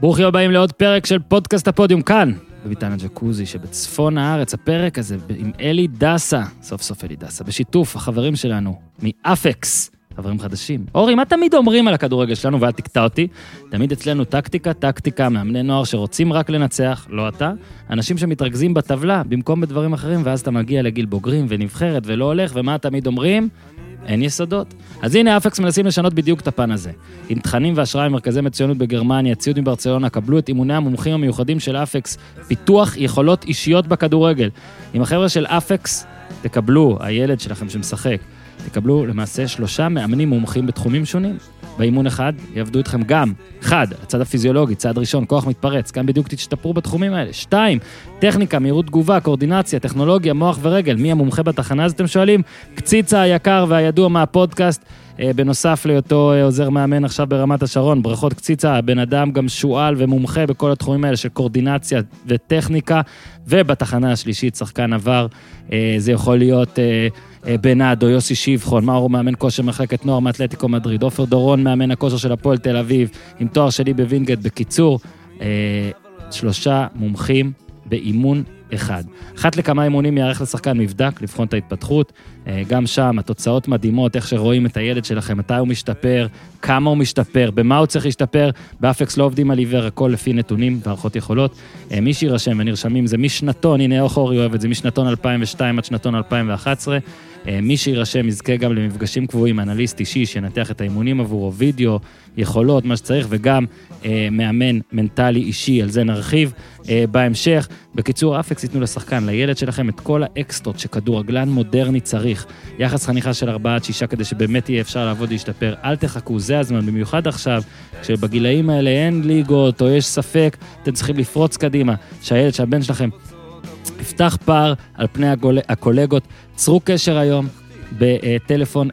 ברוכים הבאים לעוד פרק של פודקאסט הפודיום כאן, בביתן הג'קוזי שבצפון הארץ. הפרק הזה עם אלי דסה, סוף סוף אלי דסה, בשיתוף החברים שלנו מאפקס, חברים חדשים. אורי, מה תמיד אומרים על הכדורגל שלנו, ואל תקטע אותי? תמיד אצלנו טקטיקה, טקטיקה, מאמני נוער שרוצים רק לנצח, לא אתה. אנשים שמתרכזים בטבלה במקום בדברים אחרים, ואז אתה מגיע לגיל בוגרים ונבחרת ולא הולך, ומה תמיד אומרים? אין יסודות. אז הנה אפקס מנסים לשנות בדיוק את הפן הזה. עם תכנים והשראה ממרכזי מצוינות בגרמניה, ציוד מברצלונה, קבלו את אימוני המומחים המיוחדים של אפקס, פיתוח יכולות אישיות בכדורגל. עם החבר'ה של אפקס, תקבלו, הילד שלכם שמשחק, תקבלו למעשה שלושה מאמנים מומחים בתחומים שונים. באימון אחד יעבדו איתכם גם, אחד, הצד הפיזיולוגי, צעד ראשון, כוח מתפרץ, כאן בדיוק תשתפרו בתחומים האלה. שתיים, טכניקה, מהירות תגובה, קואורדינציה, טכנולוגיה, מוח ורגל. מי המומחה בתחנה, אז אתם שואלים? קציצה היקר והידוע מהפודקאסט. אה, בנוסף להיותו אה, עוזר מאמן עכשיו ברמת השרון, ברכות קציצה, הבן אדם גם שועל ומומחה בכל התחומים האלה של קואורדינציה וטכניקה, ובתחנה השלישית, שחקן עבר, אה, זה יכול להיות בנאדו, יוסי שבחון, מאור מאמן כושר מחלקת נוער מאתלטיקו מדריד, עופר דורון מאמן הכושר של הפועל תל אביב, עם תואר שלי בווינגייט. בקיצור, שלושה מומחים באימון אחד. אחת לכמה אימונים ייערך לשחקן מבדק, לבחון את ההתפתחות. אה, גם שם התוצאות מדהימות, איך שרואים את הילד שלכם, מתי הוא משתפר, כמה הוא משתפר, במה הוא צריך להשתפר. באפקס לא עובדים על עיוור, הכל לפי נתונים והערכות יכולות. אה, מי שיירשם ונרשמים זה משנתון, הנה אורי אוהב את זה, משנתון 2002 עד שנתון 2011. אה, מי שיירשם יזכה גם למפגשים קבועים, אנליסט אישי שינתח את האימונים עבורו, וידאו, יכולות, מה שצריך, וגם אה, מאמן מנטלי אישי, על זה נרחיב אה, בהמשך. בקיצור, אפקס ייתנו לשחקן, לילד שלכם, את כל האקסטרות שכדורגלן מודרני צריך. יחס חניכה של ארבעה עד שישה כדי שבאמת יהיה אפשר לעבוד ולהשתפר. אל תחכו, זה הזמן, במיוחד עכשיו, כשבגילאים האלה אין ליגות או יש ספק, אתם צריכים לפרוץ קדימה, שהילד, שהבן שלכם יפתח פער על פני הקולגות. צרו קשר היום בטלפון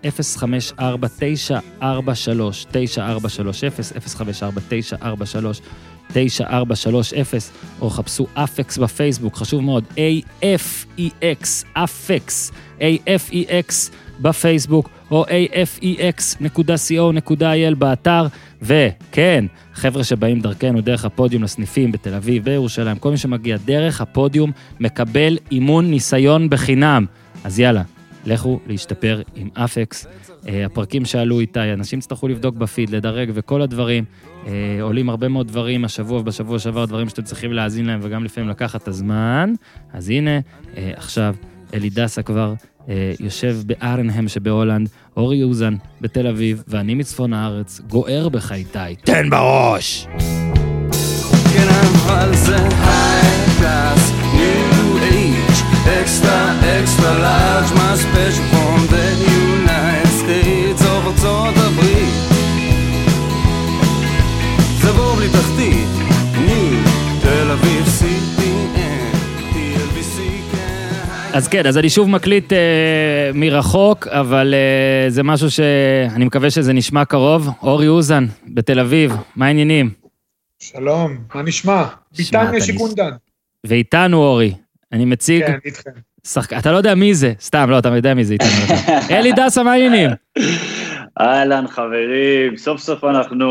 054-943-9430, 054-943-9430, או חפשו אפקס בפייסבוק, חשוב מאוד, AFEX, אפקס, AFEX בפייסבוק, או afex.co.il באתר, וכן, חבר'ה שבאים דרכנו, דרך הפודיום לסניפים בתל אביב, בירושלים, כל מי שמגיע דרך הפודיום מקבל אימון ניסיון בחינם. אז יאללה, לכו להשתפר עם אפקס. אה, הפרקים שעלו איתי, אנשים יצטרכו לבדוק בפיד, לדרג וכל הדברים. אה, עולים הרבה מאוד דברים השבוע ובשבוע שעבר, דברים שאתם צריכים להאזין להם וגם לפעמים לקחת את הזמן. אז הנה, אה, עכשיו אלי דסה כבר יושב בארנהם שבהולנד, אורי אוזן בתל אביב, ואני מצפון הארץ, גוער בך איתי. תן בראש! כן, extra, extra large, מה special אז כן, אז אני שוב מקליט אה, מרחוק, אבל אה, זה משהו שאני מקווה שזה נשמע קרוב. אורי אוזן, בתל אביב, מה העניינים? שלום, מה נשמע? ביטניה שיקונדן. ואיתנו אורי, אני מציג... כן, איתכם. שחק... אתה לא יודע מי זה, סתם, לא, אתה יודע מי זה איתנו. אלי דסה, מה העניינים? אהלן, חברים, סוף סוף אנחנו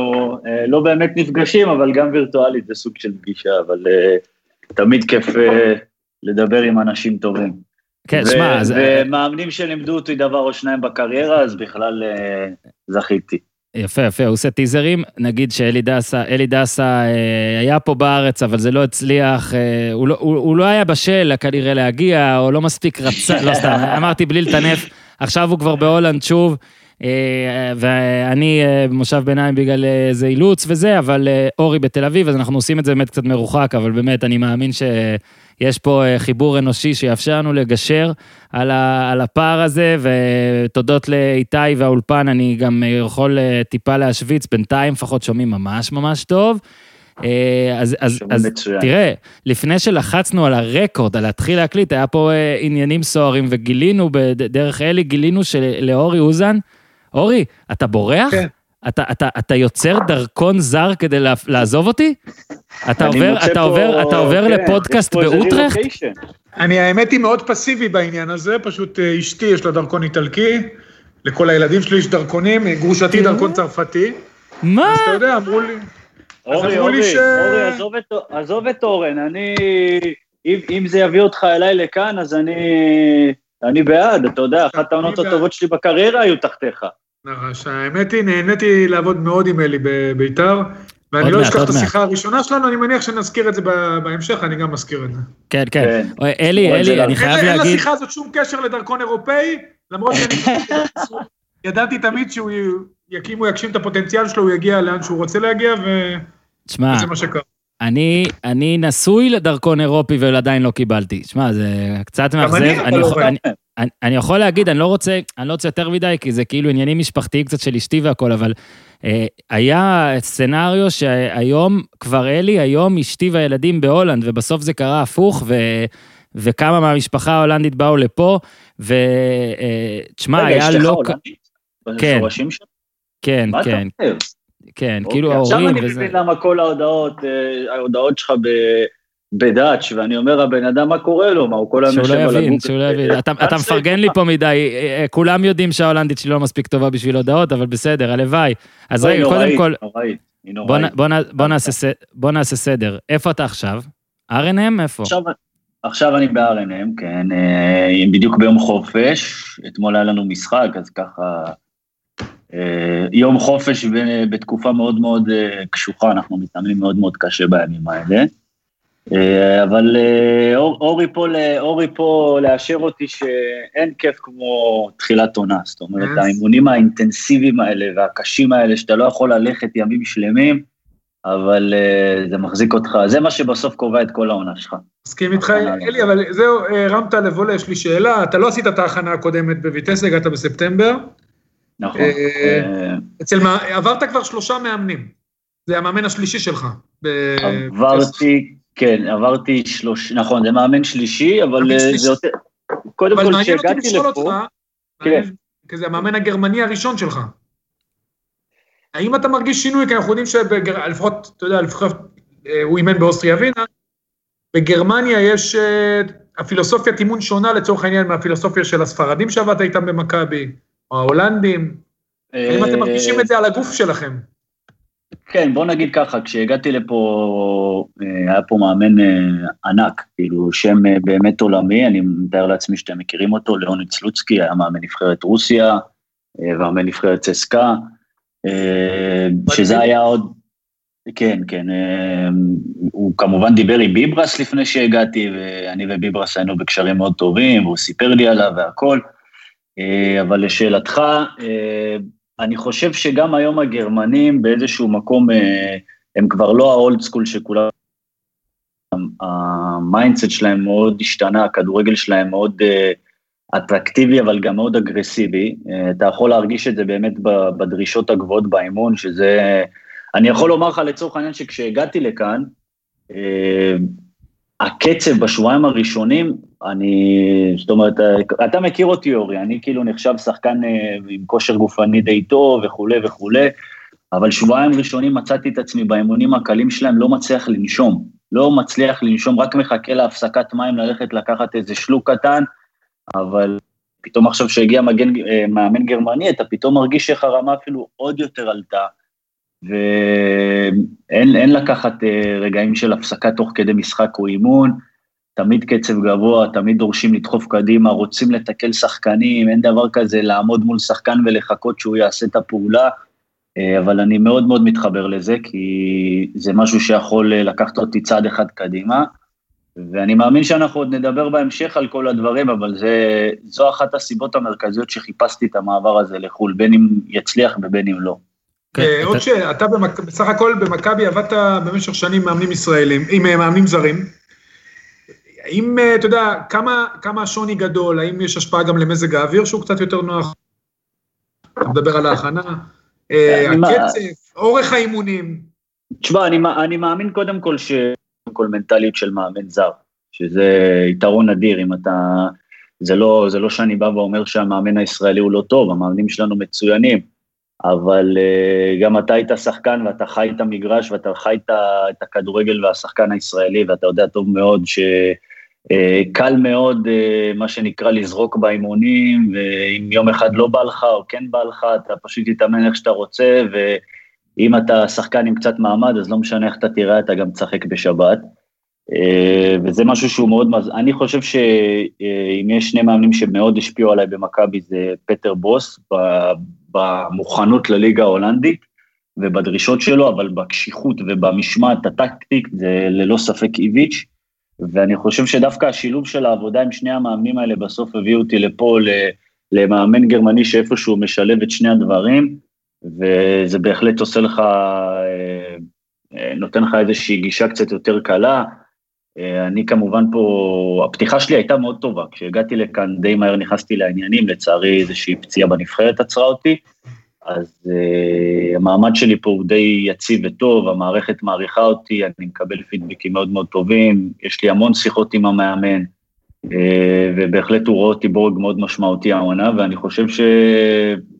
אה, לא באמת נפגשים, אבל גם וירטואלית זה סוג של פגישה, אבל אה, תמיד כיף אה, לדבר עם אנשים טובים. כן, שמע, אז... ומאמנים שלימדו אותי דבר או שניים בקריירה, אז בכלל אה, זכיתי. יפה, יפה, הוא עושה טיזרים. נגיד שאלי דסה, אלי דסה אה, היה פה בארץ, אבל זה לא הצליח, אה, הוא, לא, הוא, הוא לא היה בשל כנראה להגיע, או לא מספיק רצה, לא סתם, אמרתי בלי לטנף. עכשיו הוא כבר בהולנד שוב, אה, ואני אה, במושב ביניים בגלל איזה אילוץ וזה, אבל אה, אורי בתל אביב, אז אנחנו עושים את זה באמת קצת מרוחק, אבל באמת, אני מאמין ש... יש פה אה, חיבור אנושי שיאפשר לנו לגשר על, ה, על הפער הזה, ותודות לאיתי והאולפן, אני גם יכול אה, טיפה להשוויץ, בינתיים לפחות שומעים ממש ממש טוב. אה, אז, אז, אז תראה, לפני שלחצנו על הרקורד, על להתחיל להקליט, היה פה עניינים סוערים, וגילינו, דרך אלי, גילינו שלאורי אוזן, אורי, אתה בורח? כן. אתה, אתה, אתה יוצר דרכון זר כדי לעזוב אותי? אתה עובר, אתה עובר, אתה עובר כן, לפודקאסט באוטרחט? אני האמת היא מאוד פסיבי בעניין הזה, פשוט אה, אשתי יש לה דרכון איטלקי, לכל הילדים שלי יש דרכונים, גרושתי דרכון צרפתי. מה? אז אתה יודע, אמרו לי... אורי, אורי, אורי, עזוב את אורן, אני... אם זה יביא אותך אליי לכאן, אז אני... אני בעד, אתה יודע, אחת העונות הטובות שלי בקריירה היו תחתיך. נכון, האמת היא, נהניתי לעבוד מאוד עם אלי בביתר, ואני לא אשכח את השיחה הראשונה שלנו, אני מניח שנזכיר את זה בהמשך, אני גם מזכיר את זה. כן, כן. כן. אלי, אלי, אני חייב להגיד... אין לשיחה הזאת שום קשר לדרכון אירופאי, למרות שאני ידעתי תמיד שהוא יקים, הוא יגשים את הפוטנציאל שלו, הוא יגיע לאן שהוא רוצה להגיע, וזה מה שקרה. אני, אני נשוי לדרכון אירופי ועדיין לא קיבלתי. שמע, זה קצת מאכזב. אני, יכול, אני, אני, אני יכול להגיד, אני לא רוצה, אני לא רוצה יותר מדי, כי זה כאילו עניינים משפחתיים קצת של אשתי והכל, אבל אה, היה סצנריו שהיום, כבר אלי, היום אשתי והילדים בהולנד, ובסוף זה קרה הפוך, ו, וכמה מהמשפחה ההולנדית באו לפה, ותשמע, אה, היה לא... רגע, אשתך הולנדית? כן. כן, כן. כן, אוקיי, כאילו ההורים וזה... עכשיו אני מבין למה כל ההודעות, אה, ההודעות שלך ב... בדאץ', ואני אומר, הבן אדם, מה קורה לו? מה, הוא כל היום יושב על הגוף? שהוא לא יבין, שהוא לא יבין. אתה מפרגן לי פה מדי, אה, אה, כולם יודעים שההולנדית שלי לא מספיק טובה בשביל הודעות, אבל בסדר, הלוואי. אז רגע, קודם כל, בוא נעשה סדר. איפה אתה עכשיו? R&M? איפה? עכשיו אני ב-R&M, כן, בדיוק ביום חופש, אתמול היה לנו משחק, אז ככה אה, יום חופש בתקופה מאוד מאוד אה, קשוחה, אנחנו מתאמנים מאוד מאוד קשה בימים האלה. אה, אבל אורי פה, אורי פה לאשר אותי שאין כיף כמו תחילת עונה, זאת אומרת, האימונים האינטנסיביים האלה והקשים האלה, שאתה לא יכול ללכת ימים שלמים, אבל זה מחזיק אותך, זה מה שבסוף קובע את כל העונה שלך. מסכים איתך, אלי, אבל זהו, הרמת לבולה, יש לי שאלה, אתה לא עשית את ההכנה הקודמת בויטס, הגעת בספטמבר. נכון. אה, אה, אצל מה, עברת כבר שלושה מאמנים. זה המאמן השלישי שלך. עברתי, כן, עברתי שלוש, נכון, זה מאמן שלישי, אבל אה, זה יותר... קודם כל, כשהגעתי לפה... כן. כי זה המאמן הגרמני הראשון שלך. האם אתה מרגיש שינוי? כי אנחנו יודעים שלפחות, אתה יודע, לפחות הוא אימן באוסטריה ווינה, בגרמניה יש הפילוסופיית אימון שונה לצורך העניין מהפילוסופיה של הספרדים שעבדת איתם במכבי. או ההולנדים? האם אתם מרגישים את זה על הגוף שלכם? כן, בוא נגיד ככה, כשהגעתי לפה, אה, היה פה מאמן אה, ענק, כאילו שם אה, באמת עולמי, אני מתאר לעצמי שאתם מכירים אותו, ליאוניד סלוצקי, היה מאמן נבחרת רוסיה, ומאמן נבחרת צסקה, שזה היה עוד, כן, כן, הוא כמובן דיבר עם ביברס לפני שהגעתי, ואני וביברס היינו בקשרים מאוד טובים, והוא סיפר לי עליו והכל. אבל לשאלתך, אני חושב שגם היום הגרמנים באיזשהו מקום, אה, הם כבר לא ה old school שכולם, ה mindset שלהם מאוד השתנה, הכדורגל שלהם מאוד אטרקטיבי, אבל גם מאוד אגרסיבי. אתה יכול להרגיש את זה באמת בדרישות הגבוהות באימון, שזה... אני יכול לומר לך לצורך העניין שכשהגעתי לכאן, הקצב בשבועיים הראשונים, אני, זאת אומרת, אתה מכיר אותי אורי, אני כאילו נחשב שחקן אה, עם כושר גופני די טוב וכולי וכולי, אבל שבועיים ראשונים מצאתי את עצמי באימונים הקלים שלהם לא מצליח לנשום, לא מצליח לנשום, רק מחכה להפסקת מים ללכת לקחת איזה שלוק קטן, אבל פתאום עכשיו שהגיע מגן, אה, מאמן גרמני, אתה פתאום מרגיש איך הרמה אפילו עוד יותר עלתה. ואין לקחת אה, רגעים של הפסקה תוך כדי משחק או אימון, תמיד קצב גבוה, תמיד דורשים לדחוף קדימה, רוצים לתקל שחקנים, אין דבר כזה לעמוד מול שחקן ולחכות שהוא יעשה את הפעולה, אה, אבל אני מאוד מאוד מתחבר לזה, כי זה משהו שיכול אה, לקחת אותי צעד אחד קדימה, ואני מאמין שאנחנו עוד נדבר בהמשך על כל הדברים, אבל זה, זו אחת הסיבות המרכזיות שחיפשתי את המעבר הזה לחו"ל, בין אם יצליח ובין אם לא. כן, אה, עוד שאלה, אתה בסך הכל במכבי עבדת במשך שנים מאמנים ישראלים, עם מאמנים זרים. האם, אה, אתה יודע, כמה, כמה השוני גדול, האם יש השפעה גם למזג האוויר שהוא קצת יותר נוח? אתה מדבר על ההכנה, הקצב, אורך האימונים. תשמע, אני, אני מאמין קודם כל ש... קודם כל מנטליות של מאמן זר, שזה יתרון אדיר אם אתה... זה לא, זה לא שאני בא ואומר שהמאמן הישראלי הוא לא טוב, המאמנים שלנו מצוינים. אבל uh, גם אתה היית שחקן ואתה חי את המגרש ואתה חי את הכדורגל והשחקן הישראלי, ואתה יודע טוב מאוד שקל uh, מאוד, uh, מה שנקרא, לזרוק באימונים, ואם יום אחד לא בא לך או כן בא לך, אתה פשוט תתאמן איך שאתה רוצה, אם אתה שחקן עם קצת מעמד, אז לא משנה איך אתה תראה, אתה גם תשחק בשבת. אה, וזה משהו שהוא מאוד. אני חושב שאם יש שני מאמנים שמאוד השפיעו עליי במכבי, זה פטר בוס, במוכנות לליגה ההולנדית ובדרישות שלו, אבל בקשיחות ובמשמעת הטקטית זה ללא ספק איביץ'. ואני חושב שדווקא השילוב של העבודה עם שני המאמנים האלה בסוף הביא אותי לפה למאמן גרמני שאיפשהו משלב את שני הדברים, וזה בהחלט עושה לך, אה, אה, נותן לך איזושהי גישה קצת יותר קלה. אה, אני כמובן פה, הפתיחה שלי הייתה מאוד טובה, כשהגעתי לכאן די מהר נכנסתי לעניינים, לצערי איזושהי פציעה בנבחרת עצרה אותי, אז uh, המעמד שלי פה הוא די יציב וטוב, המערכת מעריכה אותי, אני מקבל פידבקים מאוד מאוד טובים, יש לי המון שיחות עם המאמן, uh, ובהחלט הוא רואה אותי בורג מאוד משמעותי העונה, ואני חושב ש,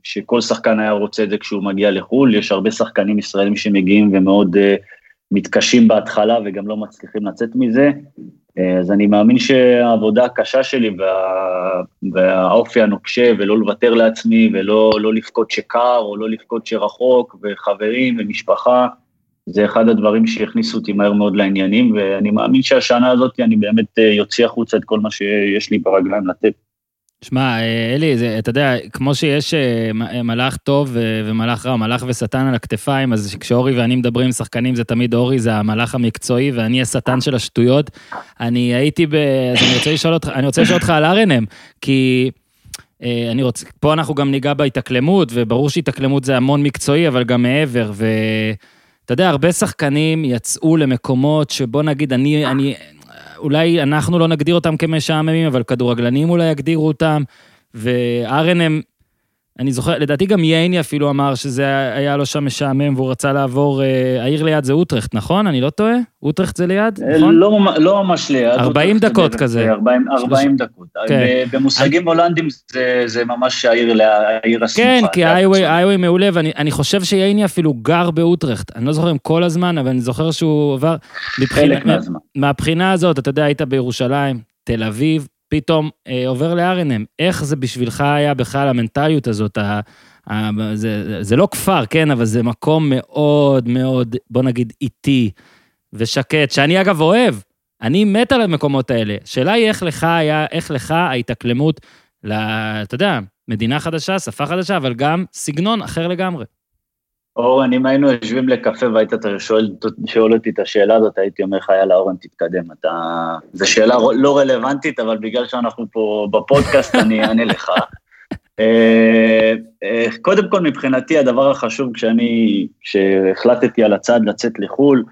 שכל שחקן היה רוצה את זה כשהוא מגיע לחו"ל, יש הרבה שחקנים ישראלים שמגיעים ומאוד uh, מתקשים בהתחלה וגם לא מצליחים לצאת מזה, אז אני מאמין שהעבודה הקשה שלי וה... והאופי הנוקשה ולא לוותר לעצמי ולא לא לבכות שקר או לא לבכות שרחוק וחברים ומשפחה, זה אחד הדברים שהכניסו אותי מהר מאוד לעניינים ואני מאמין שהשנה הזאת אני באמת יוציא החוצה את כל מה שיש לי ברגליים לתת. שמע, אלי, זה, אתה יודע, כמו שיש אה, מלאך טוב ומלאך רע, מלאך ושטן על הכתפיים, אז כשאורי ואני מדברים עם שחקנים, זה תמיד אורי, זה המלאך המקצועי, ואני השטן של השטויות. אני הייתי ב... אז אני רוצה לשאול אותך, אני רוצה לשאול אותך על ארנם, כי... אה, אני רוצה, פה אנחנו גם ניגע בהתאקלמות, וברור שהתאקלמות זה המון מקצועי, אבל גם מעבר, ואתה יודע, הרבה שחקנים יצאו למקומות שבוא נגיד, אני, אני, אולי אנחנו לא נגדיר אותם כמשעממים, אבל כדורגלנים אולי יגדירו אותם, וארנם, אני זוכר, לדעתי גם ייני אפילו אמר שזה היה לו שם משעמם והוא רצה לעבור, אה, העיר ליד זה אוטרכט, נכון? אני לא טועה? אוטרכט זה ליד, אה, נכון? לא, לא ממש ליד. 40 דקות כזה. 40, 40 דקות. כן. במושגים אני... הולנדים זה, זה ממש העיר, העיר הסמוכה. כן, כי איי-ווי מעולה, ואני חושב שייני אפילו גר באוטרכט. אני לא זוכר אם כל הזמן, אבל אני זוכר שהוא עבר... חלק מהזמן. מהבחינה הזאת, אתה יודע, היית בירושלים, תל אביב, פתאום אה, עובר לארנם. איך זה בשבילך היה בכלל המנטליות הזאת? ה, ה, זה, זה לא כפר, כן, אבל זה מקום מאוד מאוד, בוא נגיד, איטי ושקט, שאני אגב אוהב. אני מת על המקומות האלה. השאלה היא איך לך היה, איך לך ההתאקלמות, ל, אתה יודע, מדינה חדשה, שפה חדשה, אבל גם סגנון אחר לגמרי. אורן, אם היינו יושבים לקפה והיית שואל, שואל אותי את השאלה הזאת, הייתי אומר לך, יאללה, אורן, תתקדם. אתה... זו שאלה לא רלוונטית, אבל בגלל שאנחנו פה בפודקאסט, אני אענה לך. אה, אה, קודם כל, מבחינתי, הדבר החשוב כשאני, כשהחלטתי על הצעד לצאת לחו"ל,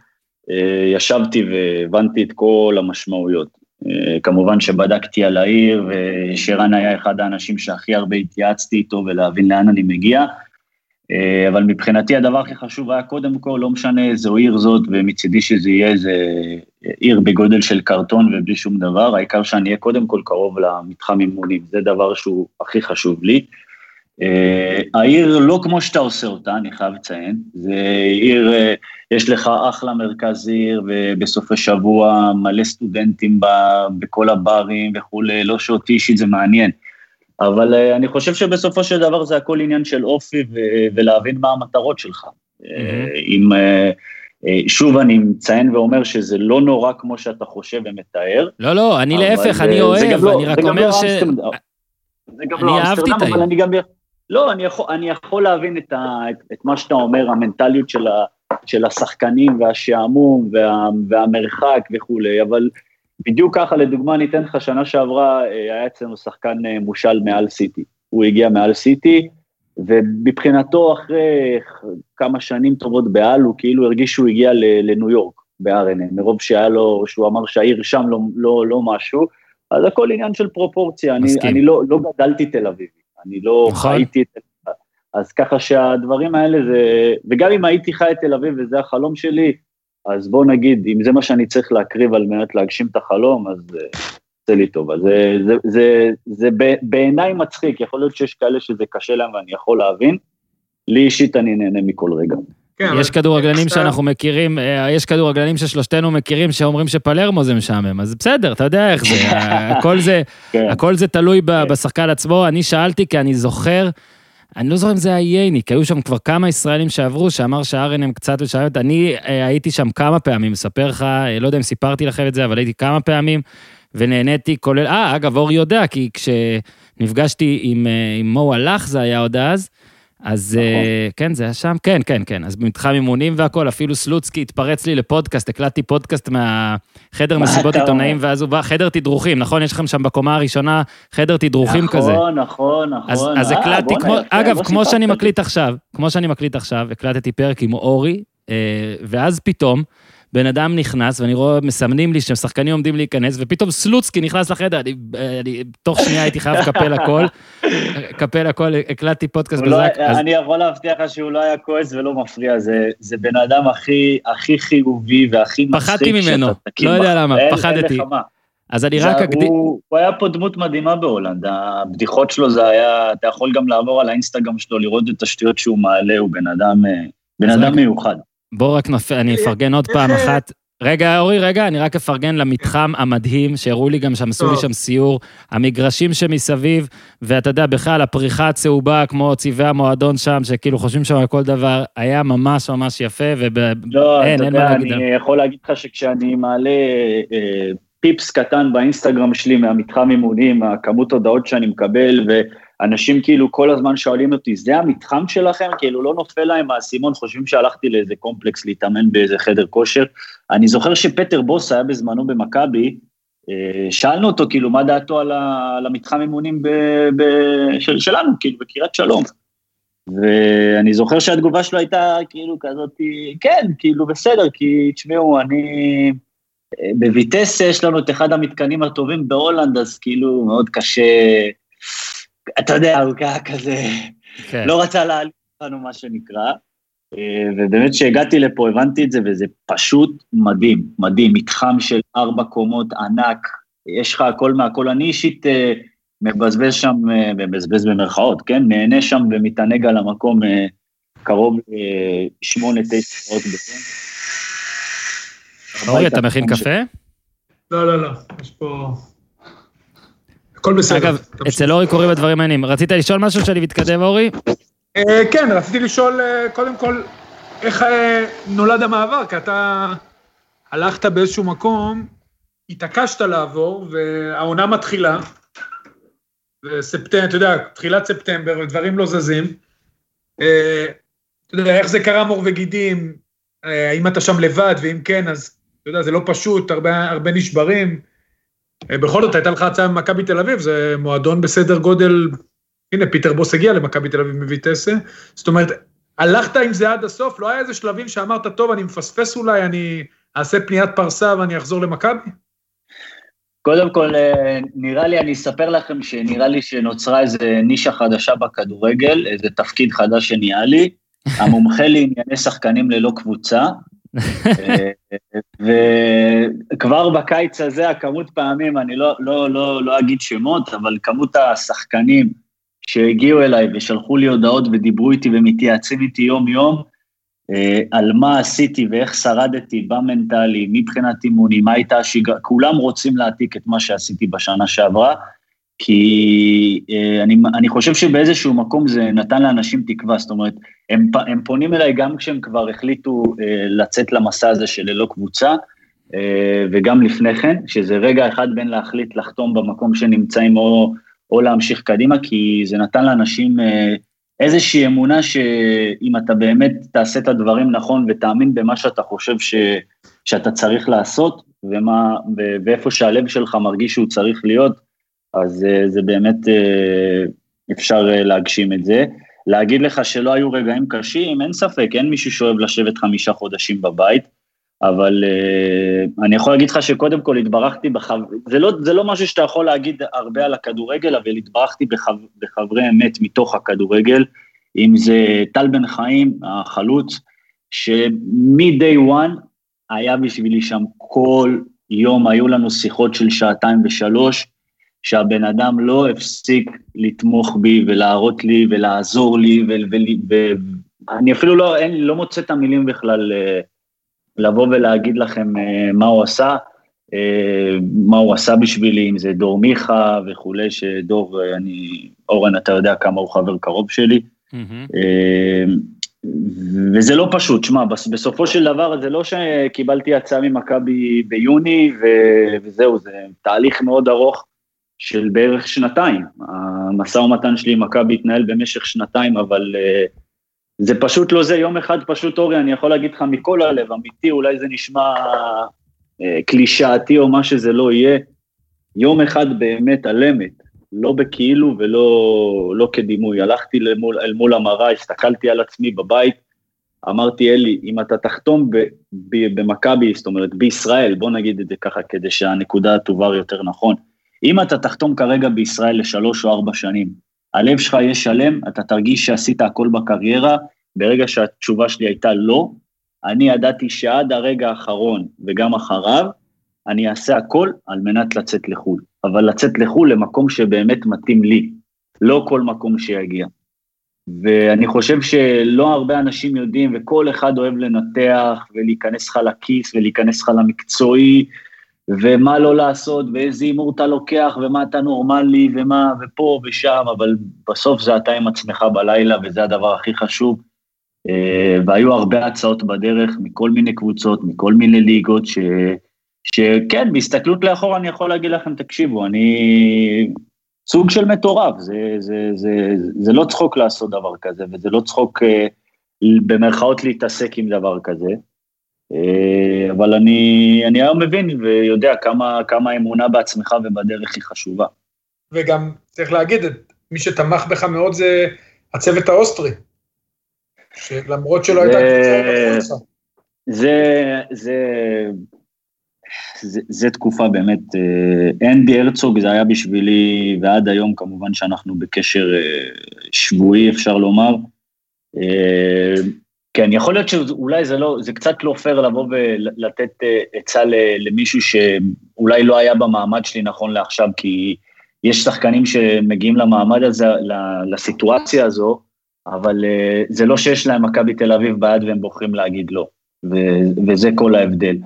אה, ישבתי והבנתי את כל המשמעויות. כמובן שבדקתי על העיר, ושרן היה אחד האנשים שהכי הרבה התייעצתי איתו ולהבין לאן אני מגיע. אה, אבל מבחינתי הדבר הכי חשוב היה קודם כל, לא משנה איזו עיר זאת, ומצידי שזה יהיה איזה עיר בגודל של קרטון ובלי שום דבר, העיקר שאני אהיה קודם כל קרוב למתחם אימונים, זה דבר שהוא הכי חשוב לי. אה, העיר לא כמו שאתה עושה אותה, אני חייב לציין, זה עיר, אה, יש לך אחלה מרכז עיר, ובסופי שבוע מלא סטודנטים בכל הברים וכולי, לא שאותי אישית זה מעניין. אבל uh, אני חושב שבסופו של דבר זה הכל עניין של אופי ו- ולהבין מה המטרות שלך. Mm-hmm. אם, uh, שוב אני מציין ואומר שזה לא נורא כמו שאתה חושב ומתאר. לא, לא, אני להפך, אני אוהב, לא- אני רק אומר לא ש... זה גם לא אמסטרדם, אבל אני גם... לא, אני יכול, אני יכול להבין את, ה, את, את מה שאתה אומר, המנטליות של, ה, של השחקנים והשעמום וה, והמרחק וכולי, אבל בדיוק ככה, לדוגמה, אני אתן לך, שנה שעברה אה, היה אצלנו שחקן אה, מושל מעל סיטי. הוא הגיע מעל סיטי, ומבחינתו, אחרי כמה שנים טובות בעל, הוא כאילו הרגיש שהוא הגיע לניו יורק, ב-RNA, מרוב שהיה לו, שהוא אמר שהעיר שם לא, לא, לא משהו, אז הכל עניין של פרופורציה, אני, אני לא, לא גדלתי תל אביבי, אני לא נכון. חייתי את... אז ככה שהדברים האלה זה, וגם אם הייתי חי את תל אביב וזה החלום שלי, אז בוא נגיד, אם זה מה שאני צריך להקריב על מנת להגשים את החלום, אז זה אה, לי טוב. אז זה, זה, זה, זה בעיניי מצחיק, יכול להיות שיש כאלה שזה קשה להם ואני יכול להבין. לי אישית אני נהנה מכל רגע. כן, יש כדורגלנים שאנחנו מכירים, אה, יש כדורגלנים ששלושתנו מכירים שאומרים שפלרמו זה משעמם, אז בסדר, אתה יודע איך זה, הכל זה, כן. הכל זה תלוי בשחקן עצמו. אני שאלתי כי אני זוכר, אני לא זוכר אם זה היה ייני, כי היו שם כבר כמה ישראלים שעברו, שאמר שהארנם קצת משעממת. אני אה, הייתי שם כמה פעמים, מספר לך, אה, לא יודע אם סיפרתי לכם את זה, אבל הייתי כמה פעמים, ונהניתי, כולל, אה, אגב, אור יודע, כי כשנפגשתי עם, אה, עם מו הלך, זה היה עוד אז, אז נכון. אה, כן, זה היה שם? כן, כן, כן. אז במתחם אימונים והכל, אפילו סלוצקי התפרץ לי לפודקאסט, הקלטתי פודקאסט מהחדר מה מסיבות עיתונאים, ואז הוא בא, חדר תדרוכים, נכון? יש לכם שם בקומה הראשונה חדר תדרוכים כזה. נכון, נכון, נכון. אז, אז אה, הקלטתי, כמו, יפה, אגב, לא כמו שאני. מקליט עכשיו, כמו שאני מקליט עכשיו, הקלטתי פרק עם אורי, אה, ואז פתאום, בן אדם נכנס, ואני רואה, מסמנים לי ששחקנים עומדים להיכנס, ופתאום סלוצקי נכנס לחדר, אני, אני תוך שנייה הייתי חייב לקפל הכל, לקפל הכל, הקלטתי פודקאסט לא- בזק, אז אני יכול להבטיח לך שהוא לא היה כועס ולא מפריע, זה, זה בן אדם הכי, הכי חיובי והכי מצחיק פחדתי ממנו, לא יודע. למה, אין פחדתי. מה. אז אני רק אקדים, הוא, הוא היה פה דמות מדהימה בהולנד, הבדיחות שלו זה היה, אתה יכול גם לעבור על האינסטגרם שלו, לראות את השטויות שהוא מעלה, הוא בן אדם, אה, בן אדם רק- מיוחד. בוא רק נפ... אני אפרגן עוד פעם אחת. רגע, אורי, רגע, אני רק אפרגן למתחם המדהים, שהראו לי גם שם, עשו לי. שם סיור, המגרשים שמסביב, ואתה יודע, בכלל, הפריחה הצהובה, כמו צבעי המועדון שם, שכאילו חושבים שם על כל דבר, היה ממש ממש יפה, וב... לא, אין, אתה אין יודע. אני יכול להגיד לך שכשאני מעלה אה, טיפס קטן באינסטגרם שלי מהמתחם אימונים, הכמות הודעות שאני מקבל, ואנשים כאילו כל הזמן שואלים אותי, זה המתחם שלכם? כאילו לא נופל להם האסימון, חושבים שהלכתי לאיזה קומפלקס להתאמן באיזה חדר כושר. אני זוכר שפטר בוס היה בזמנו במכבי, אה, שאלנו אותו כאילו מה דעתו על, ה, על המתחם אימונים ב, ב, של, שלנו, כאילו בקריית שלום. ואני זוכר שהתגובה שלו הייתה כאילו כזאת, כן, כאילו בסדר, כי תשמעו, אני... אה, בויטסה יש לנו את אחד המתקנים הטובים בהולנד, אז כאילו מאוד קשה, אתה יודע, הוא היה כזה, כן. לא רצה להעליב אותנו, מה שנקרא. אה, ובאמת כשהגעתי לפה הבנתי את זה, וזה פשוט מדהים, מדהים, מתחם של ארבע קומות ענק, יש לך הכל מהכל. אני אישית אה, מבזבז שם, אה, מבזבז במרכאות, כן? נהנה שם ומתענג על המקום קרוב לשמונה, תשע שעות ביום. אורי, אתה מכין קפה? לא, לא, לא, יש פה... הכל בסדר. אגב. אצל אורי קורים הדברים מעניינים. רצית לשאול משהו שאני מתקדם, אורי? אה, כן, רציתי לשאול, אה, קודם כל, איך אה, נולד המעבר? כי אתה הלכת באיזשהו מקום, התעקשת לעבור, והעונה מתחילה, וספטמבר, אתה יודע, תחילת ספטמבר, ודברים לא זזים. אתה יודע, איך זה קרה מור וגידים? האם אתה שם לבד, ואם כן, אז, אתה יודע, זה לא פשוט, הרבה, הרבה נשברים. אה, בכל זאת, הייתה לך הצעה ממכבי תל אביב, זה מועדון בסדר גודל הנה, פיטר בוס הגיע למכבי תל אביב מויטסה, זאת אומרת, הלכת עם זה עד הסוף, לא היה איזה שלבים שאמרת, טוב, אני מפספס אולי, אני אעשה פניית פרסה ואני אחזור למכבי? קודם כל, אה, נראה לי, אני אספר לכם שנראה לי שנוצרה איזה נישה חדשה בכדורגל, איזה תפקיד חדש שנהיה לי, המומחה לענייני שחקנים ללא קבוצה, וכבר בקיץ הזה, הכמות פעמים, אני לא, לא, לא, לא אגיד שמות, אבל כמות השחקנים שהגיעו אליי ושלחו לי הודעות ודיברו איתי ומתייעצים איתי יום-יום, אה, על מה עשיתי ואיך שרדתי במנטלי, מבחינת אימונים, מה הייתה השגרה, כולם רוצים להעתיק את מה שעשיתי בשנה שעברה, כי אה, אני, אני חושב שבאיזשהו מקום זה נתן לאנשים תקווה, זאת אומרת, הם, הם פונים אליי גם כשהם כבר החליטו אה, לצאת למסע הזה של ללא קבוצה, אה, וגם לפני כן, שזה רגע אחד בין להחליט לחתום במקום שנמצאים או, או להמשיך קדימה, כי זה נתן לאנשים איזושהי אמונה שאם אתה באמת תעשה את הדברים נכון ותאמין במה שאתה חושב ש, שאתה צריך לעשות, ומה, ואיפה שהלב שלך מרגיש שהוא צריך להיות, אז אה, זה באמת אה, אפשר אה, להגשים את זה. להגיד לך שלא היו רגעים קשים, אין ספק, אין מישהו שאוהב לשבת חמישה חודשים בבית, אבל uh, אני יכול להגיד לך שקודם כל התברכתי בחב... זה לא, זה לא משהו שאתה יכול להגיד הרבה על הכדורגל, אבל התברכתי בחב... בחברי אמת מתוך הכדורגל, אם זה טל בן חיים, החלוץ, שמ-day one היה בשבילי שם כל יום, היו לנו שיחות של שעתיים ושלוש, שהבן אדם לא הפסיק לתמוך בי ולהראות לי ולעזור לי, ואני אפילו לא, אין, לא מוצא את המילים בכלל לבוא ולהגיד לכם מה הוא עשה, מה הוא עשה בשבילי, אם זה דור מיכה וכולי, שדור, אני, אורן, אתה יודע כמה הוא חבר קרוב שלי, אה, וזה לא פשוט, שמע, בסופו של דבר זה לא שקיבלתי הצעה ממכבי ביוני וזהו, זה תהליך מאוד ארוך של בערך שנתיים. המשא ומתן שלי עם מכבי התנהל במשך שנתיים, אבל uh, זה פשוט לא זה, יום אחד פשוט, אורי, אני יכול להגיד לך מכל הלב, אמיתי, אולי זה נשמע uh, קלישאתי או מה שזה לא יהיה, יום אחד באמת על אמת, לא בכאילו ולא לא כדימוי. הלכתי למול, אל מול המראה, הסתכלתי על עצמי בבית, אמרתי, אלי, אם אתה תחתום במכבי, זאת אומרת, בישראל, בוא נגיד את זה ככה, כדי שהנקודה תובהר יותר נכון, אם אתה תחתום כרגע בישראל לשלוש או ארבע שנים, הלב שלך יהיה שלם, אתה תרגיש שעשית הכל בקריירה, ברגע שהתשובה שלי הייתה לא, אני ידעתי שעד הרגע האחרון וגם אחריו, אני אעשה הכל על מנת לצאת לחו"ל. אבל לצאת לחו"ל למקום שבאמת מתאים לי, לא כל מקום שיגיע. ואני חושב שלא הרבה אנשים יודעים, וכל אחד אוהב לנתח ולהיכנס לך לכיס ולהיכנס לך למקצועי, ומה לא לעשות, ואיזה הימור אתה לוקח, ומה אתה נורמלי, ומה, ופה ושם, אבל בסוף זה אתה עם עצמך בלילה, וזה הדבר הכי חשוב. אה, והיו הרבה הצעות בדרך מכל מיני קבוצות, מכל מיני ליגות, ש... שכן, בהסתכלות לאחור אני יכול להגיד לכם, תקשיבו, אני סוג של מטורף, זה, זה, זה, זה לא צחוק לעשות דבר כזה, וזה לא צחוק אה, במרכאות להתעסק עם דבר כזה. אה, אבל אני, אני היום מבין ויודע כמה, כמה אמונה בעצמך ובדרך היא חשובה. וגם צריך להגיד, מי שתמך בך מאוד זה הצוות האוסטרי, שלמרות שלא הייתה קבוצה, זה, זה, זה, זה תקופה באמת, אה, אנדי הרצוג זה היה בשבילי, ועד היום כמובן שאנחנו בקשר אה, שבועי אפשר לומר. כן, יכול להיות שאולי זה לא, זה קצת לא פייר לבוא ולתת אה, עצה למישהו שאולי לא היה במעמד שלי נכון לעכשיו, כי יש שחקנים שמגיעים למעמד הזה, לסיטואציה הזו, אבל אה, זה לא שיש להם מכבי תל אביב ביד והם בוחרים להגיד לא, וזה כל ההבדל.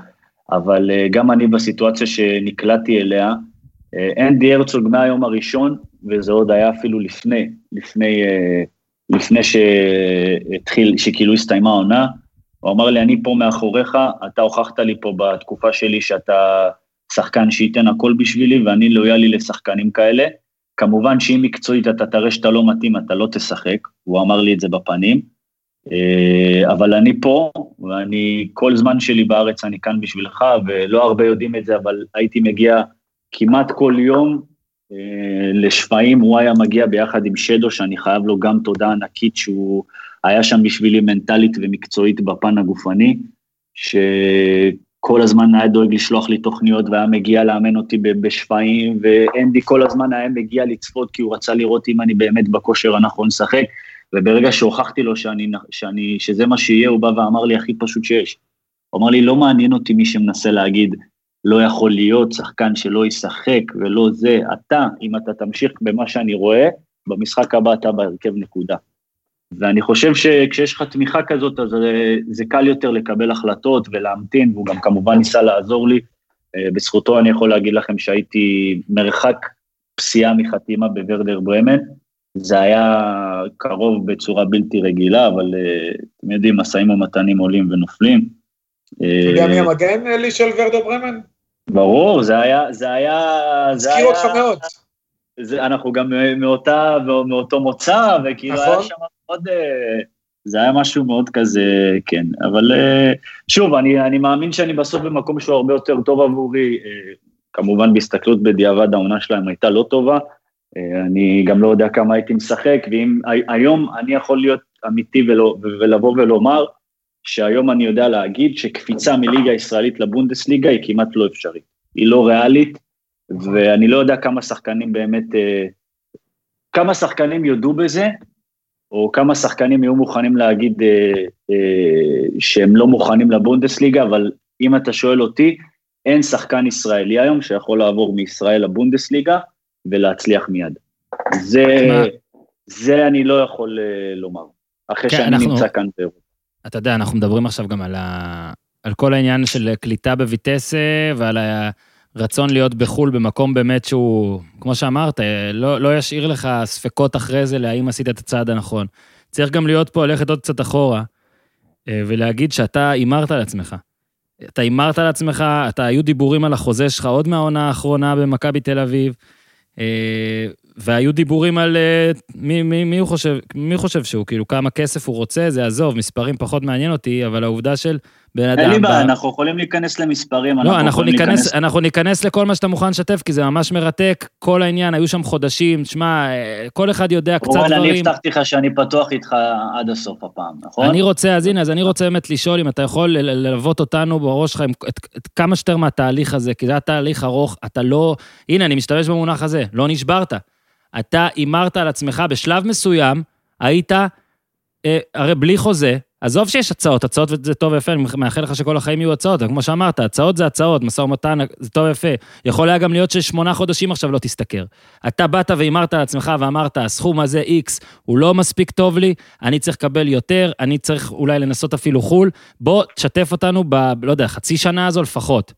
אבל אה, גם אני בסיטואציה שנקלעתי אליה, אנדי הרצוג מהיום הראשון, וזה עוד היה אפילו לפני, לפני לפני שהתחיל, שכאילו הסתיימה העונה, הוא אמר לי, אני פה מאחוריך, אתה הוכחת לי פה בתקופה שלי שאתה שחקן שייתן הכל בשבילי, ואני לויאלי לשחקנים כאלה. כמובן שאם מקצועית אתה תראה שאתה לא מתאים, אתה לא תשחק, הוא אמר לי את זה בפנים. אה, אבל אני פה, ואני, כל זמן שלי בארץ אני כאן בשבילך, ולא הרבה יודעים את זה, אבל הייתי מגיע כמעט כל יום לשפיים הוא היה מגיע ביחד עם שדו, שאני חייב לו גם תודה ענקית שהוא היה שם בשבילי מנטלית ומקצועית בפן הגופני, שכל הזמן היה דואג לשלוח לי תוכניות והיה מגיע לאמן אותי בשפיים, ואנדי כל הזמן היה מגיע לצפות כי הוא רצה לראות אם אני באמת בכושר הנכון לשחק, וברגע שהוכחתי לו שאני, שאני, שזה מה שיהיה, הוא בא ואמר לי הכי פשוט שיש. הוא אמר לי, לא מעניין אותי מי שמנסה להגיד, לא יכול להיות שחקן שלא ישחק ולא זה, אתה, אם אתה תמשיך במה שאני רואה, במשחק הבא אתה בהרכב נקודה. ואני חושב שכשיש לך תמיכה כזאת, אז זה, זה קל יותר לקבל החלטות ולהמתין, והוא גם כמובן ניסה לעזור לי. אה, בזכותו אני יכול להגיד לכם שהייתי מרחק פסיעה מחתימה בוורדר ברמן. זה היה קרוב בצורה בלתי רגילה, אבל אה, אתם יודעים, משאים ומתנים עולים ונופלים. אתה יודע מי המגן, אלי, של ורדר ברמן? ברור, זה היה, זה היה... הזכיר אותך מאוד. זה, אנחנו גם מאותה, מאותו מוצא, וכאילו נכון. היה שם עוד... אה, זה היה משהו מאוד כזה, כן. אבל אה, שוב, אני, אני מאמין שאני בסוף במקום שהוא הרבה יותר טוב עבורי. אה, כמובן, בהסתכלות בדיעבד, העונה שלהם הייתה לא טובה. אני גם לא יודע כמה הייתי משחק, ואם היום אני יכול להיות אמיתי ולא, ולבוא ולומר, שהיום אני יודע להגיד שקפיצה מליגה ישראלית לבונדסליגה היא כמעט לא אפשרית. היא לא ריאלית, ואני לא יודע כמה שחקנים באמת, אה, כמה שחקנים יודו בזה, או כמה שחקנים יהיו מוכנים להגיד אה, אה, שהם לא מוכנים לבונדסליגה, אבל אם אתה שואל אותי, אין שחקן ישראלי היום שיכול לעבור מישראל לבונדסליגה ולהצליח מיד. זה, זה אני לא יכול לומר, אחרי כן, שאני אנחנו... נמצא כאן באירופה. אתה יודע, אנחנו מדברים עכשיו גם על, ה... על כל העניין של קליטה בויטסה ועל הרצון להיות בחו"ל במקום באמת שהוא, כמו שאמרת, לא, לא ישאיר לך ספקות אחרי זה להאם עשית את הצעד הנכון. צריך גם להיות פה, ללכת עוד קצת אחורה, אה, ולהגיד שאתה הימרת על עצמך. אתה הימרת על עצמך, אתה, היו דיבורים על החוזה שלך עוד מהעונה האחרונה במכבי תל אביב, אה, והיו דיבורים על אה, מי, מי, מי הוא חושב, מי חושב שהוא, כאילו, כמה כסף הוא רוצה, זה עזוב, מספרים פחות מעניין אותי, אבל העובדה של בן אדם... אין לי בעיה, אנחנו יכולים להיכנס למספרים, לא, אנחנו ניכנס, אנחנו ניכנס לכל מה שאתה מוכן לשתף, כי זה ממש מרתק, כל העניין, היו שם חודשים, שמע, אה, כל אחד יודע קצת דברים. אני הבטחתי לך שאני פתוח איתך עד הסוף הפעם, נכון? אני רוצה, אז הנה, אז אני רוצה באמת לשאול אם אתה יכול ללוות אותנו בראש שלך כמה שיותר מהתהליך הזה, כי זה היה תהליך ארוך, אתה לא... הנה, אני משתמש במונח הזה, לא נשברת. אתה הימרת על עצמך בשלב מסוים, היית, אה, הרי בלי חוזה, עזוב שיש הצעות, הצעות זה טוב ויפה, אני מאחל לך שכל החיים יהיו הצעות, אבל כמו שאמרת, הצעות זה הצעות, משא ומתן זה טוב ויפה. יכול היה גם להיות ששמונה חודשים עכשיו לא תשתכר. אתה באת והימרת על עצמך ואמרת, הסכום הזה X הוא לא מספיק טוב לי, אני צריך לקבל יותר, אני צריך אולי לנסות אפילו חו"ל, בוא תשתף אותנו ב... לא יודע, חצי שנה הזו לפחות.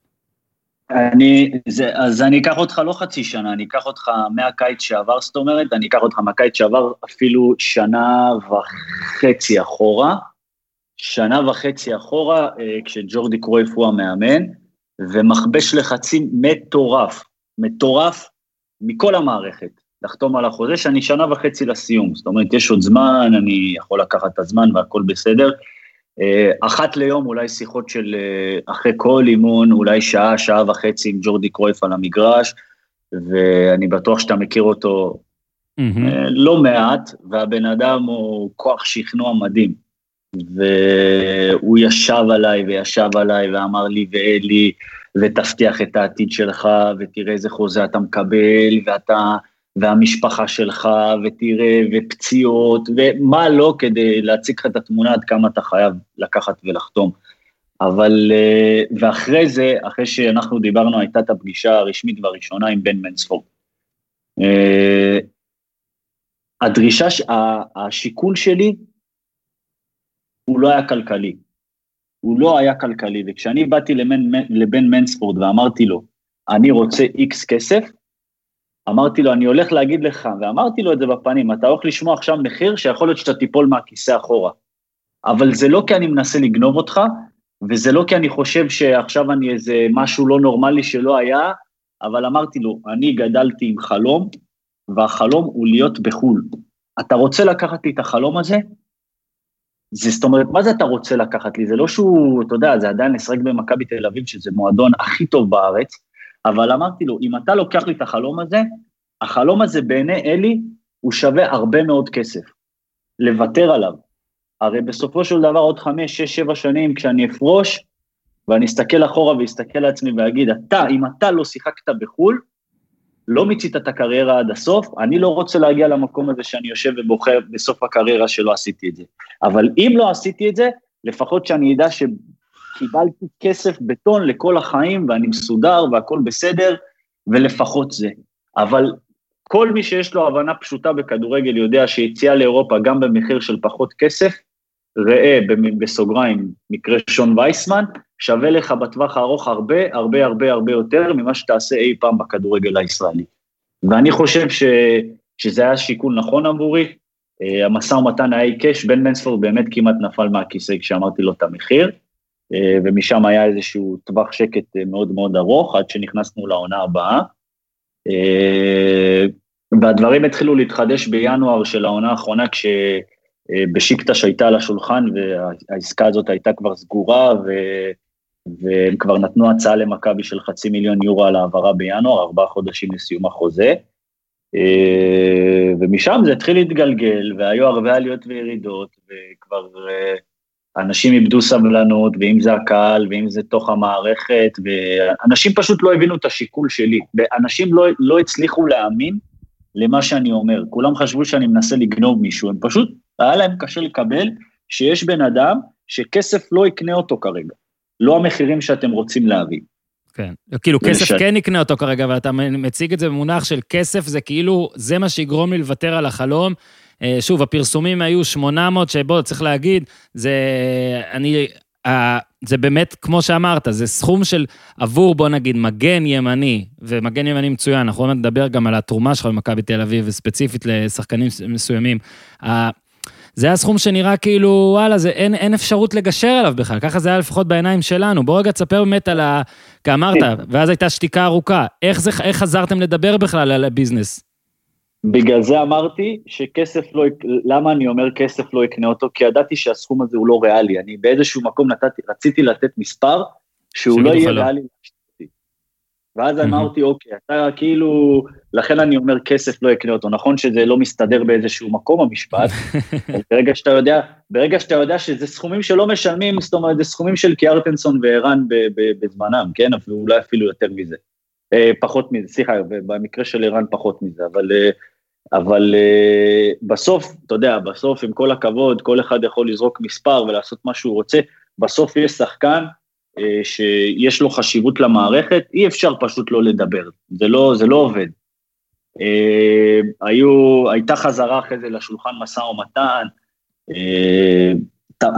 אני, זה, אז אני אקח אותך לא חצי שנה, אני אקח אותך מהקיץ שעבר, זאת אומרת, אני אקח אותך מהקיץ שעבר אפילו שנה וחצי אחורה. שנה וחצי אחורה, אה, כשג'ורדי קרויף הוא המאמן, ומכבש לחצים מטורף, מטורף מכל המערכת, לחתום על החוזה, שאני שנה וחצי לסיום. זאת אומרת, יש עוד זמן, אני יכול לקחת את הזמן והכל בסדר. אה, אחת ליום אולי שיחות של אה, אחרי כל אימון, אולי שעה, שעה וחצי עם ג'ורדי קרויף על המגרש, ואני בטוח שאתה מכיר אותו מהמם. לא מעט, והבן אדם הוא כוח שכנוע מדהים. והוא ישב עליי וישב עליי ואמר לי ואלי, ותבטיח את העתיד שלך, ותראה איזה חוזה אתה מקבל, ואתה, והמשפחה שלך, ותראה, ופציעות, ומה לא, כדי להציג לך את התמונה עד כמה אתה חייב לקחת ולחתום. אבל, אה, ואחרי זה, אחרי שאנחנו דיברנו, הייתה את הפגישה הרשמית והראשונה עם בן מנספורד. אה, הדרישה, השיקול שלי, הוא לא היה כלכלי. הוא לא היה כלכלי, וכשאני באתי לבן מנספורד ואמרתי לו, אני רוצה איקס כסף, אמרתי לו, אני הולך להגיד לך, ואמרתי לו את זה בפנים, אתה הולך לשמוע עכשיו מחיר שיכול להיות שאתה תיפול מהכיסא אחורה. אבל זה לא כי אני מנסה לגנוב אותך, וזה לא כי אני חושב שעכשיו אני איזה משהו לא נורמלי שלא היה, אבל אמרתי לו, אני גדלתי עם חלום, והחלום הוא להיות בחו"ל. אתה רוצה לקחת לי את החלום הזה? זה, זאת אומרת, מה זה אתה רוצה לקחת לי? זה לא שהוא, אתה יודע, זה עדיין לשחק במכבי תל אביב, שזה מועדון הכי טוב בארץ, אבל אמרתי לו, אם אתה לוקח לי את החלום הזה, החלום הזה בעיני אלי, הוא שווה הרבה מאוד כסף. לוותר עליו. הרי בסופו של דבר, עוד חמש, שש, שבע שנים, כשאני אפרוש, ואני אסתכל אחורה ואסתכל לעצמי ואגיד, אתה, אם אתה לא שיחקת בחו"ל, לא מיצית את הקריירה עד הסוף, אני לא רוצה להגיע למקום הזה שאני יושב ובוכה בסוף הקריירה שלא עשיתי את זה. אבל אם לא עשיתי את זה, לפחות שאני אדע שקיבלתי כסף בטון לכל החיים ואני מסודר והכל בסדר, ולפחות זה. אבל כל מי שיש לו הבנה פשוטה בכדורגל יודע שיציאה לאירופה גם במחיר של פחות כסף, ראה בסוגריים מקרה שון וייסמן, שווה לך בטווח הארוך הרבה, הרבה, הרבה, הרבה יותר ממה שתעשה אי פעם בכדורגל הישראלי. ואני חושב ש, שזה היה שיקול נכון עבורי, uh, המשא ומתן היה עיקש, בן מנספורד באמת כמעט נפל מהכיסא כשאמרתי לו את המחיר, ומשם היה איזשהו טווח שקט uh, מאוד מאוד ארוך, עד שנכנסנו לעונה הבאה. Uh, והדברים התחילו להתחדש בינואר של העונה האחרונה, כש... בשיקטש הייתה על השולחן והעסקה הזאת הייתה כבר סגורה ו... והם כבר נתנו הצעה למכבי של חצי מיליון יורו על העברה בינואר, ארבעה חודשים לסיום החוזה. ומשם זה התחיל להתגלגל, והיו הרבה עליות וירידות, וכבר אנשים איבדו סבלנות, ואם זה הקהל, ואם זה תוך המערכת, ואנשים פשוט לא הבינו את השיקול שלי. ואנשים לא, לא הצליחו להאמין למה שאני אומר. כולם חשבו שאני מנסה לגנוב מישהו, הם פשוט, היה להם קשה לקבל שיש בן אדם שכסף לא יקנה אותו כרגע. לא המחירים שאתם רוצים להביא. כן, כאילו כסף כן יקנה אותו כרגע, ואתה מציג את זה במונח של כסף, זה כאילו, זה מה שיגרום לי לוותר על החלום. שוב, הפרסומים היו 800, שבוא, צריך להגיד, זה, אני, זה באמת, כמו שאמרת, זה סכום של עבור, בוא נגיד, מגן ימני, ומגן ימני מצוין, אנחנו עוד נדבר גם על התרומה שלך במכבי תל אביב, וספציפית לשחקנים מסוימים. זה הסכום שנראה כאילו, וואלה, זה, אין, אין אפשרות לגשר עליו בכלל, ככה זה היה לפחות בעיניים שלנו. בוא רגע תספר באמת על ה... כי אמרת, ואז הייתה שתיקה ארוכה. איך, זה, איך חזרתם לדבר בכלל על הביזנס? בגלל זה אמרתי שכסף לא, למה אני אומר כסף לא יקנה אותו? כי ידעתי שהסכום הזה הוא לא ריאלי. אני באיזשהו מקום נתתי, רציתי לתת מספר שהוא לא יהיה לא. ריאלי. ואז mm-hmm. אמרתי, אוקיי, אתה כאילו, לכן אני אומר כסף לא יקנה אותו. נכון שזה לא מסתדר באיזשהו מקום המשפט, ברגע שאתה יודע, ברגע שאתה יודע שזה סכומים שלא משלמים, זאת אומרת, זה סכומים של קיארטנסון וערן בזמנם, כן? אפילו, אולי אפילו יותר מזה. אה, פחות מזה, סליחה, במקרה של ערן פחות מזה, אבל, אה, אבל אה, בסוף, אתה יודע, בסוף, עם כל הכבוד, כל אחד יכול לזרוק מספר ולעשות מה שהוא רוצה, בסוף יש שחקן אה, שיש לו חשיבות למערכת, אי אפשר פשוט לא לדבר, זה לא, זה לא עובד. אה, היו, הייתה חזרה אחרי זה לשולחן משא ומתן, אה,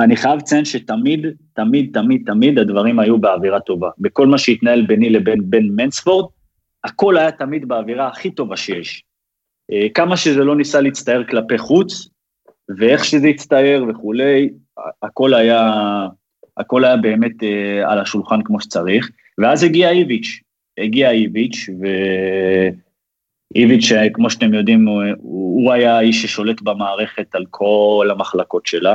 אני חייב לציין שתמיד, תמיד, תמיד, תמיד הדברים היו באווירה טובה. בכל מה שהתנהל ביני לבין בן מנספורד, הכל היה תמיד באווירה הכי טובה שיש. כמה שזה לא ניסה להצטייר כלפי חוץ, ואיך שזה הצטייר וכולי, הכל היה, הכל היה באמת אה, על השולחן כמו שצריך, ואז הגיע איביץ', הגיע איביץ', ואיביץ', אה, כמו שאתם יודעים, הוא, הוא היה האיש ששולט במערכת על כל המחלקות שלה,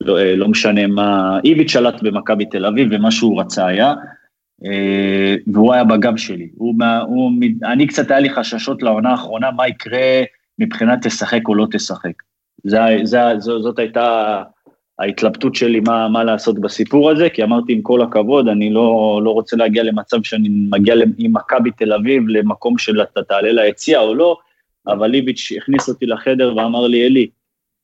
לא, אה, לא משנה מה, איביץ' שלט במכבי תל אביב ומה שהוא רצה היה, אה, והוא היה בגב שלי. הוא, הוא, אני קצת היה לי חששות לעונה האחרונה, מה יקרה מבחינת תשחק או לא תשחק. זה, זה, זאת הייתה ההתלבטות שלי מה, מה לעשות בסיפור הזה, כי אמרתי עם כל הכבוד, אני לא, לא רוצה להגיע למצב שאני מגיע עם מכבי תל אביב למקום של אתה תעלה ליציע או לא, אבל ליביץ' הכניס אותי לחדר ואמר לי, אלי,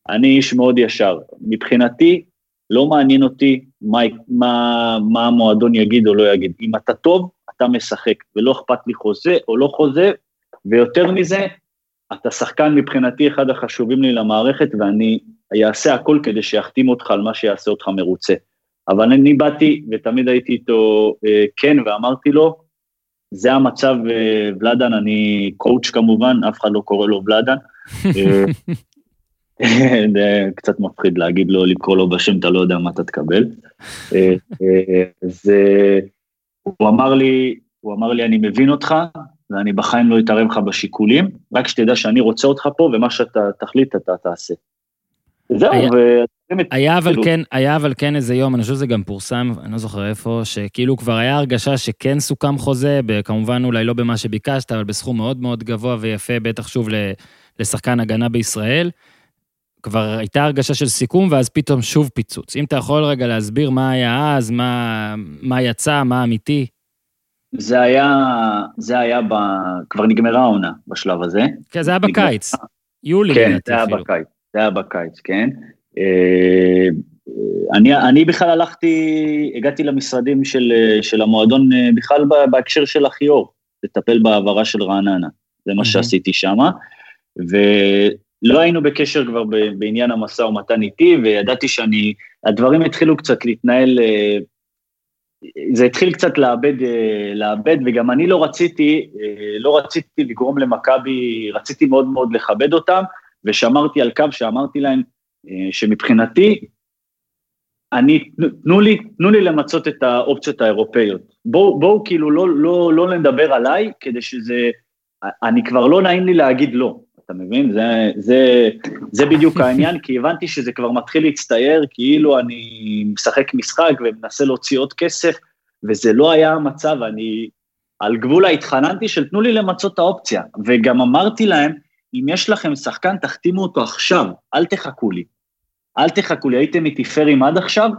אני איש מאוד ישר, מבחינתי לא מעניין אותי מה, מה, מה המועדון יגיד או לא יגיד, אם אתה טוב, אתה משחק, ולא אכפת לי חוזה או לא חוזה, ויותר מזה, אתה שחקן מבחינתי אחד החשובים לי למערכת, ואני אעשה הכל כדי שיחתים אותך על מה שיעשה אותך מרוצה. אבל אני באתי ותמיד הייתי איתו אה, כן, ואמרתי לו, זה המצב, אה, ולאדן, אני קואוצ' כמובן, אף אחד לא קורא לו ולאדן. אה, זה קצת מפחיד להגיד לו, לקרוא לו בשם, אתה לא יודע מה אתה תקבל. זה, הוא אמר לי, הוא אמר לי, אני מבין אותך, ואני בחיים לא אתערב לך בשיקולים, רק שתדע שאני רוצה אותך פה, ומה שאתה תחליט אתה תעשה. זהו, היה, ו... היה אבל. כן, היה אבל כן איזה יום, אני חושב שזה גם פורסם, אני לא זוכר איפה, שכאילו כבר היה הרגשה שכן סוכם חוזה, כמובן אולי לא במה שביקשת, אבל בסכום מאוד מאוד גבוה ויפה, בטח שוב לשחקן הגנה בישראל. כבר הייתה הרגשה של סיכום, ואז פתאום שוב פיצוץ. אם אתה יכול רגע להסביר מה היה אז, מה, מה יצא, מה אמיתי. זה היה, זה היה ב... כבר נגמרה העונה בשלב הזה. כן, זה היה בקיץ. יולי. כן, זה היה בקיץ. זה היה בקיץ, כן. אה, אני, אני בכלל הלכתי, הגעתי למשרדים של, של המועדון אה, בכלל בהקשר של אחיור, לטפל בהעברה של רעננה, זה מה שעשיתי שמה, ולא היינו בקשר כבר בעניין המשא ומתן איתי, וידעתי שאני, הדברים התחילו קצת להתנהל, אה, זה התחיל קצת לאבד, לאבד, וגם אני לא רציתי, לא רציתי לגרום למכבי, רציתי מאוד מאוד לכבד אותם, ושמרתי על קו שאמרתי להם אה, שמבחינתי, אני, תנו לי, תנו לי למצות את האופציות האירופאיות. בואו בוא, כאילו לא, לא, לא נדבר עליי, כדי שזה, אני כבר לא נעים לי להגיד לא, אתה מבין? זה, זה, זה בדיוק העניין, כי הבנתי שזה כבר מתחיל להצטייר, כאילו אני משחק משחק ומנסה להוציא עוד כסף, וזה לא היה המצב, אני על גבול ההתחננתי של תנו לי למצות את האופציה, וגם אמרתי להם, אם יש לכם שחקן, תחתימו אותו עכשיו, אל תחכו לי. אל תחכו לי, הייתם איתי פיירים עד עכשיו,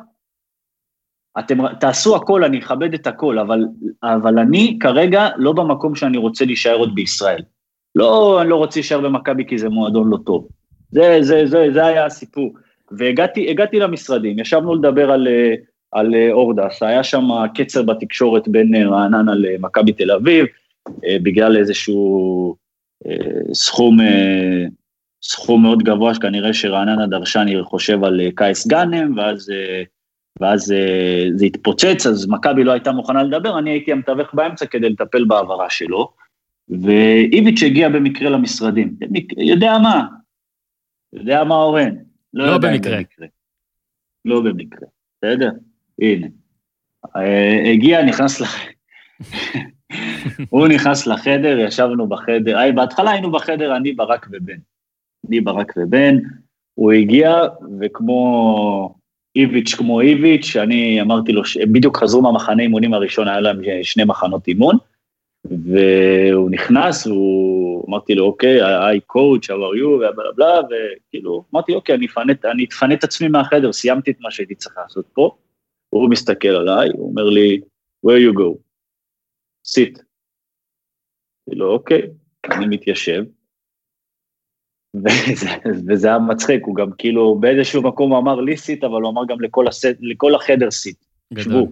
אתם תעשו הכל, אני אכבד את הכל, אבל, אבל אני כרגע לא במקום שאני רוצה להישאר עוד בישראל. לא, אני לא רוצה להישאר במכבי כי זה מועדון לא טוב. זה, זה, זה, זה היה הסיפור. והגעתי למשרדים, ישבנו לדבר על, על אורדס, היה שם קצר בתקשורת בין רעננה למכבי תל אביב, אה, בגלל איזשהו סכום, אה, סכום מאוד גבוה שכנראה שרעננה דרשה, אני חושב על אה, קייס גאנם, ואז, אה, ואז זה התפוצץ, אז מכבי לא הייתה מוכנה לדבר, אני הייתי המתווך באמצע כדי לטפל בהעברה שלו, ואיביץ' הגיע במקרה למשרדים, יודע מה, יודע מה אורן, לא יודע אם במקרה. לא במקרה, בסדר? הנה. אה, הגיע, נכנס לח... הוא נכנס לחדר, ישבנו בחדר, היי, בהתחלה היינו בחדר, אני, ברק ובן. אני, ברק ובן, הוא הגיע, וכמו איביץ' כמו איביץ', אני אמרתי לו, בדיוק חזרו מהמחנה אימונים הראשון, היה להם שני מחנות אימון, והוא נכנס, הוא, אמרתי לו, אוקיי, היי קואוצ', how are you, ובלה בלה, וכאילו, אמרתי, אוקיי, אני אפנה, אני אפנה את עצמי מהחדר, סיימתי את מה שהייתי צריך לעשות פה. הוא מסתכל עליי, הוא אומר לי, where you go? sit. אמרתי לו, אוקיי, אני מתיישב. וזה, וזה היה מצחיק, הוא גם כאילו באיזשהו מקום הוא אמר לי סיט, אבל הוא אמר גם לכל, הסט, לכל החדר סיט, שבו.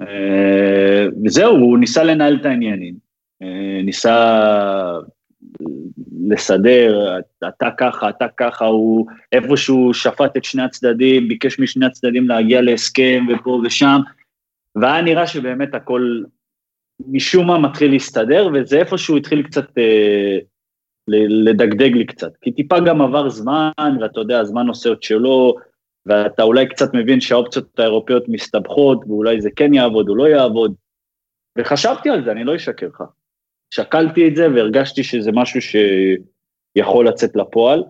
אה, וזהו, הוא ניסה לנהל את העניינים, אה, ניסה לסדר, אתה ככה, אתה ככה, הוא איפשהו שפט את שני הצדדים, ביקש משני הצדדים להגיע להסכם ופה ושם, והיה נראה שבאמת הכל משום מה מתחיל להסתדר, וזה איפשהו התחיל קצת אה, לדגדג לי קצת, כי טיפה גם עבר זמן, ואתה יודע, הזמן עושה את שלו, ואתה אולי קצת מבין שהאופציות האירופאיות מסתבכות, ואולי זה כן יעבוד או לא יעבוד. וחשבתי על זה, אני לא אשקר לך. שקלתי את זה והרגשתי שזה משהו שיכול לצאת לפועל,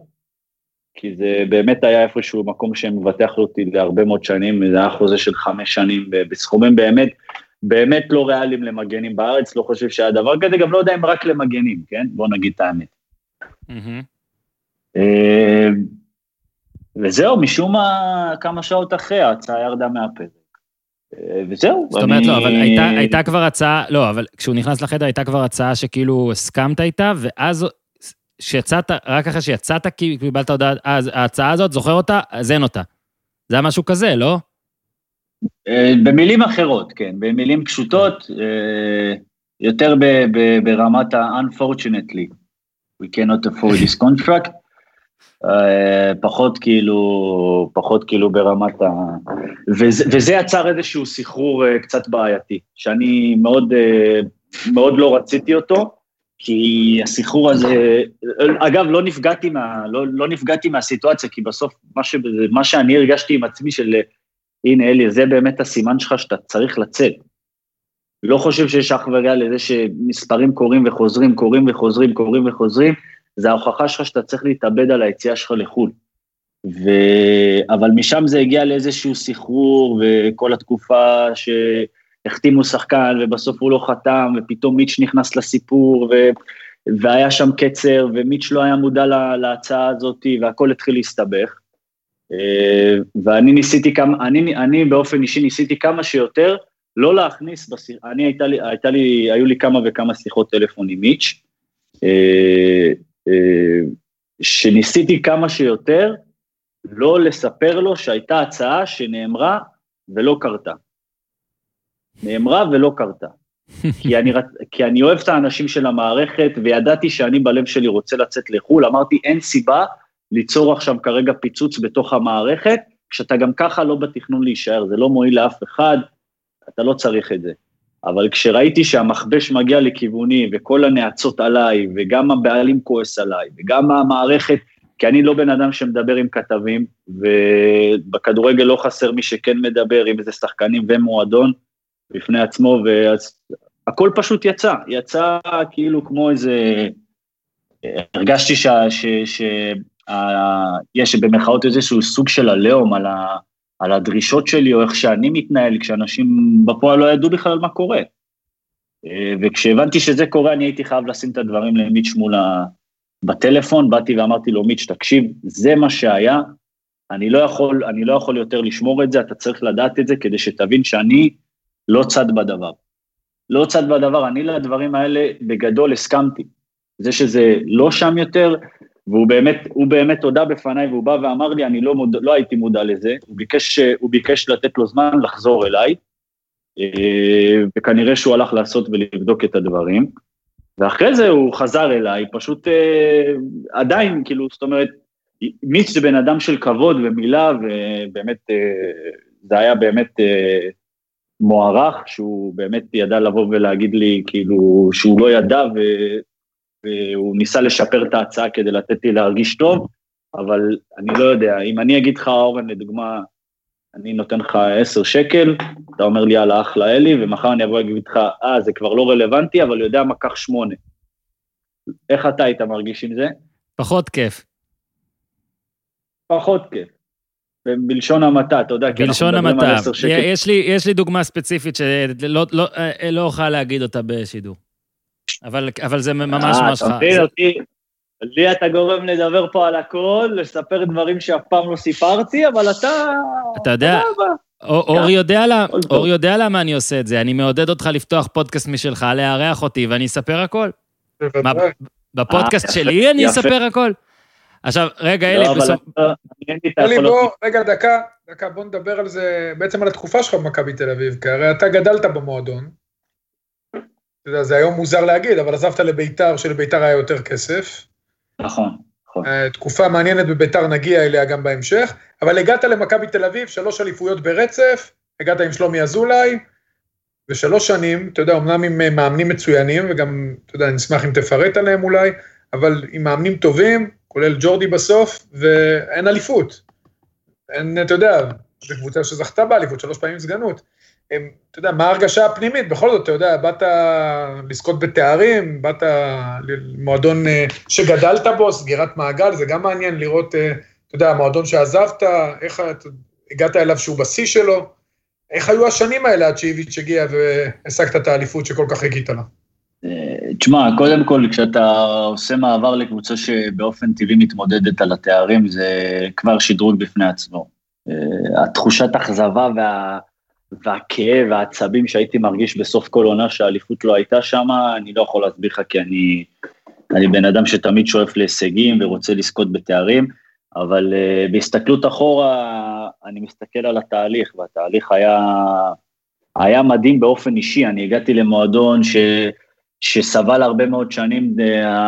כי זה באמת היה איפשהו מקום שמבטח אותי להרבה מאוד שנים, זה היה חוזה של חמש שנים בסכומים באמת, באמת לא ריאליים למגנים בארץ, לא חושב שהיה דבר כזה, גם לא יודע אם רק למגנים, כן? בוא נגיד את האמת. Mm-hmm. וזהו, משום מה, כמה שעות אחרי, ההצעה ירדה מהפרק. אה, וזהו. זאת אומרת, לא, אבל הייתה, הייתה כבר הצעה, לא, אבל כשהוא נכנס לחדר הייתה כבר הצעה שכאילו הסכמת איתה, ואז כשיצאת, רק אחרי שיצאת, כי קיבלת הודעה, אז ההצעה הזאת, זוכר אותה? אז אין אותה. זה היה משהו כזה, לא? אה, במילים אחרות, כן, במילים פשוטות, יותר ברמת ה-unfortunately. we cannot afford this contract. Uh, פחות כאילו, פחות כאילו ברמת ה... וזה, וזה יצר איזשהו סחרור uh, קצת בעייתי, שאני מאוד, uh, מאוד לא רציתי אותו, כי הסחרור הזה, אגב, לא נפגעתי, מה, לא, לא נפגעתי מהסיטואציה, כי בסוף מה, ש, מה שאני הרגשתי עם עצמי של, הנה אלי, זה באמת הסימן שלך שאתה צריך לצאת. לא חושב שיש אח ורע לזה שמספרים קורים וחוזרים, קורים וחוזרים, קורים וחוזרים, זה ההוכחה שלך שאתה צריך להתאבד על היציאה שלך לחו"ל. ו... אבל משם זה הגיע לאיזשהו סחרור, וכל התקופה שהחתימו שחקן, ובסוף הוא לא חתם, ופתאום מיץ' נכנס לסיפור, ו... והיה שם קצר, ומיץ' לא היה מודע לה... להצעה הזאת, והכל התחיל להסתבך. אה, ואני ניסיתי כמה, אני, אני באופן אישי ניסיתי כמה שיותר, לא להכניס, בשיח, אני הייתה לי, הייתה לי, היו לי כמה וכמה שיחות טלפון עם מיץ', אה, שניסיתי כמה שיותר לא לספר לו שהייתה הצעה שנאמרה ולא קרתה. נאמרה ולא קרתה. כי, אני, כי אני אוהב את האנשים של המערכת, וידעתי שאני בלב שלי רוצה לצאת לחו"ל, אמרתי, אין סיבה ליצור עכשיו כרגע פיצוץ בתוך המערכת, כשאתה גם ככה לא בתכנון להישאר, זה לא מועיל לאף אחד, אתה לא צריך את זה. אבל כשראיתי שהמכבש מגיע לכיווני וכל הנאצות עליי, וגם הבעלים כועס עליי, וגם המערכת, כי אני לא בן אדם שמדבר עם כתבים, ובכדורגל לא חסר מי שכן מדבר עם איזה שחקנים ומועדון בפני עצמו, ואז הכל פשוט יצא, יצא כאילו כמו איזה... הרגשתי שיש במרכאות איזשהו סוג של עליהום על ה... על הדרישות שלי או איך שאני מתנהל, כשאנשים בפועל לא ידעו בכלל מה קורה. אה, וכשהבנתי שזה קורה, אני הייתי חייב לשים את הדברים למיץ' מול ה... בטלפון, באתי ואמרתי לו, מיץ', תקשיב, זה מה שהיה, אני לא יכול, אני לא יכול יותר לשמור את זה, אתה צריך לדעת את זה כדי שתבין שאני לא צד בדבר. לא צד בדבר, אני לדברים האלה בגדול הסכמתי. זה שזה לא שם יותר, והוא באמת, הוא באמת הודה בפניי והוא בא ואמר לי, אני לא, מוד, לא הייתי מודע לזה, הוא ביקש, הוא ביקש לתת לו זמן לחזור אליי, אה, וכנראה שהוא הלך לעשות ולבדוק את הדברים, ואחרי זה הוא חזר אליי, פשוט אה, עדיין, כאילו, זאת אומרת, מיץ זה בן אדם של כבוד ומילה, ובאמת, אה, זה היה באמת מוערך, שהוא באמת ידע לבוא ולהגיד לי, כאילו, שהוא לא ידע, ו... והוא ניסה לשפר את ההצעה כדי לתת לי להרגיש טוב, אבל אני לא יודע, אם אני אגיד לך, אורן, לדוגמה, אני נותן לך 10 שקל, אתה אומר לי, יאללה, אחלה אלי, ומחר אני אבוא להגיד לך, אה, זה כבר לא רלוונטי, אבל יודע מה, קח 8. איך אתה היית מרגיש עם זה? פחות כיף. פחות כיף. בלשון המעטה, אתה יודע, כי אנחנו מדברים על 10 שקל. יש לי, יש לי דוגמה ספציפית שלא לא, אה, לא אוכל להגיד אותה בשידור. אבל, אבל זה ממש אה, ממש חד. לי אתה גורם לדבר פה על הכל, לספר דברים שאף פעם לא סיפרתי, אבל אתה... אתה יודע, אור יודע, לה, אור יודע למה אני עושה את זה, אני מעודד אותך לפתוח פודקאסט משלך, לארח אותי, ואני אספר הכל. מה, בפודקאסט אה, שלי אני אספר הכל? עכשיו, רגע, אלי, לא, בסוף... אלי, בוא, רגע, דקה, דקה, בוא נדבר על זה, בעצם על התקופה שלך במכבי תל אביב, כי הרי אתה גדלת במועדון. אתה יודע, זה היום מוזר להגיד, אבל עזבת לביתר, שלביתר היה יותר כסף. נכון, נכון. אה, תקופה מעניינת בביתר, נגיע אליה גם בהמשך, אבל הגעת למכבי תל אביב, שלוש אליפויות ברצף, הגעת עם שלומי אזולאי, ושלוש שנים, אתה יודע, אמנם עם אה, מאמנים מצוינים, וגם, אתה יודע, נשמח אם תפרט עליהם אולי, אבל עם מאמנים טובים, כולל ג'ורדי בסוף, ואין אליפות. אין, אתה יודע, זו קבוצה שזכתה באליפות, שלוש פעמים סגנות. אתה יודע, מה ההרגשה הפנימית? בכל זאת, אתה יודע, באת לזכות בתארים, באת למועדון אה, שגדלת בו, סגירת מעגל, זה גם מעניין לראות, אה, אתה יודע, המועדון שעזבת, איך הגעת אליו שהוא בשיא שלו, איך היו השנים האלה עד שאיביץ' הגיע והשגת את האליפות שכל כך הגית לה? אה, תשמע, קודם כל, כשאתה עושה מעבר לקבוצה שבאופן טבעי מתמודדת על התארים, זה כבר שדרוג בפני עצמו. התחושת אכזבה וה... והכאב והעצבים שהייתי מרגיש בסוף כל עונה שהאליפות לא הייתה שם, אני לא יכול להסביר לך כי אני, אני בן אדם שתמיד שואף להישגים ורוצה לזכות בתארים, אבל אה, בהסתכלות אחורה, אני מסתכל על התהליך, והתהליך היה, היה מדהים באופן אישי, אני הגעתי למועדון ש... שסבל הרבה מאוד שנים,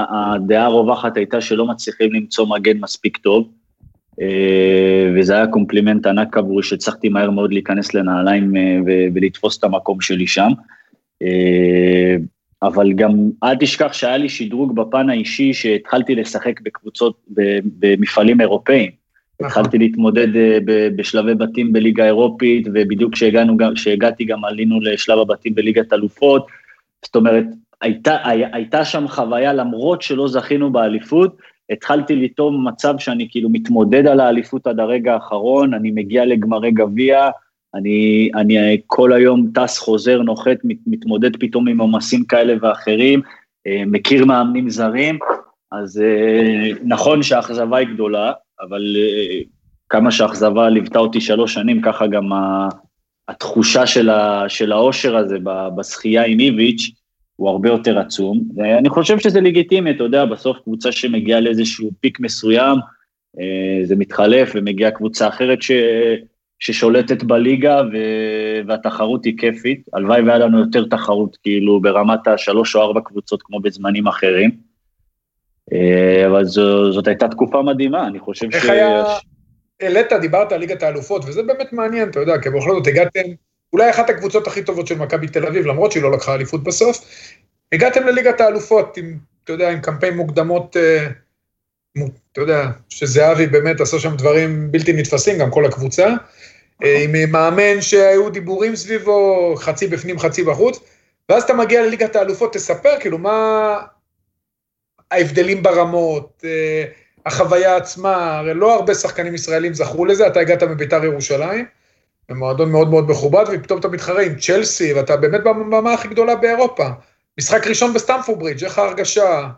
הדעה הרווחת הייתה שלא מצליחים למצוא מגן מספיק טוב, אה, וזה היה קומפלימנט ענק עבורי שהצלחתי מהר מאוד להיכנס לנעליים אה, ולתפוס את המקום שלי שם. אה, אבל גם אל תשכח שהיה לי שדרוג בפן האישי שהתחלתי לשחק בקבוצות, במפעלים אירופאיים. נכון. התחלתי להתמודד בשלבי בתים בליגה האירופית, ובדיוק כשהגעתי גם עלינו לשלב הבתים בליגת אלופות. זאת אומרת, הייתה, הייתה שם חוויה, למרות שלא זכינו באליפות, התחלתי לטעום מצב שאני כאילו מתמודד על האליפות עד הרגע האחרון, אני מגיע לגמרי גביע, אני, אני כל היום טס, חוזר, נוחת, מת, מתמודד פתאום עם עומסים כאלה ואחרים, אה, מכיר מאמנים זרים, אז אה, נכון שהאכזבה היא גדולה, אבל אה, כמה שהאכזבה ליוותה אותי שלוש שנים, ככה גם התחושה של האושר הזה בשחייה עם איביץ', הוא הרבה יותר עצום, ואני חושב שזה לגיטימי, אתה יודע, בסוף קבוצה שמגיעה לאיזשהו פיק מסוים, אה, זה מתחלף ומגיעה קבוצה אחרת ש... ששולטת בליגה ו... והתחרות היא כיפית. הלוואי והיה לנו יותר תחרות, כאילו ברמת השלוש או ארבע קבוצות כמו בזמנים אחרים. אה, אבל זו, זאת הייתה תקופה מדהימה, אני חושב איך ש... איך היה... העלית, דיברת על ליגת האלופות, וזה באמת מעניין, אתה יודע, כי בכל זאת הגעתם אולי אחת הקבוצות הכי טובות של מכבי תל אביב, למרות שהיא לא לקחה אליפות בסוף. הגעתם לליגת האלופות עם, אתה יודע, עם קמפיין מוקדמות, אה, אתה יודע, שזהבי באמת עשה שם דברים בלתי נתפסים, גם כל הקבוצה. אה, עם מאמן שהיו דיבורים סביבו, חצי בפנים, חצי בחוץ, ואז אתה מגיע לליגת האלופות, תספר, כאילו, מה ההבדלים ברמות, אה, החוויה עצמה, הרי לא הרבה שחקנים ישראלים זכרו לזה, אתה הגעת מביתר ירושלים. במועדון מאוד מאוד מכובד, ופתאום אתה מתחרה עם צ'לסי, ואתה באמת במה הכי גדולה באירופה. משחק ראשון בסטמפורד ברידג', איך ההרגשה?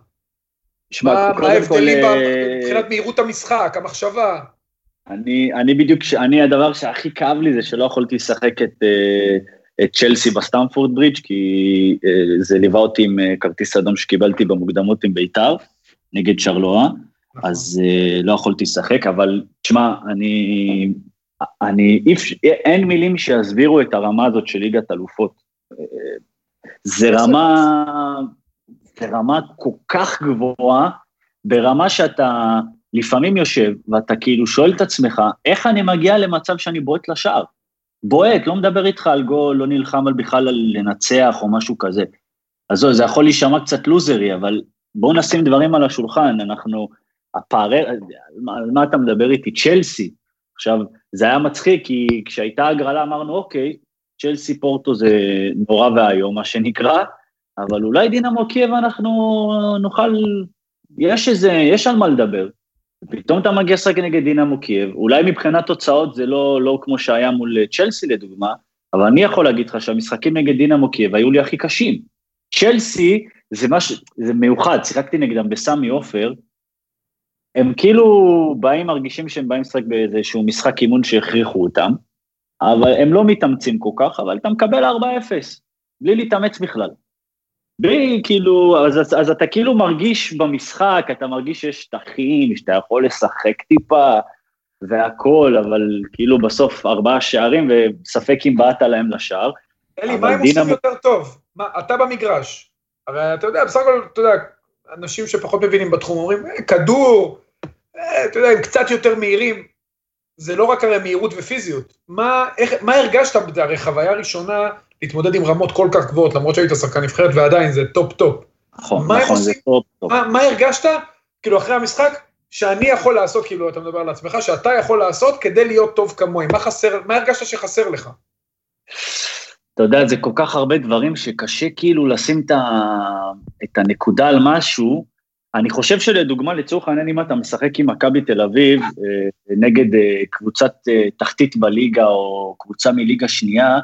שמע, מה ההבדלים אה, מבחינת מהירות המשחק, המחשבה? אני, אני בדיוק, אני הדבר שהכי כאב לי זה שלא יכולתי לשחק את, אה, את צ'לסי בסטמפורד ברידג', כי אה, זה ליווה אותי עם כרטיס אדום שקיבלתי במוקדמות עם בית"ר, נגד שרלואה, נכון. אז לא יכולתי לשחק, אבל תשמע, אני אני, אין מילים שיסבירו את הרמה הזאת של ליגת אלופות. זה רמה, זה רמה כל כך גבוהה, ברמה שאתה לפעמים יושב ואתה כאילו שואל את עצמך, איך אני מגיע למצב שאני בועט לשער? בועט, לא מדבר איתך על גול, לא נלחם על בכלל על לנצח או משהו כזה. אז זה יכול להישמע קצת לוזרי, אבל בואו נשים דברים על השולחן, אנחנו, הפערי, על מה אתה מדבר איתי? צ'לסי. עכשיו, זה היה מצחיק, כי כשהייתה הגרלה אמרנו, אוקיי, צ'לסי פורטו זה נורא ואיום, מה שנקרא, אבל אולי דינמו קייב אנחנו נוכל, יש איזה, יש על מה לדבר. פתאום אתה מגיע לשחק נגד דינמו קייב, אולי מבחינת תוצאות זה לא, לא כמו שהיה מול צ'לסי לדוגמה, אבל אני יכול להגיד לך שהמשחקים נגד דינמו קייב היו לי הכי קשים. צ'לסי זה משהו, זה מיוחד, שיחקתי נגדם בסמי עופר, הם כאילו באים, מרגישים שהם באים לשחק באיזשהו משחק אימון שהכריחו אותם, אבל הם לא מתאמצים כל כך, אבל אתה מקבל 4-0, בלי להתאמץ בכלל. בלי, כאילו, אז, אז, אז אתה כאילו מרגיש במשחק, אתה מרגיש שיש שטחים, שאתה יכול לשחק טיפה והכול, אבל כאילו בסוף ארבעה שערים, וספק אם בעט להם לשער. אלי, מה הם עושים דינמו- יותר טוב? מה, אתה במגרש. הרי אתה יודע, בסך הכל, אתה יודע, אנשים שפחות מבינים בתחום אומרים, "אה, כדור, אתה יודע, הם קצת יותר מהירים. זה לא רק הרי מהירות ופיזיות. מה, איך, מה הרגשת, הרי חוויה ראשונה להתמודד עם רמות כל כך גבוהות, למרות שהיית שחקן נבחרת ועדיין זה טופ טופ. נכון, מה נכון, זה טוב. מה, מה הרגשת, כאילו אחרי המשחק, שאני יכול לעשות, כאילו אתה מדבר על עצמך, שאתה יכול לעשות כדי להיות טוב כמוהם? מה חסר, מה הרגשת שחסר לך? אתה יודע, זה כל כך הרבה דברים שקשה כאילו לשים. את הנקודה על משהו. אני חושב שלדוגמה, לצורך העניין, אם אתה משחק עם מכבי תל אביב אה, נגד אה, קבוצת אה, תחתית בליגה או קבוצה מליגה שנייה,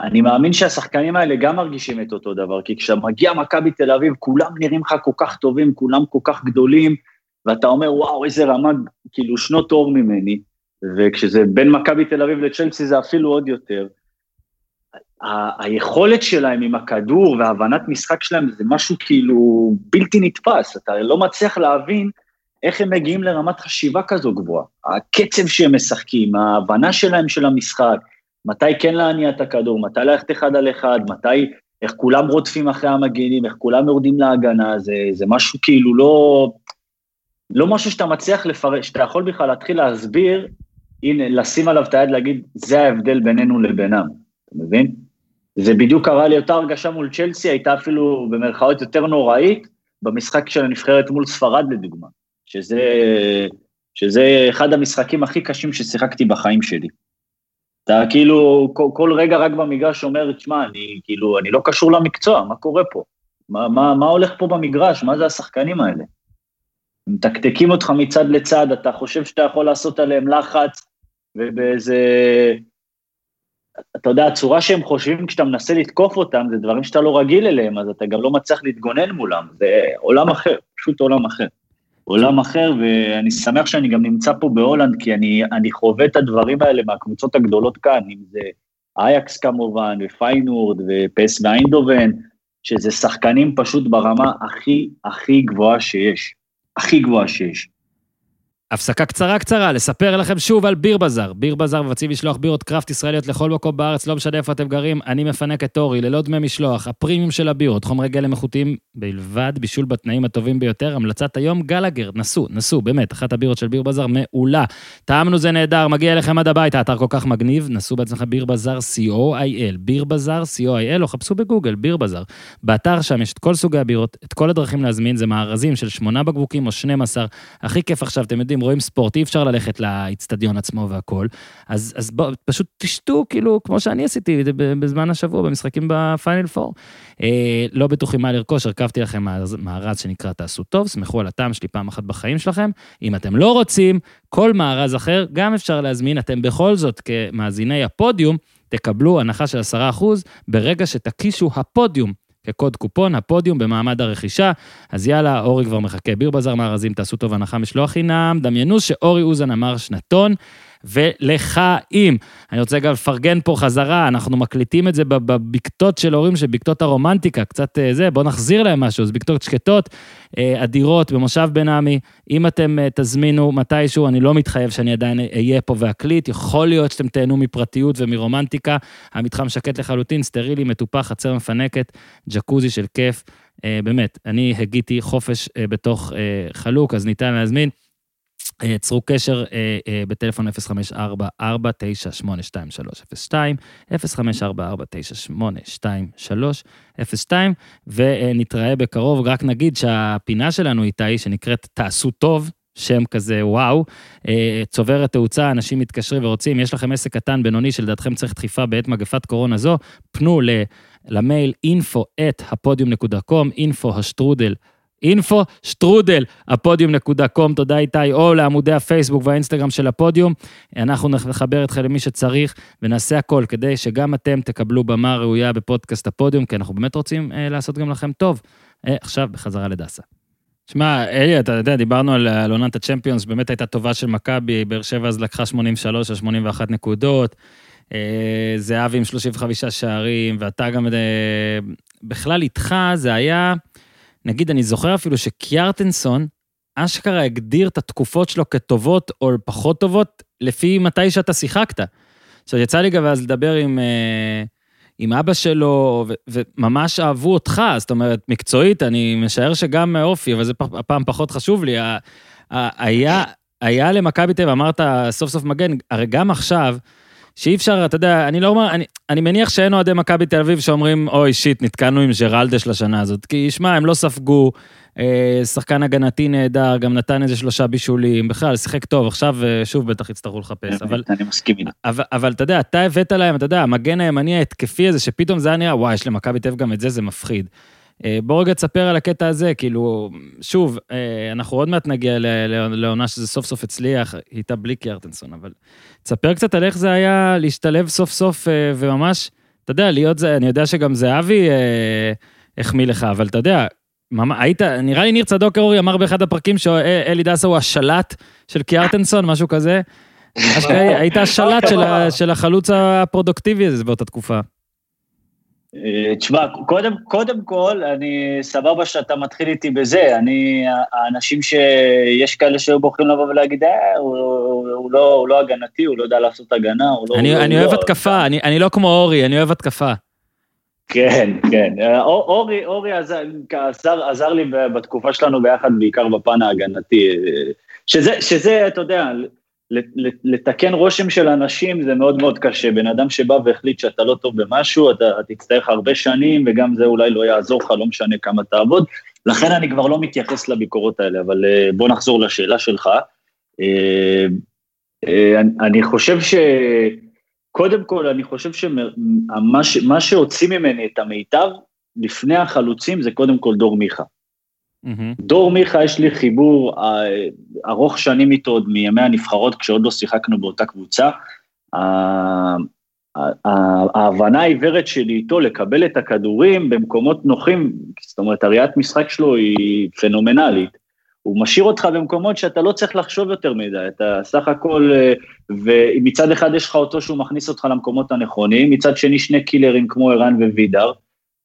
אני מאמין שהשחקנים האלה גם מרגישים את אותו דבר, כי כשמגיע מכבי תל אביב, כולם נראים לך כל כך טובים, כולם כל כך גדולים, ואתה אומר, וואו, איזה רמה, כאילו, שנות אור ממני, וכשזה בין מכבי תל אביב לצ'לסי זה אפילו עוד יותר. ה- היכולת שלהם עם הכדור והבנת משחק שלהם זה משהו כאילו בלתי נתפס, אתה לא מצליח להבין איך הם מגיעים לרמת חשיבה כזו גבוהה. הקצב שהם משחקים, ההבנה שלהם של המשחק, מתי כן להניע את הכדור, מתי ללכת אחד על אחד, מתי, איך כולם רודפים אחרי המגנים, איך כולם יורדים להגנה, זה, זה משהו כאילו לא, לא משהו שאתה מצליח לפרש, שאתה יכול בכלל להתחיל להסביר, הנה, לשים עליו את היד, להגיד, זה ההבדל בינינו לבינם, אתה מבין? זה בדיוק קרה לי אותה הרגשה מול צ'לסי, הייתה אפילו במרכאות יותר נוראית, במשחק של הנבחרת מול ספרד לדוגמה, שזה, שזה אחד המשחקים הכי קשים ששיחקתי בחיים שלי. אתה כאילו כל, כל רגע רק במגרש אומר, תשמע, אני כאילו, אני לא קשור למקצוע, מה קורה פה? מה, מה, מה הולך פה במגרש? מה זה השחקנים האלה? הם מתקתקים אותך מצד לצד, אתה חושב שאתה יכול לעשות עליהם לחץ, ובאיזה... אתה יודע, הצורה שהם חושבים כשאתה מנסה לתקוף אותם, זה דברים שאתה לא רגיל אליהם, אז אתה גם לא מצליח להתגונן מולם. זה עולם אחר, פשוט עולם אחר. עולם אחר, ואני שמח שאני גם נמצא פה בהולנד, כי אני, אני חווה את הדברים האלה מהקבוצות הגדולות כאן, אם זה אייקס כמובן, ופיינורד, ופסוו איינדהובן, שזה שחקנים פשוט ברמה הכי הכי גבוהה שיש. הכי גבוהה שיש. הפסקה קצרה קצרה, לספר לכם שוב על ביר בזאר. ביר בזאר מבצעים לשלוח בירות קראפט ישראליות לכל מקום בארץ, לא משנה איפה אתם גרים, אני מפנק את אורי, ללא דמי משלוח, הפרימיום של הבירות, חומרי גלם איכותיים בלבד, בישול בתנאים הטובים ביותר, המלצת היום גלגר, נסו, נסו, באמת, אחת הבירות של ביר בזאר מעולה. טעמנו זה נהדר, מגיע אליכם עד הבית, האתר כל כך מגניב, נסו בעצמכם ביר בזאר co.il, ביר בזאר co.il, או חפשו בגוגל, ביר בזאר. באתר שם יש את כל סוגי הבירות, את כל הדרכים להזמין, זה מארזים של שמונה בקבוקים או 12, הכי כיף עכשיו, אתם יודעים, רואים ספורט, אי אפשר ללכת לאיצטדיון עצמו והכל, אז, אז בואו, פשוט תשתו, כאילו, כמו שאני עשיתי בזמן השבוע, במשחקים בפיינל פור. אה, לא בטוחים מה לרכוש, הרכבתי לכם מארז שנקרא תעשו טוב, סמכו על הטעם שלי פעם אחת בחיים שלכם. אם אתם לא רוצים, כל מארז אחר גם אפשר להזמין, אתם בכל זאת, כמאזיני הפודיום, תקבלו הנחה של 10% ברגע שתקישו הפודיום. כקוד קופון, הפודיום במעמד הרכישה. אז יאללה, אורי כבר מחכה. ביר בזאר מארזים, תעשו טוב הנחה משלוח חינם. דמיינו שאורי אוזן אמר שנתון. ולחיים. אני רוצה גם לפרגן פה חזרה, אנחנו מקליטים את זה בבקתות של הורים, שבקתות הרומנטיקה, קצת אה, זה, בואו נחזיר להם משהו, אז בקתות שקטות, אה, אדירות במושב בן עמי. אם אתם אה, תזמינו מתישהו, אני לא מתחייב שאני עדיין אהיה פה ואקליט, יכול להיות שאתם תהנו מפרטיות ומרומנטיקה. המתחם שקט לחלוטין, סטרילי, מטופח, חצר מפנקת, ג'קוזי של כיף. באמת, אני הגיתי חופש בתוך חלוק, אז ניתן להזמין. יצרו קשר אה, אה, בטלפון 054-4982-302, 054-4982-302, ונתראה בקרוב. רק נגיד שהפינה שלנו איתה היא שנקראת תעשו טוב, שם כזה וואו, אה, צוברת תאוצה, אנשים מתקשרים ורוצים, יש לכם עסק קטן, בינוני, שלדעתכם צריך דחיפה בעת מגפת קורונה זו, פנו למייל info at info השטרודל אינפו, שטרודל, הפודיום נקודה קום, תודה איתי, או לעמודי הפייסבוק והאינסטגרם של הפודיום. אנחנו נחבר אתכם למי שצריך, ונעשה הכל כדי שגם אתם תקבלו במה ראויה בפודקאסט הפודיום, כי אנחנו באמת רוצים אה, לעשות גם לכם טוב. אה, עכשיו, בחזרה לדסה. שמע, אלי, אתה יודע, דיברנו על, על עונת הצ'מפיונס, באמת הייתה טובה של מכבי, באר שבע אז לקחה 83 או 81 נקודות. אה, זהבי עם 35 שערים, ואתה גם, אה, בכלל איתך זה היה... נגיד, אני זוכר אפילו שקיארטנסון, אשכרה הגדיר את התקופות שלו כטובות או פחות טובות, לפי מתי שאתה שיחקת. עכשיו, יצא לי גם אז לדבר עם, אה, עם אבא שלו, ו, וממש אהבו אותך, זאת אומרת, מקצועית, אני משער שגם אופי, אבל זה הפעם פחות חשוב לי. היה, היה למכבי תל אביב, אמרת סוף סוף מגן, הרי גם עכשיו, שאי אפשר, אתה יודע, אני לא אומר, אני, אני מניח שאין אוהדי מכבי תל אביב שאומרים, אוי, שיט, נתקענו עם ג'רלדש לשנה הזאת. כי שמע, הם לא ספגו, אה, שחקן הגנתי נהדר, גם נתן איזה שלושה בישולים, בכלל, שיחק טוב, עכשיו אה, שוב בטח יצטרכו לחפש. אבל, אני מסכים איתך. אבל, אבל אתה יודע, אתה הבאת להם, אתה יודע, המגן הימני ההתקפי הזה, שפתאום זה היה נראה, וואי, יש למכבי תל אביב גם את זה, זה מפחיד. אה, בוא רגע תספר על הקטע הזה, כאילו, שוב, אה, אנחנו עוד מעט נגיע לעונה שזה סוף סוף הצליח, הייתה בלי קיארטנסון, אבל תספר קצת על איך זה היה להשתלב סוף סוף אה, וממש, אתה יודע, להיות זה, אני יודע שגם זהבי החמיא לך, אבל אתה יודע, היית, נראה לי ניר צדוק אורי אמר באחד הפרקים שאלי דסה הוא השלט של קיארטנסון, משהו כזה. היית השלט של החלוץ הפרודוקטיבי הזה באותה תקופה. אה, תשמע, קודם, קודם כל, אני סבבה שאתה מתחיל איתי בזה. אני, האנשים שיש כאלה שהיו בוחרים לבוא ולהגיד, אה, הוא, הוא, הוא, לא, הוא לא הגנתי, הוא לא יודע לעשות הגנה, הוא לא... אני, הוא אני לא, אוהב לא, התקפה, אני, אני לא כמו אורי, אני אוהב התקפה. כן, כן. אה, אורי, אורי עזר, עזר, עזר לי בתקופה שלנו ביחד, בעיקר בפן ההגנתי. אה, שזה, שזה, אתה יודע, לתקן רושם של אנשים זה מאוד מאוד קשה. בן אדם שבא והחליט שאתה לא טוב במשהו, אתה תצטרך הרבה שנים, וגם זה אולי לא יעזור לך, לא משנה כמה תעבוד. לכן אני כבר לא מתייחס לביקורות האלה, אבל אה, בוא נחזור לשאלה שלך. אה, אה, אני חושב ש... קודם כל, אני חושב שמה שהוציא ממני את המיטב לפני החלוצים זה קודם כל דור מיכה. Mm-hmm. דור מיכה, יש לי חיבור אה, ארוך שנים איתו עוד מימי הנבחרות, כשעוד לא שיחקנו באותה קבוצה. ההבנה העיוורת שלי איתו לקבל את הכדורים במקומות נוחים, זאת אומרת, הראיית משחק שלו היא פנומנלית. הוא משאיר אותך במקומות שאתה לא צריך לחשוב יותר מדי, אתה סך הכל, אה, ומצד אחד יש לך אותו שהוא מכניס אותך למקומות הנכונים, מצד שני שני קילרים כמו ערן ווידר,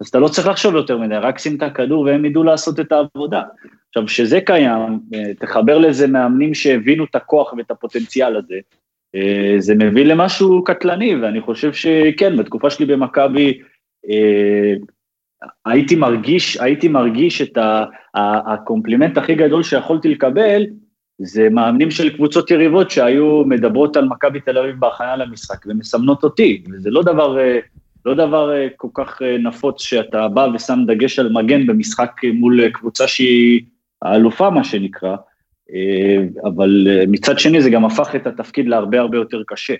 אז אתה לא צריך לחשוב יותר מדי, רק שים את הכדור והם ידעו לעשות את העבודה. עכשיו, כשזה קיים, אה, תחבר לזה מאמנים שהבינו את הכוח ואת הפוטנציאל הזה, אה, זה מביא למשהו קטלני, ואני חושב שכן, בתקופה שלי במכבי, אה, הייתי מרגיש, הייתי מרגיש את הקומפלימנט הכי גדול שיכולתי לקבל, זה מאמנים של קבוצות יריבות שהיו מדברות על מכבי תל אביב בהכנה למשחק ומסמנות אותי, וזה לא דבר לא דבר אה, כל כך אה, נפוץ שאתה בא ושם דגש על מגן במשחק מול קבוצה שהיא האלופה, מה שנקרא, אה, אבל מצד שני זה גם הפך את התפקיד להרבה הרבה יותר קשה.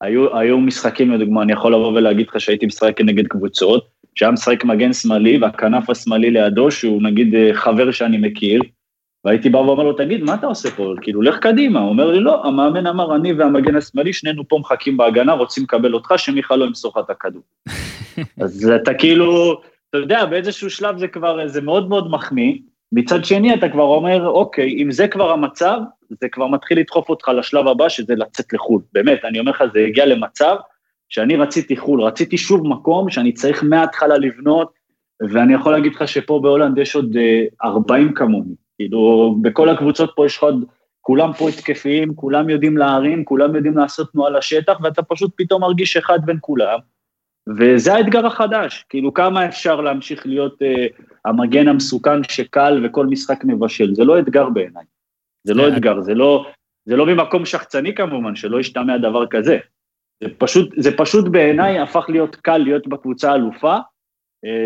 היו, היו משחקים, לדוגמה, אני יכול לבוא ולהגיד לך שהייתי משחק כנגד קבוצות, שהיה משחק מגן שמאלי והכנף השמאלי לידו, שהוא נגיד חבר שאני מכיר, והייתי בא ואומר לו, תגיד, מה אתה עושה פה? כאילו, לך קדימה. הוא אומר לי, לא, המאמן אמר, אני והמגן השמאלי, שנינו פה מחכים בהגנה, רוצים לקבל אותך, שמיכה לא ימסור לך את הכדור. אז אתה כאילו, אתה יודע, באיזשהו שלב זה כבר, זה מאוד מאוד מחמיא. מצד שני, אתה כבר אומר, אוקיי, אם זה כבר המצב, זה כבר מתחיל לדחוף אותך לשלב הבא, שזה לצאת לחו"ל. באמת, אני אומר לך, זה הגיע למצב שאני רציתי חו"ל, רציתי שוב מקום שאני צריך מההתחלה לבנות, ואני יכול להגיד לך שפה בהולנד יש עוד 40 אה, כמוני. כאילו, בכל הקבוצות פה יש לך עוד, כולם פה התקפיים, כולם יודעים להרים, כולם יודעים לעשות תנועה לשטח, ואתה פשוט פתאום מרגיש אחד בין כולם. וזה האתגר החדש, כאילו כמה אפשר להמשיך להיות אה, המגן המסוכן שקל וכל משחק מבשל, זה לא אתגר בעיניי, זה לא אתגר, זה לא, זה לא ממקום שחצני כמובן, שלא ישתמע דבר כזה. זה פשוט, זה פשוט בעיניי הפך להיות קל להיות בקבוצה האלופה, אה,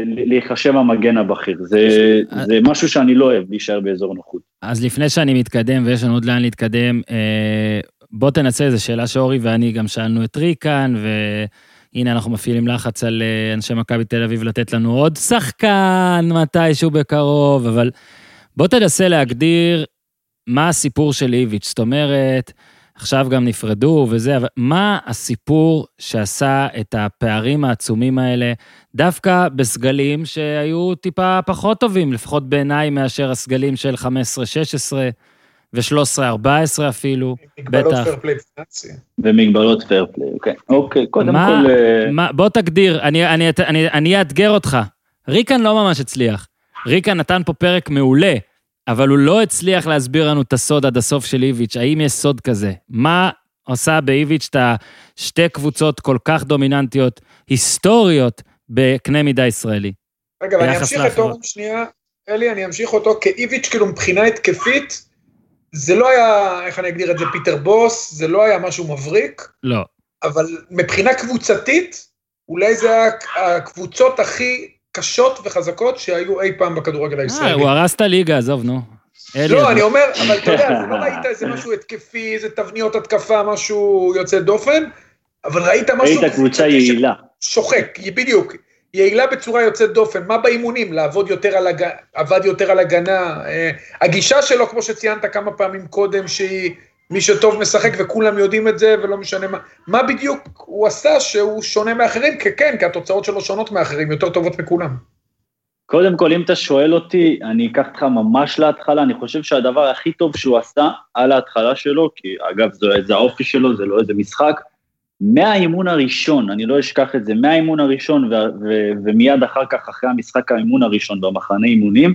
להיחשב המגן הבכיר. זה, זה משהו שאני לא אוהב, להישאר באזור נוחות. אז לפני שאני מתקדם, ויש לנו עוד לאן להתקדם, אה, בוא תנסה, איזו שאלה שאורי ואני גם שאלנו את ריקן, והנה אנחנו מפעילים לחץ על אה, אנשי מכבי תל אביב לתת לנו עוד שחקן מתישהו בקרוב, אבל בוא תנסה להגדיר מה הסיפור של איביץ', זאת אומרת, עכשיו גם נפרדו וזה, אבל מה הסיפור שעשה את הפערים העצומים האלה, דווקא בסגלים שהיו טיפה פחות טובים, לפחות בעיניי, מאשר הסגלים של 15-16 ו-13-14 אפילו, מגבלות פליי פיננסי. ומגבלות פייר פליי, אוקיי. אוקיי, קודם מה, כל... אה, מה, בוא תגדיר, אני, אני, אני, אני אאתגר אותך. ריקן לא ממש הצליח. ריקן נתן פה פרק מעולה, אבל הוא לא הצליח להסביר לנו את הסוד עד הסוף של איביץ'. האם יש סוד כזה? מה עושה באיביץ' את השתי קבוצות כל כך דומיננטיות, היסטוריות, בקנה מידה ישראלי? רגע, ואני ביחס אמשיך את. אורן שנייה, אלי, אני אמשיך אותו כאיביץ', כאילו מבחינה התקפית, זה לא היה, איך אני אגדיר את זה, פיטר בוס, זה לא היה משהו מבריק, לא. אבל מבחינה קבוצתית, אולי זה הקבוצות הכי קשות וחזקות שהיו אי פעם בכדורגל אה, הישראלי. הוא הרס את הליגה, עזוב, נו. לא, אני אומר, אבל אתה יודע, זה לא ראית איזה משהו התקפי, איזה תבניות התקפה, משהו יוצא דופן, אבל ראית משהו... היית קבוצה יעילה. שוחק, בדיוק. יעילה בצורה יוצאת דופן. מה באימונים? לעבוד יותר על הגנה, עבד יותר על הגנה. אה, הגישה שלו, כמו שציינת כמה פעמים קודם, שהיא מי שטוב משחק וכולם יודעים את זה ולא משנה מה. מה בדיוק הוא עשה שהוא שונה מאחרים? כי כן, כי התוצאות שלו שונות מאחרים, יותר טובות מכולם. קודם כל, אם אתה שואל אותי, אני אקח אותך ממש להתחלה, אני חושב שהדבר הכי טוב שהוא עשה על ההתחלה שלו, כי אגב, זה, זה האופי שלו, זה לא איזה משחק, מהאימון הראשון, אני לא אשכח את זה, מהאימון הראשון ו- ו- ומיד אחר כך, אחרי המשחק האימון הראשון במחנה אימונים,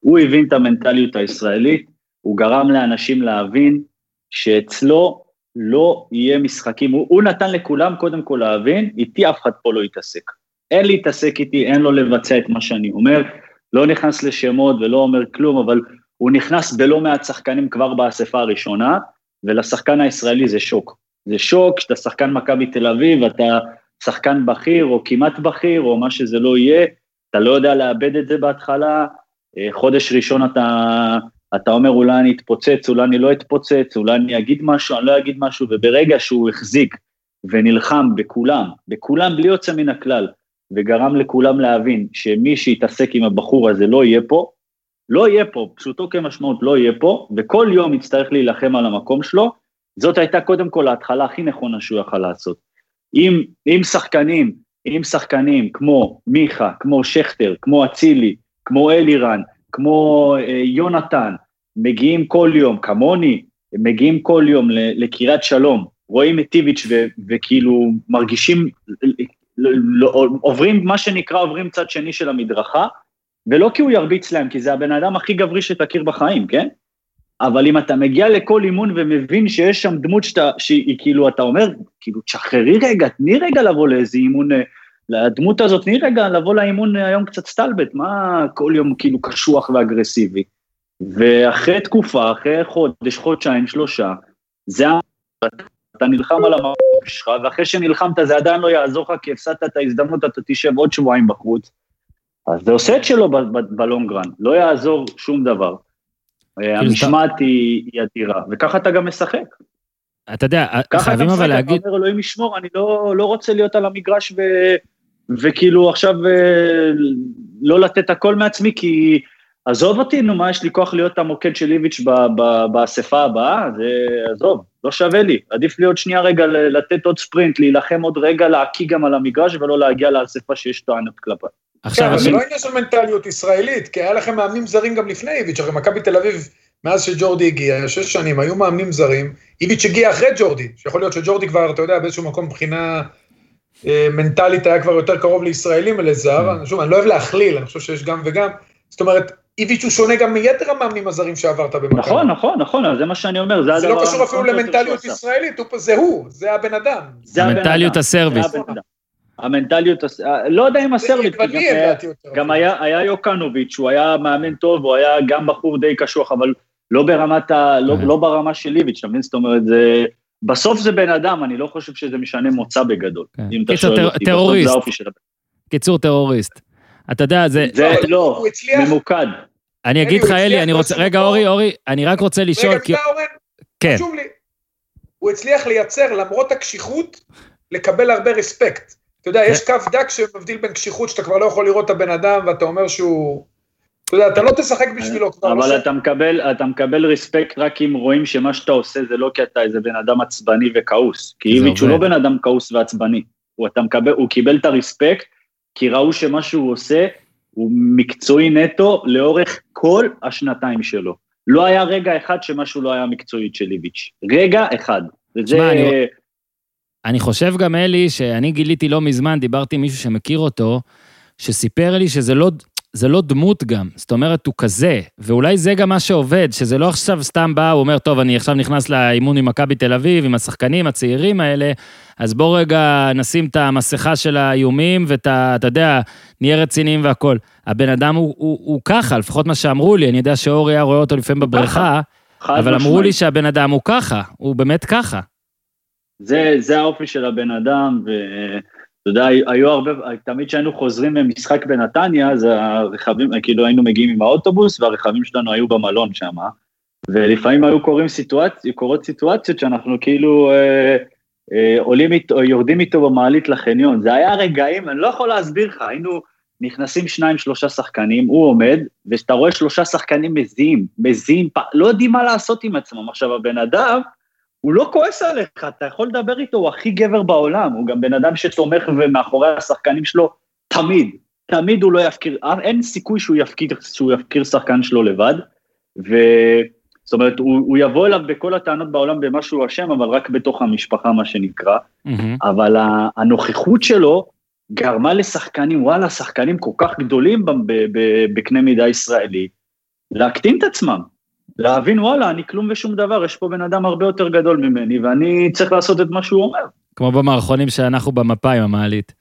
הוא הבין את המנטליות הישראלית, הוא גרם לאנשים להבין שאצלו לא יהיה משחקים, הוא, הוא נתן לכולם קודם כל להבין, איתי אף אחד פה לא יתעסק. אין להתעסק איתי, אין לו לבצע את מה שאני אומר, לא נכנס לשמות ולא אומר כלום, אבל הוא נכנס בלא מעט שחקנים כבר באספה הראשונה, ולשחקן הישראלי זה שוק. זה שוק שאתה שחקן מכבי תל אביב, אתה שחקן בכיר או כמעט בכיר, או מה שזה לא יהיה, אתה לא יודע לאבד את זה בהתחלה, אה, חודש ראשון אתה, אתה אומר אולי אני אתפוצץ, אולי אני לא אתפוצץ, אולי אני אגיד משהו, אני לא אגיד משהו, וברגע שהוא החזיק ונלחם בכולם, בכולם בלי יוצא מן הכלל, וגרם לכולם להבין שמי שיתעסק עם הבחור הזה לא יהיה פה, לא יהיה פה, פשוטו כמשמעות לא יהיה פה, וכל יום יצטרך להילחם על המקום שלו, זאת הייתה קודם כל ההתחלה הכי נכונה שהוא יכל לעשות. אם, אם שחקנים, אם שחקנים כמו מיכה, כמו שכטר, כמו אצילי, כמו אלירן, כמו אה, יונתן, מגיעים כל יום, כמוני, מגיעים כל יום לקריית שלום, רואים את טיביץ' ו- וכאילו מרגישים, לא- עוברים, מה שנקרא עוברים צד שני של המדרכה, ולא כי הוא ירביץ להם, כי זה הבן אדם הכי גברי שתכיר בחיים, כן? אבל אם אתה מגיע לכל אימון ומבין שיש שם דמות שאתה, שהיא כאילו, אתה אומר, כאילו, תשחררי רגע, תני רגע לבוא לאיזה אימון, אה, לדמות הזאת, תני רגע לבוא לאימון היום קצת סטלבט, מה כל יום כאילו קשוח ואגרסיבי. ואחרי תקופה, אחרי חודש, חודשיים, שלושה, זה. אתה נלחם על המקום שלך, ואחרי שנלחמת זה עדיין לא יעזור לך, כי הפסדת את ההזדמנות, אתה תשב עוד שבועיים בחוץ. אז זה עושה את שלו ב- ב- בלונגרן, לא יעזור שום דבר. אה, המשמעת היא אדירה, וככה אתה גם משחק. אתה יודע, ככה חייבים אתה אבל משחק, להגיד, אתה אומר, אלוהים ישמור, אני לא, לא רוצה להיות על המגרש ו, וכאילו עכשיו אה, לא לתת הכל מעצמי, כי עזוב אותי, נו, מה יש לי כוח להיות המוקד של איביץ' באספה הבאה? זה, עזוב, לא שווה לי. עדיף לי עוד שנייה רגע לתת עוד ספרינט, להילחם עוד רגע, להקיא גם על המגרש ולא להגיע לאספה שיש טוענות כלפיי. כן, עכשיו, אבל זה לא עניין של מנטליות ישראלית, כי היה לכם מאמנים זרים גם לפני איביץ', הרי מכבי תל אביב, מאז שג'ורדי הגיע, שש שנים, היו מאמנים זרים, איביץ' הגיע אחרי ג'ורדי, שיכול להיות שג'ורדי כבר, אתה יודע, באיזשהו מקום מבחינה מנטלית היה כבר יותר קרוב לישראלים ולזר, Mm. שוב, אני לא אוהב להכליל, אני חושב שיש גם וגם, זאת אומרת, איביץ' הוא שונה גם מיתר המאמנים הזרים שעברת במכבי. נכון, נכון, נכון, אז זה מה שאני אומר, זה זה הדבר לא קשור אפילו למנטליות. ישראלית, הוא זה הוא, זה הבן אדם. זה הבן המנטליות אדם, הסרבית. זה הבן אדם. המנטליות, אה, לא יודע אם הסרבית, כי גם היה- היה, היה יוקנוביץ', הוא היה מאמן טוב, הוא היה גם בחור די קשוח, אבל לא ברמת ה... לא, כן. לא ברמה של ליביץ', אתה מבין? זאת אומרת, זה... בסוף זה בן אדם, אני לא חושב שזה משנה מוצא בגדול, כן. אם אתה שואל טר- אותי. בסוף טרוריסט. זה האופי של הבן קיצור טרוריסט. אתה יודע, זה... זה לא, לא, הוא הצליח- ממוקד. אני אגיד לך, אלי, אני רוצה... רגע, אורי, אורי, אני רק רוצה לשאול, רגע. שנייה, אורן, כן. חשוב לי. הוא הצליח לייצר, למרות הקשיחות, לקבל הרבה רספקט. אתה יודע, יש קו דק שמבדיל בין קשיחות, שאתה כבר לא יכול לראות את הבן אדם, ואתה אומר שהוא... אתה יודע, אתה לא תשחק בשבילו כבר. לא אבל אתה מקבל, אתה מקבל רספקט רק אם רואים שמה שאתה עושה זה לא כי אתה איזה בן אדם עצבני וכעוס. כי איביץ' הוא לא. בן אדם כעוס ועצבני. הוא, מקבל, הוא קיבל את הרספקט, כי ראו שמה שהוא עושה הוא מקצועי נטו לאורך כל השנתיים שלו. לא היה רגע אחד שמשהו לא היה מקצועית של איביץ'. רגע אחד. וזה... תשמע, אני- אני חושב גם, אלי, שאני גיליתי לא מזמן, דיברתי עם מישהו שמכיר אותו, שסיפר לי שזה לא, זה לא דמות גם, זאת אומרת, הוא כזה, ואולי זה גם מה שעובד, שזה לא עכשיו סתם בא, הוא אומר, טוב, אני עכשיו נכנס לאימון עם מכבי תל אביב, עם השחקנים הצעירים האלה, אז בוא רגע נשים את המסכה של האיומים ואת ה... אתה יודע, נהיה רציניים והכול. הבן אדם הוא, הוא, הוא ככה, לפחות מה שאמרו לי, אני יודע שאורי היה רואה אותו לפעמים בבריכה, אבל אמרו משמעית. לי שהבן אדם הוא ככה, הוא באמת ככה. זה, זה האופי של הבן אדם, ואתה יודע, היו הרבה, תמיד כשהיינו חוזרים ממשחק בנתניה, אז הרכבים, כאילו היינו מגיעים עם האוטובוס, והרכבים שלנו היו במלון שם, ולפעמים היו קורים סיטואציות, קורות סיטואציות שאנחנו כאילו אה, אה, עולים איתו, יורדים איתו במעלית לחניון. זה היה רגעים, אני לא יכול להסביר לך, היינו נכנסים שניים, שלושה שחקנים, הוא עומד, וכשאתה רואה שלושה שחקנים מזיעים, מזיעים, לא יודעים מה לעשות עם עצמם. עכשיו, הבן אדם, הוא לא כועס עליך, אתה יכול לדבר איתו, הוא הכי גבר בעולם, הוא גם בן אדם שתומך ומאחורי השחקנים שלו תמיד, תמיד הוא לא יפקיר, אין סיכוי שהוא יפקיר, שהוא יפקיר שחקן שלו לבד, ו... זאת אומרת, הוא, הוא יבוא אליו בכל הטענות בעולם במה שהוא אשם, אבל רק בתוך המשפחה, מה שנקרא. מהמם. אבל הנוכחות שלו גרמה לשחקנים, וואלה, שחקנים כל כך גדולים בקנה מידה ישראלי, להקטין את עצמם. להבין, וואלה, אני כלום ושום דבר, יש פה בן אדם הרבה יותר גדול ממני, ואני צריך לעשות את מה שהוא אומר. כמו במערכונים שאנחנו במפה עם המעלית.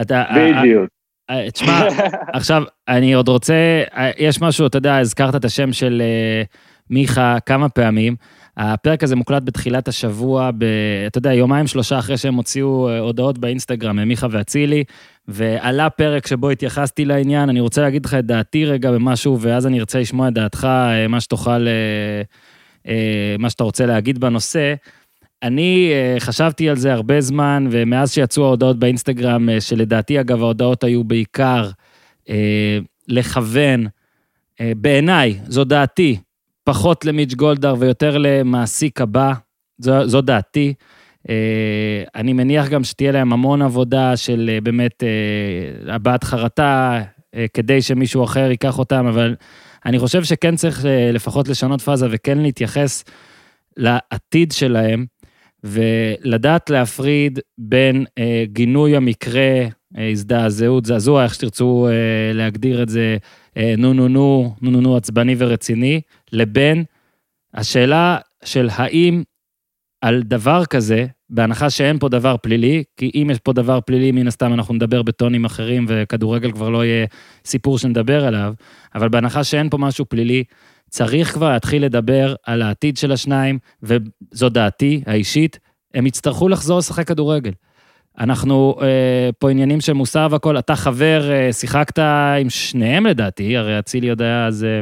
אתה... בדיוק. אה, תשמע, עכשיו, אני עוד רוצה, אה, יש משהו, אתה יודע, הזכרת את השם של אה, מיכה כמה פעמים. הפרק הזה מוקלט בתחילת השבוע, ב, אתה יודע, יומיים שלושה אחרי שהם הוציאו אה, הודעות באינסטגרם, מיכה ואצילי, ועלה פרק שבו התייחסתי לעניין. אני רוצה להגיד לך את דעתי רגע במשהו, ואז אני ארצה לשמוע את דעתך, אה, מה שתוכל, אה, מה שאתה רוצה להגיד בנושא. אני חשבתי על זה הרבה זמן, ומאז שיצאו ההודעות באינסטגרם, שלדעתי, אגב, ההודעות היו בעיקר לכוון, בעיניי, זו דעתי, פחות למיץ' גולדהר ויותר למעסיק הבא, זו, זו דעתי. אה, אני מניח גם שתהיה להם המון עבודה של אה, באמת אה, הבעת חרטה, כדי שמישהו אחר ייקח אותם, אבל אני חושב שכן צריך לפחות לשנות פאזה וכן להתייחס לעתיד שלהם, ולדעת להפריד בין גינוי המקרה, הזדעזעות, זעזוע, איך שתרצו להגדיר את זה, נו נו נו, נו נו נו עצבני ורציני, לבין השאלה של האם על דבר כזה, בהנחה שאין פה דבר פלילי, כי אם יש פה דבר פלילי, מן הסתם אנחנו נדבר בטונים אחרים, וכדורגל כבר לא יהיה סיפור שנדבר עליו, אבל בהנחה שאין פה משהו פלילי, צריך כבר להתחיל לדבר על העתיד של השניים, וזו דעתי האישית, הם יצטרכו לחזור לשחק כדורגל. אנחנו אה, פה עניינים של מוסר והכל, אתה חבר, אה, שיחקת עם שניהם לדעתי, הרי אצילי עוד היה אז אה,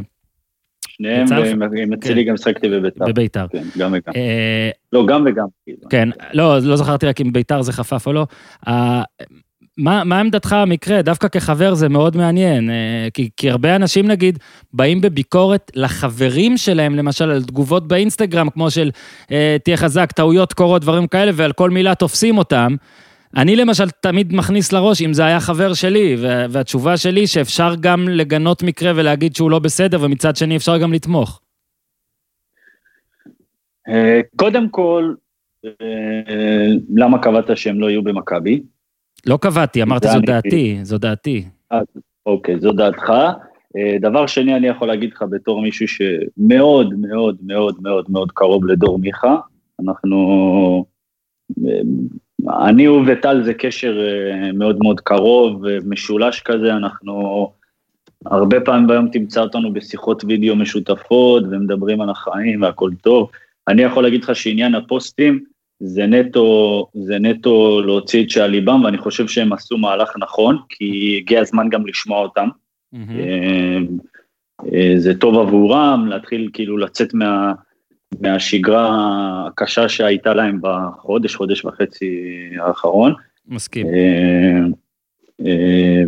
שניהם, יצא לך? ועם אצילי גם שחקתי בביתר. בביתר. כן, גם וגם. אה, לא, גם וגם. כן, לא, לא זכרתי רק אם ביתר זה חפף או לא. אה, מה, מה עמדתך המקרה? דווקא כחבר זה מאוד מעניין, אה, כי, כי הרבה אנשים נגיד באים בביקורת לחברים שלהם, למשל על תגובות באינסטגרם, כמו של אה, תהיה חזק, טעויות קורות, דברים כאלה, ועל כל מילה תופסים אותם. אני למשל תמיד מכניס לראש אם זה היה חבר שלי, וה- והתשובה שלי שאפשר גם לגנות מקרה ולהגיד שהוא לא בסדר, ומצד שני אפשר גם לתמוך. אה, קודם כל, אה, למה קבעת שהם לא יהיו במכבי? לא קבעתי, אמרתי זה זו דעתי, זו דעתי. אוקיי, זו דעתך. אה, דבר שני, אני יכול להגיד לך בתור מישהו שמאוד מאוד מאוד מאוד מאוד קרוב לדור מיכה, אנחנו... אני הוא וטל זה קשר אה, מאוד מאוד קרוב, אה, משולש כזה, אנחנו... הרבה פעמים ביום תמצא אותנו בשיחות וידאו משותפות ומדברים על החיים והכל טוב. אני יכול להגיד לך שעניין הפוסטים, זה נטו, זה נטו להוציא את שעל ליבם, ואני חושב שהם עשו מהלך נכון, כי הגיע הזמן גם לשמוע אותם. אה, זה טוב עבורם, להתחיל כאילו לצאת מה, מהשגרה הקשה שהייתה להם בחודש, חודש וחצי האחרון. מסכים.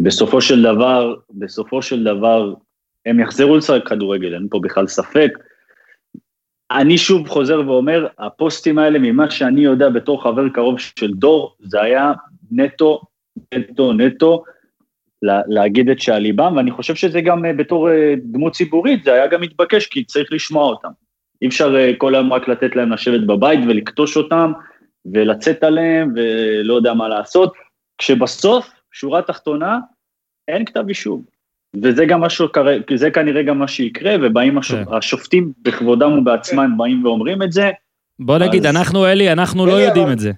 בסופו של דבר, בסופו של דבר, הם יחזרו לשחק כדורגל, אין פה בכלל ספק. אני שוב חוזר ואומר, הפוסטים האלה, ממה שאני יודע בתור חבר קרוב של דור, זה היה נטו, נטו, נטו, להגיד את שעל ליבם, ואני חושב שזה גם אה, בתור אה, דמות ציבורית, זה היה גם מתבקש, כי צריך לשמוע אותם. אי אפשר אה, כל היום רק לתת להם לשבת בבית ולכתוש אותם, ולצאת עליהם, ולא יודע מה לעשות, כשבסוף, שורה תחתונה, אין כתב אישום. וזה גם משהו, זה כנראה גם מה שיקרה, ובאים השופ, כן. השופטים בכבודם ובעצמם. באים ואומרים את זה. בוא נגיד, אז... אנחנו, אלי, אנחנו לא אלי, לא יודעים אבל... את זה.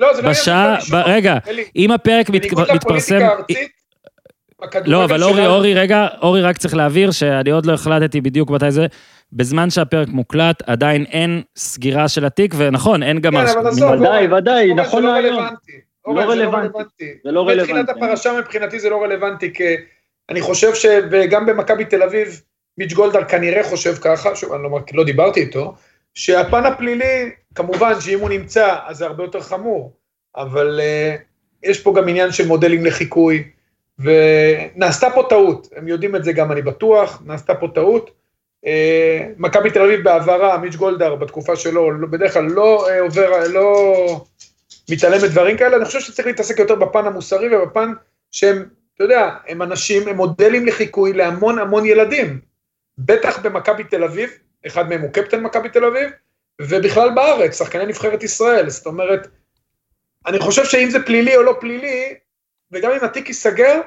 לא, זה לא בשעה, ב... רגע, אלי, אם הפרק מת... מתפרסם... לא, אבל אורי, אורי, רגע, אורי רק צריך להבהיר שאני עוד לא החלטתי בדיוק מתי זה. בזמן שהפרק מוקלט, עדיין אין סגירה של התיק, ונכון, אין גם... כן, אבל עזוב, ודאי, ודאי, נכון לא להיום. לא רלוונטי. זה לא רלוונטי. בתחילת הפרשה מבחינתי זה לא רלוונטי, כי אני חושב שגם במכבי תל אביב, מיץ' גולדהר כנראה חושב ככה, שוב, אני לא, לא דיברתי איתו, שהפן הפלילי, כמובן שאם הוא נמצא, אז זה הרבה יותר חמור, אבל uh, יש פה גם עניין של מודלים לחיקוי, ונעשתה פה טעות, הם יודעים את זה גם, אני בטוח, נעשתה פה טעות. Uh, מכבי תל אביב בעברה, מיץ' גולדהר בתקופה שלו, לא, בדרך כלל לא uh, עובר, לא מתעלם מדברים כאלה, אני חושב שצריך להתעסק יותר בפן המוסרי ובפן שהם אתה יודע, הם אנשים, הם מודלים לחיקוי להמון המון ילדים. בטח במכבי תל אביב, אחד מהם הוא קפטן מכבי תל אביב, ובכלל בארץ, שחקני נבחרת ישראל. זאת אומרת, אני חושב שאם זה פלילי או לא פלילי, וגם אם התיק ייסגר,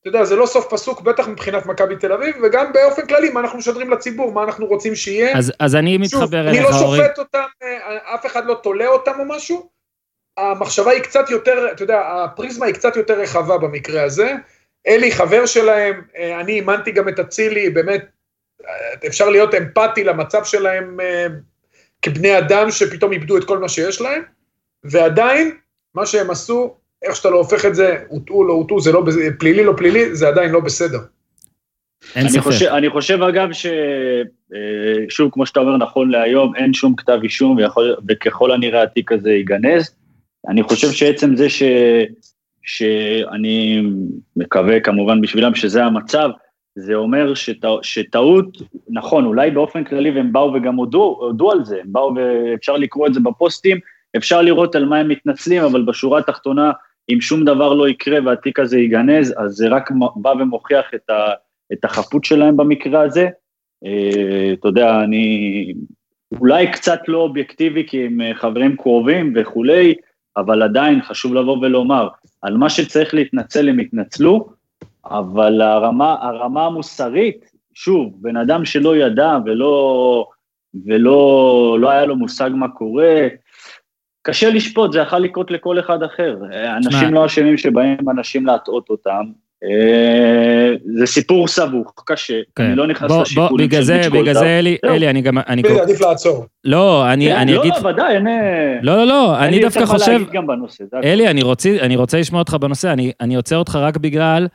אתה יודע, זה לא סוף פסוק, בטח מבחינת מכבי תל אביב, וגם באופן כללי, מה אנחנו משדרים לציבור, מה אנחנו רוצים שיהיה. אז, אז אני מתחבר אליך, אורי. אני לא שופט אותם, אה, אף אחד לא תולה אותם או משהו, המחשבה היא קצת יותר, אתה יודע, הפריזמה היא קצת יותר רחבה במקרה הזה. אלי חבר שלהם, אה, אני אימנתי גם את אצילי, באמת, אה, אפשר להיות אמפתי למצב שלהם כבני אדם שפתאום איבדו את כל מה שיש להם, ועדיין, מה שהם עשו, איך שאתה לא הופך את זה, הוטעו, לא הוטעו, זה לא פלילי, לא פלילי, זה עדיין לא בסדר. אין אני ספק. חושב, אני חושב אגב ששוב, כמו שאתה אומר, נכון להיום, אין שום כתב אישום, ויכול, וככל הנראה התיק הזה ייגנז. אני חושב שעצם זה ש, שאני מקווה כמובן בשבילם שזה המצב, זה אומר שט, שטעות, נכון, אולי באופן כללי והם באו וגם הודו, הודו על זה, הם באו ואפשר לקרוא את זה בפוסטים, אפשר לראות על מה הם מתנצלים, אבל בשורה התחתונה, אם שום דבר לא יקרה והתיק הזה ייגנז, אז זה רק בא ומוכיח את, ה, את החפות שלהם במקרה הזה. אה, אתה יודע, אני אולי קצת לא אובייקטיבי כי הם חברים קרובים וכולי, אבל עדיין חשוב לבוא ולומר, על מה שצריך להתנצל הם יתנצלו, אבל הרמה, הרמה המוסרית, שוב, בן אדם שלא ידע ולא, ולא לא היה לו מושג מה קורה, קשה לשפוט, זה יכול לקרות לכל אחד אחר. אנשים לא אשמים שבאים אנשים להטעות אותם, אה, זה סיפור סבוך, קשה, כן. אני לא נכנס לשיקולים של מיץ' בגלל זה, אלי, אלי, אני גם... אני בגלל עדיף לעצור. לא, אני, כן, אני לא, אגיד... לא, ודאי, אין... לא, לא, לא, אני דווקא חושב... אלי, אני רוצה, אני רוצה לשמוע אותך בנושא, אני, אני עוצר אותך רק בגלל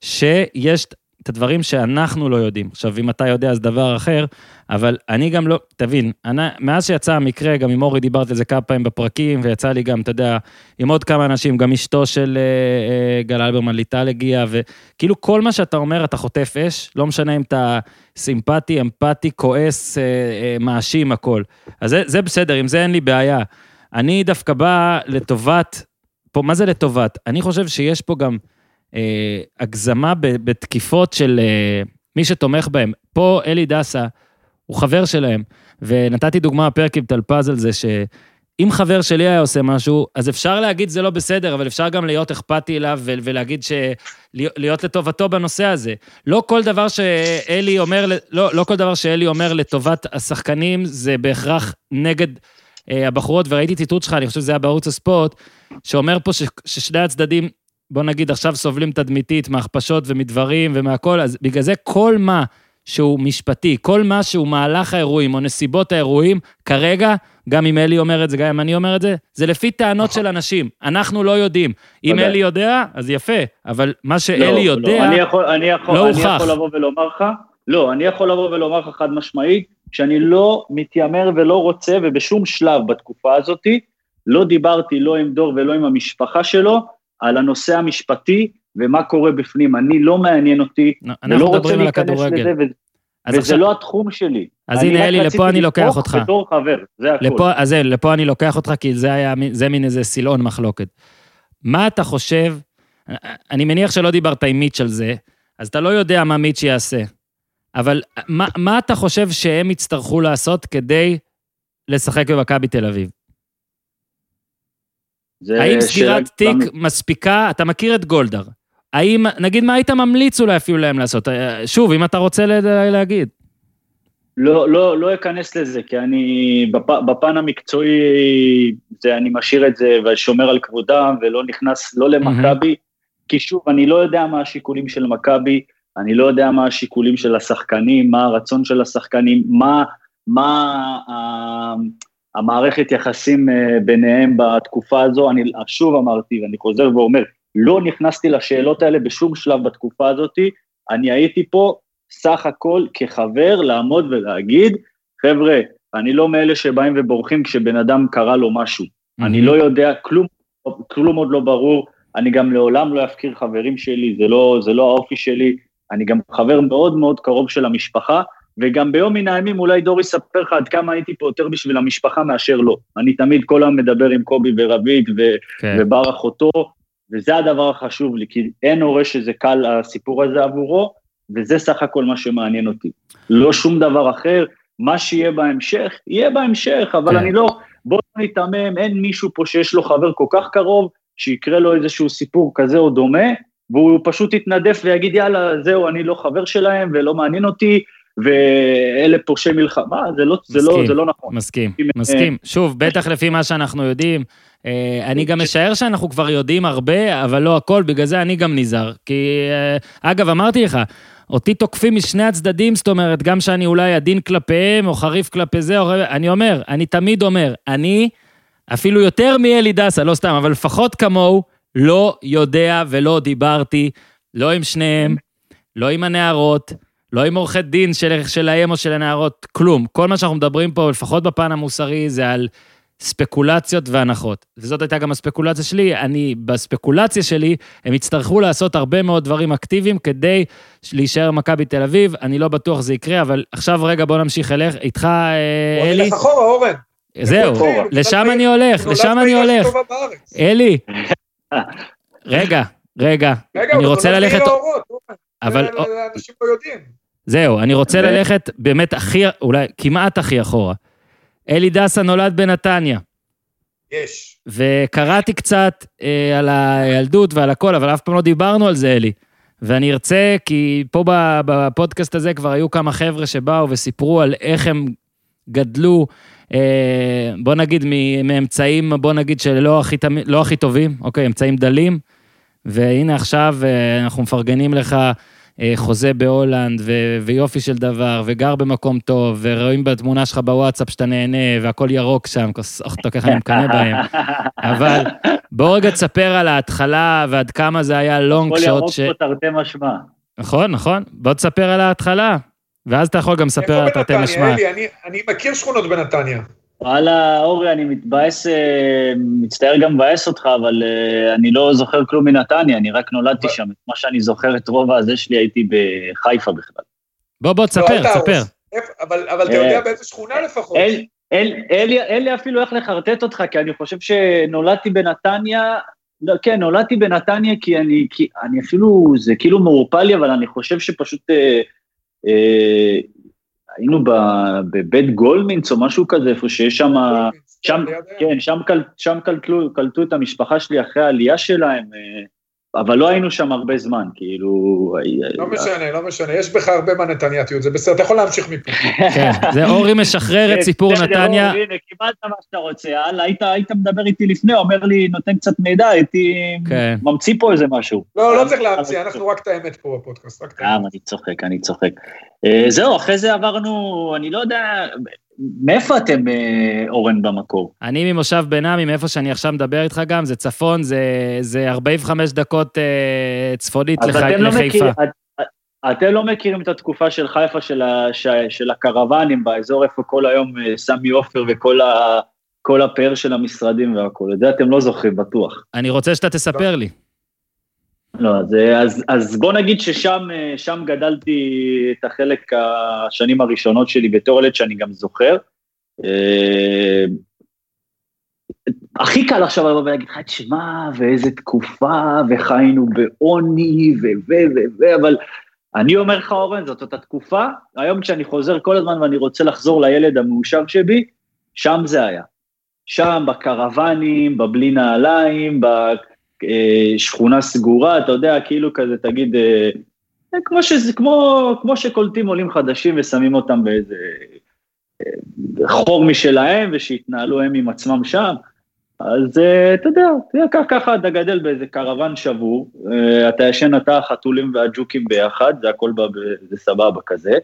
שיש את הדברים שאנחנו לא יודעים. עכשיו, אם אתה יודע, אז דבר אחר, אבל אני גם לא, תבין, אני, מאז שיצא המקרה, גם עם אורי דיברתי על זה כמה פעמים בפרקים, ויצא לי גם, אתה יודע, עם עוד כמה אנשים, גם אשתו של אה, אה, גל אלברמן ליטל הגיעה, וכאילו כל מה שאתה אומר, אתה חוטף אש, לא משנה אם אתה סימפטי, אמפתי, כועס, אה, אה, מאשים, הכל. אז זה, זה בסדר, עם זה אין לי בעיה. אני דווקא בא לטובת, פה, מה זה לטובת? אני חושב שיש פה גם... אה, הגזמה בתקיפות של אה, מי שתומך בהם. פה אלי דסה הוא חבר שלהם, ונתתי דוגמה בפרק עם טלפז על זה, שאם חבר שלי היה עושה משהו, אז אפשר להגיד זה לא בסדר, אבל אפשר גם להיות אכפתי אליו ולהגיד ש... להיות לטובתו בנושא הזה. לא כל דבר שאלי אומר, לא, לא כל דבר שאלי אומר לטובת השחקנים, זה בהכרח נגד אה, הבחורות, וראיתי ציטוט שלך, אני חושב שזה היה בערוץ הספורט, שאומר פה ש, ששני הצדדים בוא נגיד עכשיו סובלים תדמיתית מהכפשות ומדברים ומהכל, אז בגלל זה כל מה שהוא משפטי, כל מה שהוא מהלך האירועים או נסיבות האירועים, כרגע, גם אם אלי אומר את זה, גם אם אני אומר את זה, זה לפי טענות של אנשים. אנחנו לא יודעים. אם ודאי. אלי יודע, אז יפה, אבל מה לא, שאלי לא, יודע, אני יכול, אני יכול, לא אני הוכח. יכול לבוא ולומר לך, לא, אני יכול לבוא ולומר לך חד משמעית, שאני לא מתיימר ולא רוצה, ובשום שלב בתקופה הזאתי, לא דיברתי לא עם דור ולא עם המשפחה שלו, על הנושא המשפטי ומה קורה בפנים. אני לא מעניין אותי, אנחנו ולא רוצה להיכנס. לזה, ו- וזה עכשיו, לא התחום שלי. אז אני הנה, אלי, לפה אני לוקח אותך. בתור חבר, זה הכול. לפה, אז לפה אני לוקח אותך, כי זה היה, זה מין איזה סילון מחלוקת. מה אתה חושב, אני מניח שלא דיברת עם מיץ' על זה, אז אתה לא יודע מה מיץ' יעשה. אבל מה, מה אתה חושב שהם יצטרכו לעשות כדי לשחק במכבי תל אביב? האם סגירת תיק מספיקה? אתה מכיר את גולדהר. האם, נגיד, מה היית ממליץ אולי אפילו להם לעשות? אה, שוב, אם אתה רוצה להגיד. לא, לא, לא אכנס לזה, כי אני, בפ, בפן המקצועי, זה, אני משאיר את זה ושומר על כבודם, ולא נכנס לא למכבי, כי שוב, אני לא יודע מה השיקולים של מכבי, אני לא יודע מה השיקולים של השחקנים, מה הרצון של השחקנים, מה, מה ה- המערכת יחסים אה, ביניהם בתקופה הזו, אני שוב אמרתי, ואני חוזר ואומר, לא נכנסתי לשאלות האלה בשום שלב בתקופה הזאתי, אני הייתי פה סך הכל כחבר לעמוד ולהגיד, חבר'ה, אני לא מאלה שבאים ובורחים כשבן אדם קרה לו משהו. אני לא יודע, כלום, כלום עוד לא ברור, אני גם לעולם לא אפקיר חברים שלי, זה לא, זה לא האופי שלי, אני גם חבר מאוד מאוד קרוב של המשפחה, וגם ביום מן הימים אולי דור יספר לך עד כמה הייתי פה יותר בשביל המשפחה מאשר לא. אני תמיד כל היום מדבר עם קובי ורבית ו- כן. ובר אחותו, וזה הדבר החשוב לי, כי אין הורה שזה קל הסיפור הזה עבורו, וזה סך הכל מה שמעניין אותי. לא שום דבר אחר, מה שיהיה בהמשך, יהיה בהמשך, אבל כן. אני לא, בוא לא ניתמם, אין מישהו פה שיש לו חבר כל כך קרוב, שיקרה לו איזשהו סיפור כזה או דומה, והוא פשוט יתנדף ויגיד, יאללה, זהו, אני לא חבר שלהם ולא מעניין אותי, ואלה פורשי מלחמה, זה לא, זה לא, מסכים. זה לא נכון. מסכים, אם, מסכים. שוב, בטח לפי מה שאנחנו יודעים. אה, אני גם משער שאנחנו כבר יודעים הרבה, אבל לא הכל, בגלל זה אני גם נזהר. כי, אה, אגב, אמרתי לך, אותי תוקפים משני הצדדים, זאת אומרת, גם שאני אולי עדין כלפיהם, או חריף כלפי זה, או... אני אומר, אני תמיד אומר, אני, אפילו יותר מאלי דסה, לא סתם, אבל לפחות כמוהו, לא יודע ולא דיברתי, לא עם שניהם, לא עם הנערות, לא עם עורכי דין של, שלהם או של הנערות, כלום. כל מה שאנחנו מדברים פה, לפחות בפן המוסרי, זה על ספקולציות והנחות. וזאת הייתה גם הספקולציה שלי. אני, בספקולציה שלי, הם יצטרכו לעשות הרבה מאוד דברים אקטיביים כדי להישאר במכבי תל אביב. אני לא בטוח זה יקרה, אבל עכשיו רגע בוא נמשיך אליך, איתך, אה, בוא אלי. נלך אחורה, אורן. זהו. לשם אני הולך, לשם אני הולך. אלי, רגע, רגע, רגע, אני רוצה ללכת. אבל אנשים לא יודעים. זהו, אני רוצה ו- ללכת באמת הכי, אולי כמעט הכי אחורה. אלי דסה נולד בנתניה, יש. וקראתי קצת אה, על הילדות ועל הכל, אבל אף פעם לא דיברנו על זה, אלי. ואני ארצה, כי פה בפודקאסט הזה כבר היו כמה חבר'ה שבאו וסיפרו על איך הם גדלו, אה, בוא נגיד, מאמצעים, בוא נגיד שלא הכי, לא הכי טובים, אוקיי, אמצעים דלים. והנה עכשיו אה, אנחנו מפרגנים לך חוזה בהולנד, ו- ויופי של דבר, וגר במקום טוב, ורואים בתמונה שלך בוואטסאפ שאתה נהנה, והכל ירוק שם, ככה אני מקנא בהם. אבל בוא רגע תספר על ההתחלה ועד כמה זה היה לונג שוט. ירוק ש... פה תרתי משמע. נכון, נכון. בוא תספר על ההתחלה, ואז אתה יכול גם לספר על איפה תרתי בנתניה, משמע. אלי? אני- אני מכיר שכונות בנתניה. וואלה, אורי, אני מתבאס, אה, מצטער גם מבאס אותך, אבל אה, אני לא זוכר כלום מנתניה, אני רק נולדתי שם. את מה שאני זוכר, את רוב הזה שלי הייתי בחיפה בכלל. בוא, בוא, לא, תספר. תספר. אבל אבל אתה אה, יודע באיזה שכונה לפחות. לי, אין לי אפילו איך לחרטט אותך, כי אני חושב שנולדתי בנתניה, לא, כן, נולדתי בנתניה כי אני, כי אני אפילו, זה כאילו מעורפל לי, אבל אני חושב שפשוט אה, אה, היינו בבית גולמינץ או משהו כזה, איפה שיש שם, שם. כן, שם, קל, שם קלטו, קלטו את המשפחה שלי אחרי העלייה שלהם, אה, אבל לא היינו שם הרבה זמן, כאילו... לא משנה, לא משנה, יש בך הרבה מהנתניאתיות, זה בסדר, אתה יכול להמשיך מפה. כן, זה אורי משחרר את סיפור נתניה. הנה, קיבלת מה שאתה רוצה, יאללה, היית מדבר איתי לפני, אומר לי, נותן קצת מידע, הייתי כן. ממציא פה איזה משהו. לא, לא צריך להמציא, אנחנו רק את האמת פה בפודקאסט, רק את האמת. אני צוחק, אני צוחק. אה, זהו, אחרי זה עברנו, אני לא יודע, מאיפה אתם, אה, אורן, במקור? אני ממושב בן עמי, מאיפה שאני עכשיו מדבר איתך גם, זה צפון, זה, זה 45 דקות אה, צפונית לח... לא לחיפה. מכיר, את, אתם לא מכירים את התקופה של חיפה, של, ה, ש, של הקרוונים באזור איפה כל היום אה, סמי עופר וכל ה, כל הפאר של המשרדים והכול, את זה אתם לא זוכרים, בטוח. אני רוצה שאתה תספר לי. לא, אז, אז, אז בוא נגיד ששם שם גדלתי את החלק השנים הראשונות שלי בתור ילד שאני גם זוכר. הכי קל עכשיו לבוא ולהגיד לך, תשמע, ואיזה תקופה, וחיינו בעוני, ו... ו... ו... ו... אבל אני אומר לך, אורן, זאת אותה תקופה, היום כשאני חוזר כל הזמן ואני רוצה לחזור לילד המאושר שבי, שם זה היה. שם, בקרוונים, בבלי נעליים, בשכונה סגורה, אתה יודע, כאילו כזה, תגיד, כמו, שזה, כמו, כמו שקולטים עולים חדשים ושמים אותם באיזה חור משלהם, ושיתנהלו הם עם עצמם שם. אז אתה יודע, ככה, ככה אתה גדל באיזה קרוון שבור, אתה ישן אתה, החתולים והג'וקים ביחד, זה הכל בא זה סבבה כזה.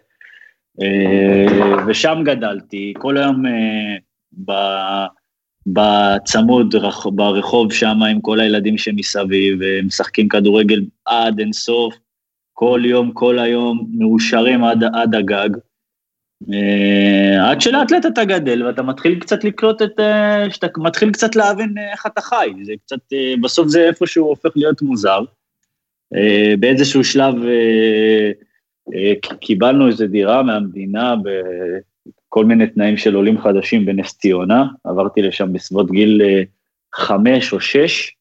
ושם גדלתי, כל היום בצמוד, ברחוב שם עם כל הילדים שמסביב, משחקים כדורגל עד אינסוף, כל יום, כל היום, מאושרים עד, עד הגג. עד שלאט לאט אתה גדל ואתה מתחיל קצת לקלוט את, שאתה מתחיל קצת להבין איך אתה חי, זה קצת, בסוף זה איפשהו הופך להיות מוזר. באיזשהו שלב קיבלנו איזו דירה מהמדינה בכל מיני תנאים של עולים חדשים בנס ציונה, עברתי לשם בסביבות גיל חמש או שש,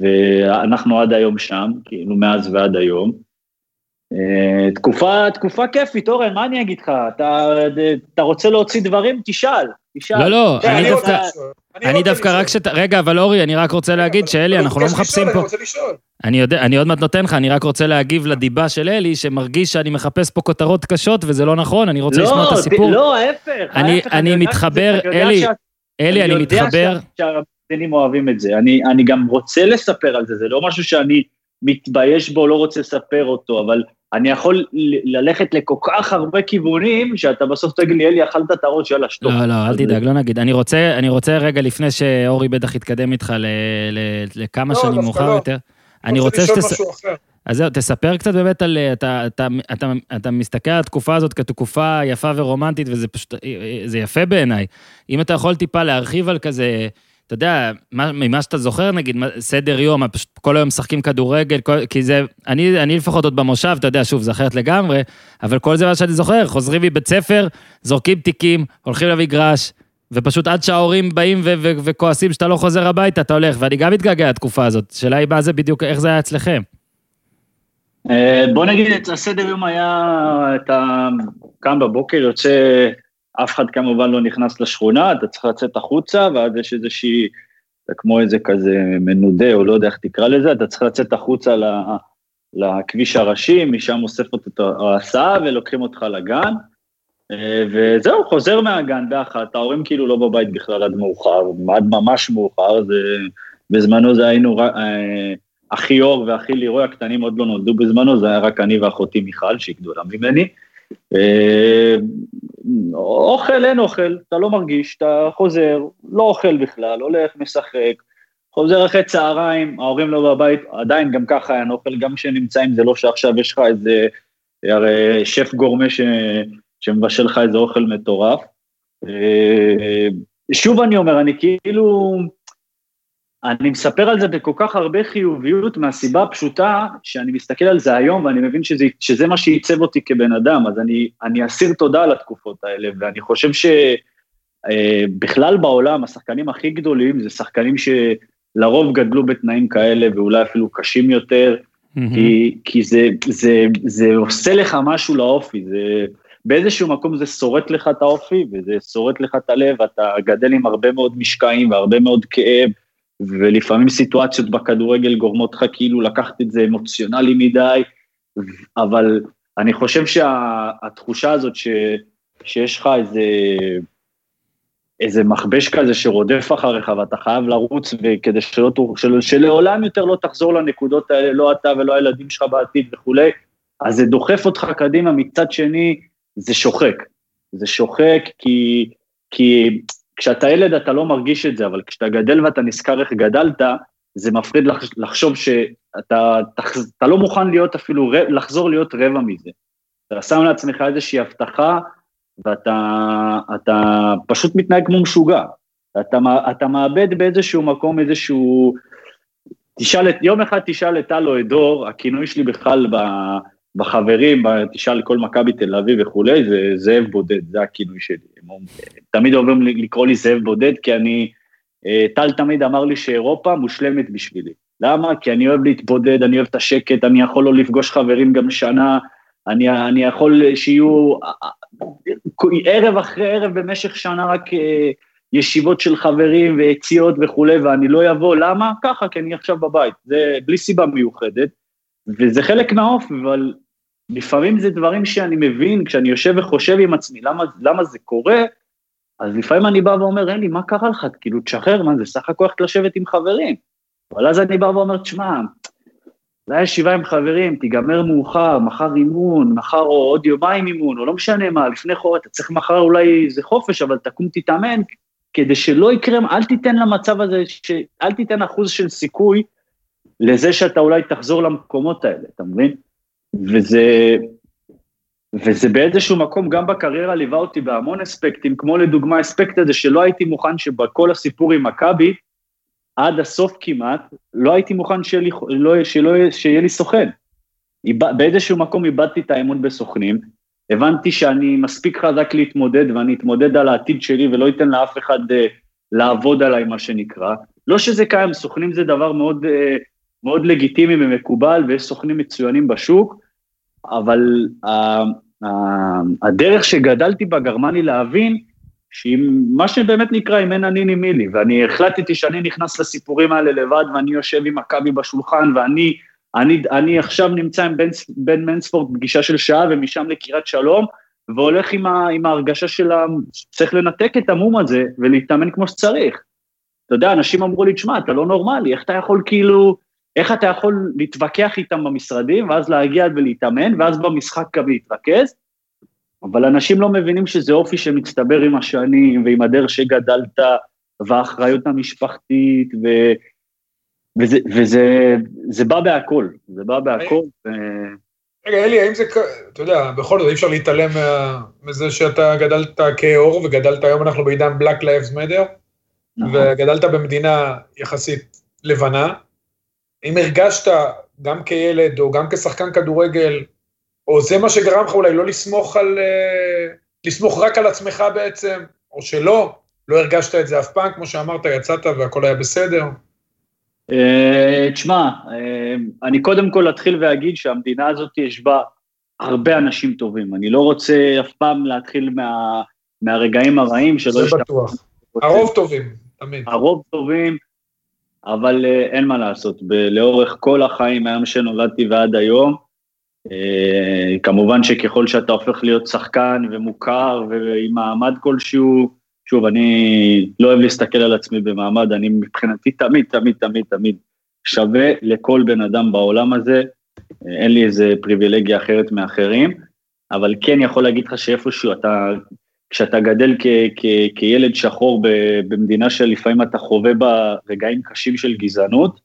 ואנחנו עד היום שם, כאילו מאז ועד היום. תקופה, תקופה כיפית, אורן, מה אני אגיד לך? אתה, אתה רוצה להוציא דברים? תשאל, תשאל. לא, לא, אני דווקא, אני דווקא רק שת... רגע, אבל אורי, אני רק רוצה להגיד שאלי, אנחנו לא מחפשים פה... אני יודע, אני עוד מעט נותן לך, אני רק רוצה להגיב לדיבה של אלי, שמרגיש שאני מחפש פה כותרות קשות, וזה לא נכון, אני רוצה לשמוע את הסיפור. לא, ההפך. אני מתחבר, אלי, אלי, אני מתחבר... אני יודע שהרמדנים אוהבים את זה, אני גם רוצה לספר על זה, זה לא משהו שאני מתבייש בו, לא רוצה לספר אותו, אבל אני יכול ללכת לכל כך הרבה כיוונים, שאתה בסוף תגיד לי, אלי, אכלת את הראש, יאללה, שטוף. לא, לא, אל תדאג, לא נגיד. אני רוצה, אני רוצה רגע, לפני שאורי בטח יתקדם איתך לכמה לא, שנים מאוחר יותר, אני רוצה שתס... אז זהו, תספר קצת באמת על, אתה, אתה, אתה, אתה מסתכל על התקופה הזאת כתקופה יפה ורומנטית, וזה פשוט, זה יפה בעיניי. אם אתה יכול טיפה להרחיב על כזה, אתה יודע, ממה שאתה זוכר, נגיד, סדר יום, פשוט כל היום משחקים כדורגל, כל, כי זה, אני, אני לפחות עוד במושב, אתה יודע, שוב, זה אחרת לגמרי, אבל כל זה מה שאני זוכר, חוזרים מבית ספר, זורקים תיקים, הולכים למגרש, ופשוט עד שההורים באים ו- ו- וכועסים שאתה לא חוזר הביתה, אתה הולך, ואני גם מתגעגע לתקופה הזאת. שאלה היא מה זה בדיוק, איך זה היה אצלכם? בוא נגיד, הסדר יום היה, אתה קם בבוקר, יוצא אף אחד כמובן לא נכנס לשכונה, אתה צריך לצאת החוצה, ואז יש איזושהי, זה כמו איזה כזה מנודה, או לא יודע איך תקרא לזה, אתה צריך לצאת החוצה לכביש הראשי, משם אוספת את ההסעה ולוקחים אותך לגן, וזהו, חוזר מהגן באחת, ההורים כאילו לא בבית בכלל עד מאוחר, עד ממש מאוחר, זה, בזמנו זה היינו, אחי אור ואחי לירוי הקטנים עוד לא נולדו בזמנו, זה היה רק אני ואחותי מיכל, שהיא גדולה ממני. אוכל, אין אוכל, אתה לא מרגיש, אתה חוזר, לא אוכל בכלל, הולך, משחק, חוזר אחרי צהריים, ההורים לא בבית, עדיין גם ככה אין אוכל, גם כשנמצאים, זה לא שעכשיו יש לך איזה, הרי שף גורמה ש, שמבשל לך איזה אוכל מטורף. שוב אני אומר, אני כאילו, אני מספר על זה בכל כך הרבה חיוביות מהסיבה הפשוטה שאני מסתכל על זה היום ואני מבין שזה, שזה מה שעיצב אותי כבן אדם, אז אני, אני אסיר תודה על התקופות האלה, ואני חושב שבכלל אה, בעולם השחקנים הכי גדולים זה שחקנים שלרוב גדלו בתנאים כאלה ואולי אפילו קשים יותר, mm-hmm. כי, כי זה, זה, זה עושה לך משהו לאופי, זה... באיזשהו מקום זה שורט לך את האופי וזה שורט לך את הלב, אתה גדל עם הרבה מאוד משקעים והרבה מאוד כאב, ולפעמים סיטואציות בכדורגל גורמות לך כאילו לקחת את זה אמוציונלי מדי, אבל אני חושב שהתחושה הזאת ש, שיש לך איזה, איזה מכבש כזה שרודף אחריך ואתה חייב לרוץ וכדי שלא, של, שלעולם יותר לא תחזור לנקודות האלה, לא אתה ולא הילדים שלך בעתיד וכולי, אז זה דוחף אותך קדימה, מצד שני זה שוחק. זה שוחק כי, כי כשאתה ילד אתה לא מרגיש את זה, אבל כשאתה גדל ואתה נזכר איך גדלת, זה מפחיד לחשוב שאתה אתה לא מוכן להיות אפילו, לחזור להיות רבע מזה. אתה שם לעצמך איזושהי הבטחה, ואתה פשוט מתנהג כמו משוגע. אתה, אתה מאבד באיזשהו מקום איזשהו... תשאל את, יום אחד תשאל את טל או את דור, הכינוי שלי בכלל ב, בחברים, תשאל כל מכבי תל אביב וכולי, זה זאב בודד, זה הכינוי שלי. הם תמיד אוהבים לקרוא לי זאב בודד, כי אני, אה, טל תמיד אמר לי שאירופה מושלמת בשבילי. למה? כי אני אוהב להתבודד, אני אוהב את השקט, אני יכול לא לפגוש חברים גם שנה, אני, אני יכול שיהיו ערב אחרי ערב במשך שנה רק אה, ישיבות של חברים ויציאות וכולי, ואני לא אבוא, למה? ככה, כי אני עכשיו בבית, זה בלי סיבה מיוחדת, וזה חלק מהאופי, אבל לפעמים זה דברים שאני מבין, כשאני יושב וחושב עם עצמי, למה, למה זה קורה, אז לפעמים אני בא ואומר, אלי, מה קרה לך? כאילו, תשחרר, מה זה, סך הכל הולכת לשבת עם חברים. אבל אז אני בא ואומר, תשמע, זה היה ישיבה עם חברים, תיגמר מאוחר, מחר אימון, מחר או עוד יומיים אימון, או לא משנה מה, לפני חורף, אתה צריך מחר אולי איזה חופש, אבל תקום תתאמן, כדי שלא יקרה, אל תיתן למצב הזה, ש... אל תיתן אחוז של סיכוי לזה שאתה אולי תחזור למקומות האלה, אתה מבין? וזה, וזה באיזשהו מקום, גם בקריירה ליווה אותי בהמון אספקטים, כמו לדוגמה האספקט הזה שלא הייתי מוכן שבכל הסיפור עם מכבי, עד הסוף כמעט, לא הייתי מוכן שיהיה לי, לא, שלא, שיהיה לי סוכן. באיזשהו מקום איבדתי את האמון בסוכנים, הבנתי שאני מספיק חזק להתמודד ואני אתמודד על העתיד שלי ולא אתן לאף אחד uh, לעבוד עליי, מה שנקרא. לא שזה קיים, סוכנים זה דבר מאוד, uh, מאוד לגיטימי ומקובל ויש סוכנים מצוינים בשוק, אבל הדרך שגדלתי בה גרמה לי להבין שאם, מה שבאמת נקרא, אם אין אני נימי לי, ואני החלטתי שאני נכנס לסיפורים האלה לבד, ואני יושב עם מכבי בשולחן, ואני אני, אני עכשיו נמצא עם בן, בן מנספורד פגישה של שעה, ומשם לקריית שלום, והולך עם, ה, עם ההרגשה של. צריך לנתק את המום הזה ולהתאמן כמו שצריך. אתה יודע, אנשים אמרו לי, תשמע, אתה לא נורמלי, איך אתה יכול כאילו, איך אתה יכול להתווכח איתם במשרדים, ואז להגיע ולהתאמן, ואז במשחק גם להתרכז? אבל אנשים לא מבינים שזה אופי שמצטבר עם השנים, ועם הדרך שגדלת, והאחריות המשפחתית, ו... וזה, וזה זה בא בהכל, זה בא בהכל. ו... רגע, אלי, האם זה, אתה יודע, בכל זאת אי אפשר להתעלם מה, מזה שאתה גדלת כאור, וגדלת היום, אנחנו בעידן Black Lives Matter, נכון. וגדלת במדינה יחסית לבנה. אם הרגשת, גם כילד או גם כשחקן כדורגל, או זה מה שגרם לך אולי לא לסמוך על... אה, לסמוך רק על עצמך בעצם, או שלא, לא הרגשת את זה אף פעם, כמו שאמרת, יצאת והכל היה בסדר. אה, תשמע, אה, אני קודם כל אתחיל ואגיד שהמדינה הזאת יש בה הרבה אנשים טובים. אני לא רוצה אף פעם להתחיל מה, מהרגעים הרעים שלא יש... זה בטוח. הרוב טובים, תמיד. הרוב טובים, אבל אין מה לעשות. לאורך כל החיים, מהיום שנולדתי ועד היום, אה, כמובן שככל שאתה הופך להיות שחקן ומוכר ועם מעמד כלשהו, שוב, אני לא אוהב להסתכל על עצמי במעמד, אני מבחינתי תמיד, תמיד, תמיד, תמיד שווה לכל בן אדם בעולם הזה, אה, אין לי איזה פריבילגיה אחרת מאחרים, אבל כן יכול להגיד לך שאיפשהו אתה, כשאתה גדל כ- כ- כילד שחור במדינה שלפעמים אתה חווה בה רגעים קשים של גזענות,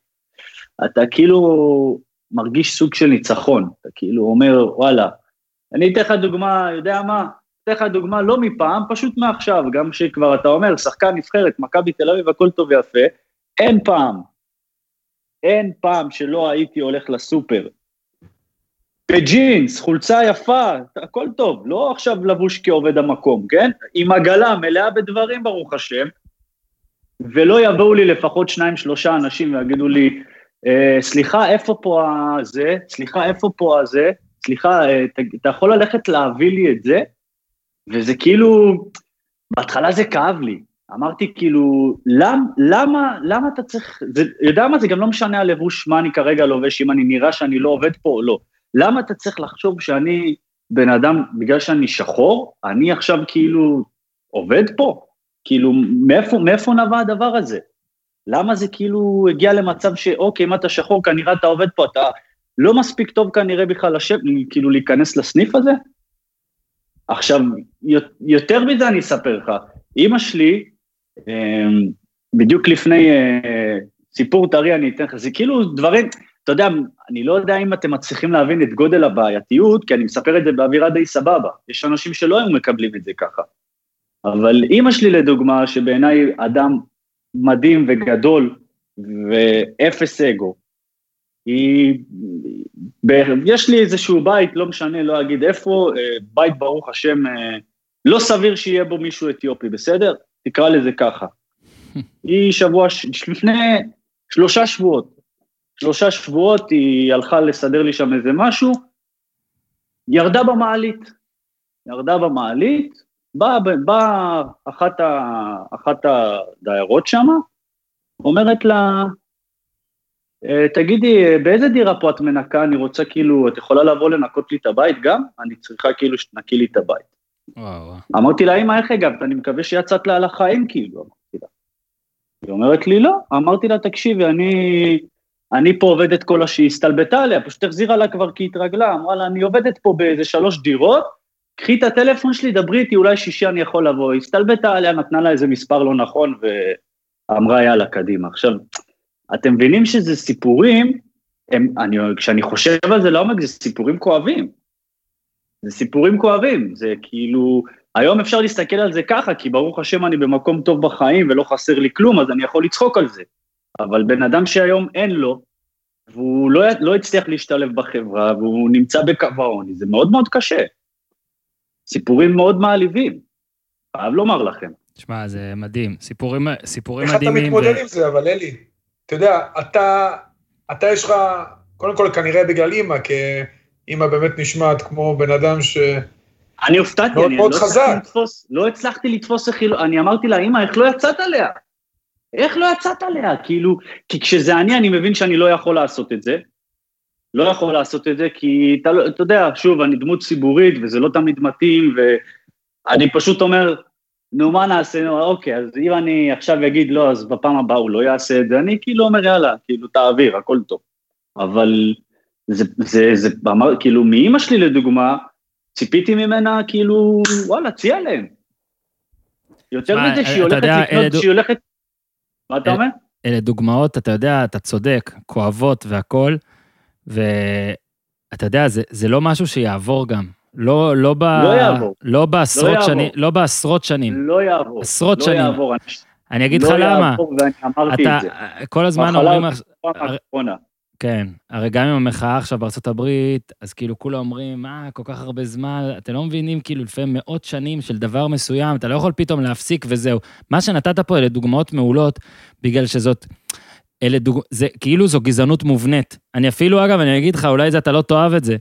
אתה כאילו מרגיש סוג של ניצחון, אתה כאילו אומר, וואלה, אני אתן לך דוגמה, יודע מה, אתן לך דוגמה לא מפעם, פשוט מעכשיו, גם שכבר אתה אומר, שחקן נבחרת, מכבי תל אביב, הכל טוב ויפה, אין פעם, אין פעם שלא הייתי הולך לסופר. בג'ינס, חולצה יפה, הכל טוב, לא עכשיו לבוש כעובד המקום, כן? עם עגלה מלאה בדברים, ברוך השם, ולא יבואו לי לפחות שניים, שלושה אנשים ויגידו לי, אה, סליחה, איפה פה הזה? סליחה, איפה פה הזה? סליחה, אה, אתה יכול ללכת להביא לי את זה? וזה כאילו, בהתחלה זה כאב לי, אמרתי כאילו, למ, למה, למה אתה צריך, זה, יודע מה, זה גם לא משנה הלבוש, מה אני כרגע לובש, אם אני נראה שאני לא עובד פה או לא. למה אתה צריך לחשוב שאני בן אדם, בגלל שאני שחור, אני עכשיו כאילו עובד פה? כאילו, מאיפה, מאיפה נבע הדבר הזה? למה זה כאילו הגיע למצב שאוקיי, אם אתה שחור, כנראה אתה עובד פה, אתה לא מספיק טוב כנראה בכלל לשב, כאילו להיכנס לסניף הזה? עכשיו, יותר מזה אני אספר לך, אימא שלי, אמ, בדיוק לפני אה, סיפור טרי אני אתן לך, זה כאילו דברים, אתה יודע, אני לא יודע אם אתם מצליחים להבין את גודל הבעייתיות, כי אני מספר את זה באווירה די סבבה, יש אנשים שלא היו מקבלים את זה ככה. אבל אימא שלי לדוגמה, שבעיניי אדם מדהים וגדול ואפס אגו, היא, ב, יש לי איזשהו בית, לא משנה, לא אגיד איפה, אה, בית ברוך השם, אה, לא סביר שיהיה בו מישהו אתיופי, בסדר? תקרא לזה ככה. היא שבוע, לפני שלושה שבועות, שלושה שבועות היא הלכה לסדר לי שם איזה משהו, ירדה במעלית, ירדה במעלית, באה בא אחת, ה, אחת הדיירות שם, אומרת לה, אה, תגידי, באיזה דירה פה את מנקה? אני רוצה כאילו, את יכולה לבוא לנקות לי את הבית גם? אני צריכה כאילו שתנקי לי את הבית. וואו. אמרתי לה, אמא, איך הגבת? אני מקווה שיצאת לה על החיים, כאילו, אמרתי לה. היא אומרת לי, לא. אמרתי לה, תקשיבי, אני, אני פה עובדת כל השהיא, הסתלבטה עליה, פשוט החזירה לה כבר כי התרגלה, אמרה לה, אני עובדת פה באיזה שלוש דירות, קחי את הטלפון שלי, דברי איתי, אולי שישי אני יכול לבוא. הסתלבטה עליה, נתנה לה איזה מספר לא נכון, ואמרה, יאללה, קדימה. עכשיו, אתם מבינים שזה סיפורים, הם, אני, כשאני חושב על זה לעומק, זה סיפורים כואבים. זה סיפורים כואבים, זה כאילו, היום אפשר להסתכל על זה ככה, כי ברוך השם אני במקום טוב בחיים ולא חסר לי כלום, אז אני יכול לצחוק על זה. אבל בן אדם שהיום אין לו, והוא לא, לא הצליח להשתלב בחברה, והוא נמצא בקו העוני, זה מאוד מאוד קשה. סיפורים מאוד מעליבים, חייב לומר לכם. תשמע, זה מדהים, סיפורים, סיפורים איך מדהימים. איך אתה מתמודד ו... עם זה, אבל אלי? אתה יודע, אתה, אתה יש לך, קודם כל כנראה בגלל אימא, כי אימא באמת נשמעת כמו בן אדם ש... אני הופתעתי, מאוד אני מאוד לא חזק. לתפוס, לא הצלחתי לתפוס איך היא לא, אני אמרתי לה, אימא, איך לא יצאת עליה? איך לא יצאת עליה? כאילו, כי כשזה אני, אני מבין שאני לא יכול לעשות את זה. לא יכול לעשות את זה, כי אתה, לא, אתה יודע, שוב, אני דמות ציבורית, וזה לא תמיד מתאים, ואני פשוט אומר, נו, מה נעשה? נו, אוקיי, אז אם אני עכשיו אגיד לא, אז בפעם הבאה הוא לא יעשה את זה, אני כאילו אומר, יאללה, כאילו, תעביר, הכל טוב. אבל זה, זה, זה, אמר, כאילו, מאימא שלי לדוגמה, ציפיתי ממנה, כאילו, וואלה, ציע להם. יותר מזה שהיא הולכת לקנות, שהיא הולכת... מה אתה אומר? אלה דוגמאות, אתה יודע, אתה צודק, כואבות והכול, ואתה יודע, זה, זה לא משהו שיעבור גם. לא, לא, ב... לא יעבור. לא בעשרות לא שנים, לא בעשרות שנים. לא יעבור. עשרות לא שנים. יעבור. אני אגיד לך לא למה. לא יעבור, ואני אמרתי אתה, את זה. כל הזמן אומרים... האחרונה. כן, הרי גם עם המחאה עכשיו בארצות הברית, אז כאילו כולם אומרים, מה, כל כך הרבה זמן, אתם לא מבינים כאילו לפעמים מאות שנים של דבר מסוים, אתה לא יכול פתאום להפסיק וזהו. מה שנתת פה אלה דוגמאות מעולות, בגלל שזאת, אלה דוג... זה כאילו זו גזענות מובנית. אני אפילו, אגב, אני אגיד לך, אולי זה אתה לא תאהב את זה.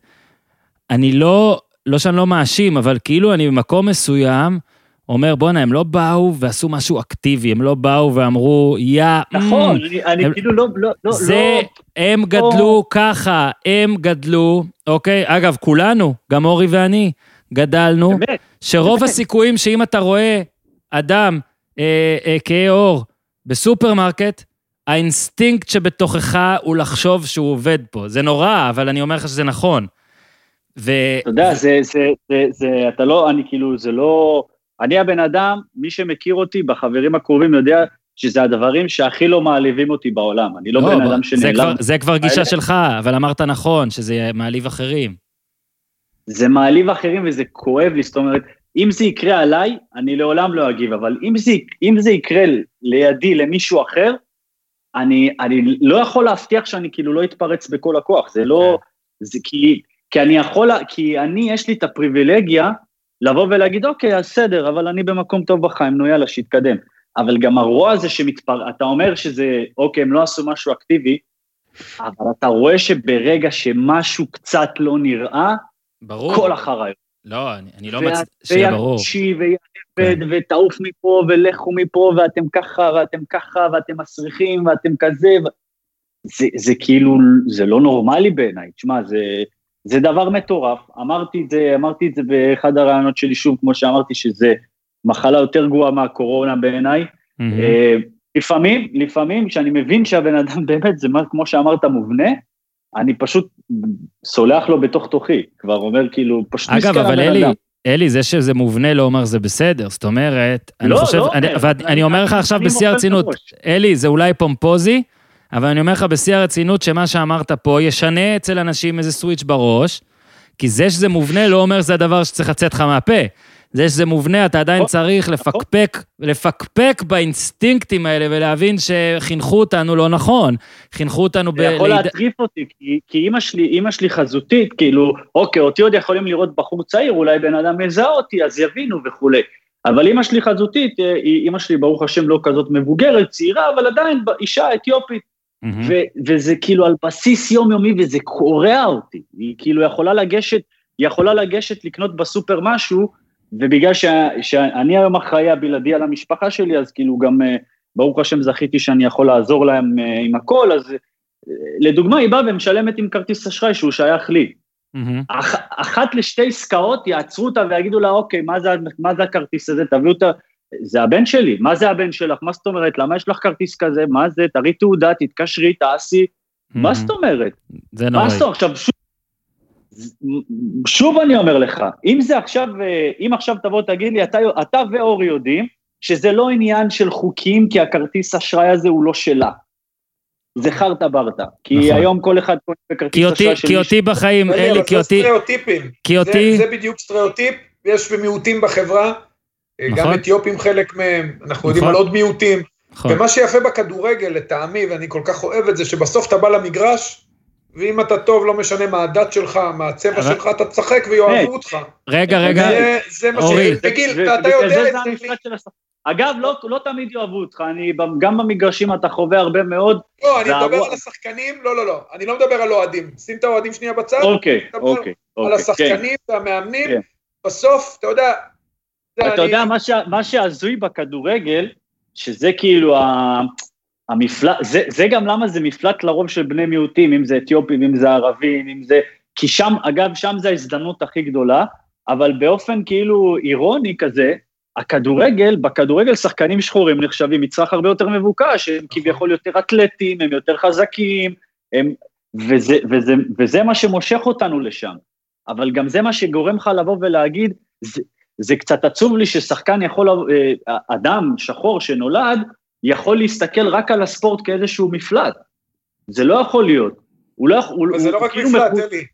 אני לא, לא שאני לא מאשים, אבל כאילו אני במקום מסוים, אומר, בואנה, הם לא באו ועשו משהו אקטיבי, הם לא באו ואמרו, יא... נכון, mm, אני, הם, כאילו לא... לא, לא זה, לא, הם גדלו או... ככה, הם גדלו, אוקיי? אגב, כולנו, גם אורי ואני, גדלנו, באמת, שרוב באמת. הסיכויים שאם אתה רואה אדם אה, אה, כהה עור בסופרמרקט, האינסטינקט שבתוכך הוא לחשוב שהוא עובד פה. זה נורא, אבל אני אומר לך שזה נכון. ו... אתה יודע, זה, זה, זה, זה, אתה לא, אני כאילו, זה לא... אני הבן אדם, מי שמכיר אותי בחברים הקרובים יודע שזה הדברים שהכי לא מעליבים אותי בעולם. אני לא, לא בן אדם שנעלם. זה כבר, זה כבר גישה שלך, אבל אמרת נכון, שזה מעליב אחרים. זה מעליב אחרים וזה כואב לי, זאת אומרת, אם זה יקרה עליי, אני לעולם לא אגיב, אבל אם זה, אם זה יקרה לידי, למישהו אחר, אני, אני לא יכול להבטיח שאני כאילו לא אתפרץ בכל הכוח, זה לא, כן. זה כי, כי אני יכול, כי אני, יש לי את הפריבילגיה לבוא ולהגיד, אוקיי, אז בסדר, אבל אני במקום טוב בחיים, נו יאללה, שיתקדם. אבל גם הרוע הזה שמתפר... אתה אומר שזה, אוקיי, הם לא עשו משהו אקטיבי, אבל אתה רואה שברגע שמשהו קצת לא נראה, ברור. כל החרא לא, אני, אני לא מצ... שיהיה ברור. ויאנצ'י, ויעבד, כן. ותעוף מפה, ולכו מפה, ואתם ככה, ואתם ככה, ואתם מסריחים, ואתם כזה, ו... זה, זה כאילו, זה לא נורמלי בעיניי. תשמע, זה, זה דבר מטורף. אמרתי את זה, אמרתי את זה באחד הרעיונות שלי, שוב, כמו שאמרתי, שזה מחלה יותר גרועה מהקורונה בעיניי. אה, לפעמים, לפעמים, כשאני מבין שהבן אדם באמת, זה מה- כמו שאמרת, מובנה, אני פשוט סולח לו בתוך תוכי, כבר אומר כאילו, פשוט אגב, מסכן אבל הבן אלי, אדם. אלי, זה שזה מובנה לא אומר זה בסדר, זאת אומרת, אני לא, חושב, לא אני- ואני- אני- אני אומר לך אני- עכשיו אני בשיא הרצינות. אלי, זה אולי פומפוזי, אבל אני אומר לך בשיא הרצינות שמה שאמרת פה ישנה אצל אנשים איזה סוויץ' בראש, כי זה שזה מובנה לא אומר שזה הדבר שצריך לצאת לך מהפה. זה שזה מובנה, אתה עדיין נכון, צריך לפקפק, לפקפק באינסטינקטים האלה ולהבין שחינכו אותנו לא נכון. חינכו אותנו ב... זה יכול להטריף אותי, כי, כי אימא שלי, אימא שלי חזותית, כאילו, אוקיי, אותי עוד יכולים לראות בחור צעיר, אולי בן אדם מזהה אותי, אז יבינו וכולי. אבל אימא שלי חזותית, אה, אימא שלי, ברוך השם, לא כזאת מבוגרת, צעירה, אבל עדיין אישה אתיופית. מהמם. ו- וזה כאילו על בסיס יומיומי, וזה קורע אותי. היא כאילו יכולה לגשת, היא יכולה לגשת לקנות בסופר משהו, ובגלל שה- שאני היום אחראי הבלעדי על המשפחה שלי, אז כאילו גם, אה, ברוך השם, זכיתי שאני יכול לעזור להם אה, עם הכל, אז אה, לדוגמה, היא באה ומשלמת עם כרטיס אשראי שהוא שייך לי. מהמם. אח, אחת לשתי עסקאות יעצרו אותה ויגידו לה, אוקיי, מה זה, מה זה הכרטיס הזה? תביאו ה... זה הבן שלי, מה זה הבן שלך? מה זאת אומרת? למה יש לך כרטיס כזה? מה זה? תראי תעודה, תתקשרי, תעשי. מה זאת אומרת? זה מה נוראי. זאת אומרת? עכשיו, שוב, שוב אני אומר לך, אם זה עכשיו, אה, אם עכשיו תבוא תגיד לי, אתה, אתה ואורי יודעים שזה לא עניין של חוקים, כי הכרטיס אשראי הזה הוא לא שלה. זה חרטה ברטה. כי נכון. היום כל אחד קונה בכרטיס אשראי של כי מישהו. אותי בחיים, לא יודע, אלי, כי זה אותי, סטריאוטיפים. כי זה- אותי, זה בדיוק סטריאוטיפ, יש מיעוטים בחברה, אה, גם נכון. אתיופים חלק מהם, אנחנו יודעים נכון. על עוד מיעוטים, נכון. ומה שיפה בכדורגל, לטעמי, ואני כל כך אוהב את זה, שבסוף אתה בא למגרש, ואם אתה טוב, לא משנה מה הדת שלך, מה הצבע אבל- שלך, אתה תשחק ויאהבו אותך. רגע, רגע, זה- זה מה ש... אורי. וגיל, ו- אתה ובגלל יודע זה את זה. אגב, לא, לא תמיד יאהבו אותך, אני, גם במגרשים אתה חווה הרבה מאוד. לא, אני והרוע- מדבר על השחקנים, לא, לא, לא, אני לא מדבר על אוהדים. שים את האוהדים שנייה בצד, אוקיי, מדבר אוקיי, על אוקיי, כן. השחקנים והמאמנים, כן. בסוף, אתה יודע... אתה יודע, מה, שהזוי בכדורגל, שזה כאילו. המפלט, זה, זה גם למה זה מפלט לרוב של בני מיעוטים, אם זה אתיופים, אם זה ערבים, אם זה... כי שם, אגב, שם זה ההזדמנות הכי גדולה, אבל באופן כאילו אירוני כזה, הכדורגל, בכדורגל שחקנים שחורים נחשבים מצרך הרבה יותר מבוקש, הם כביכול יותר אתלטים, הם יותר חזקים, הם, וזה, וזה, וזה מה שמושך אותנו לשם. אבל גם זה מה שגורם לך לבוא ולהגיד, זה, זה קצת עצוב לי ששחקן יכול, אה, אדם שחור שנולד, יכול להסתכל רק על הספורט כאיזשהו מפלט. זה לא יכול להיות. הוא לא יכול... זה הוא לא רק כאילו מפלט, מחו- אלי.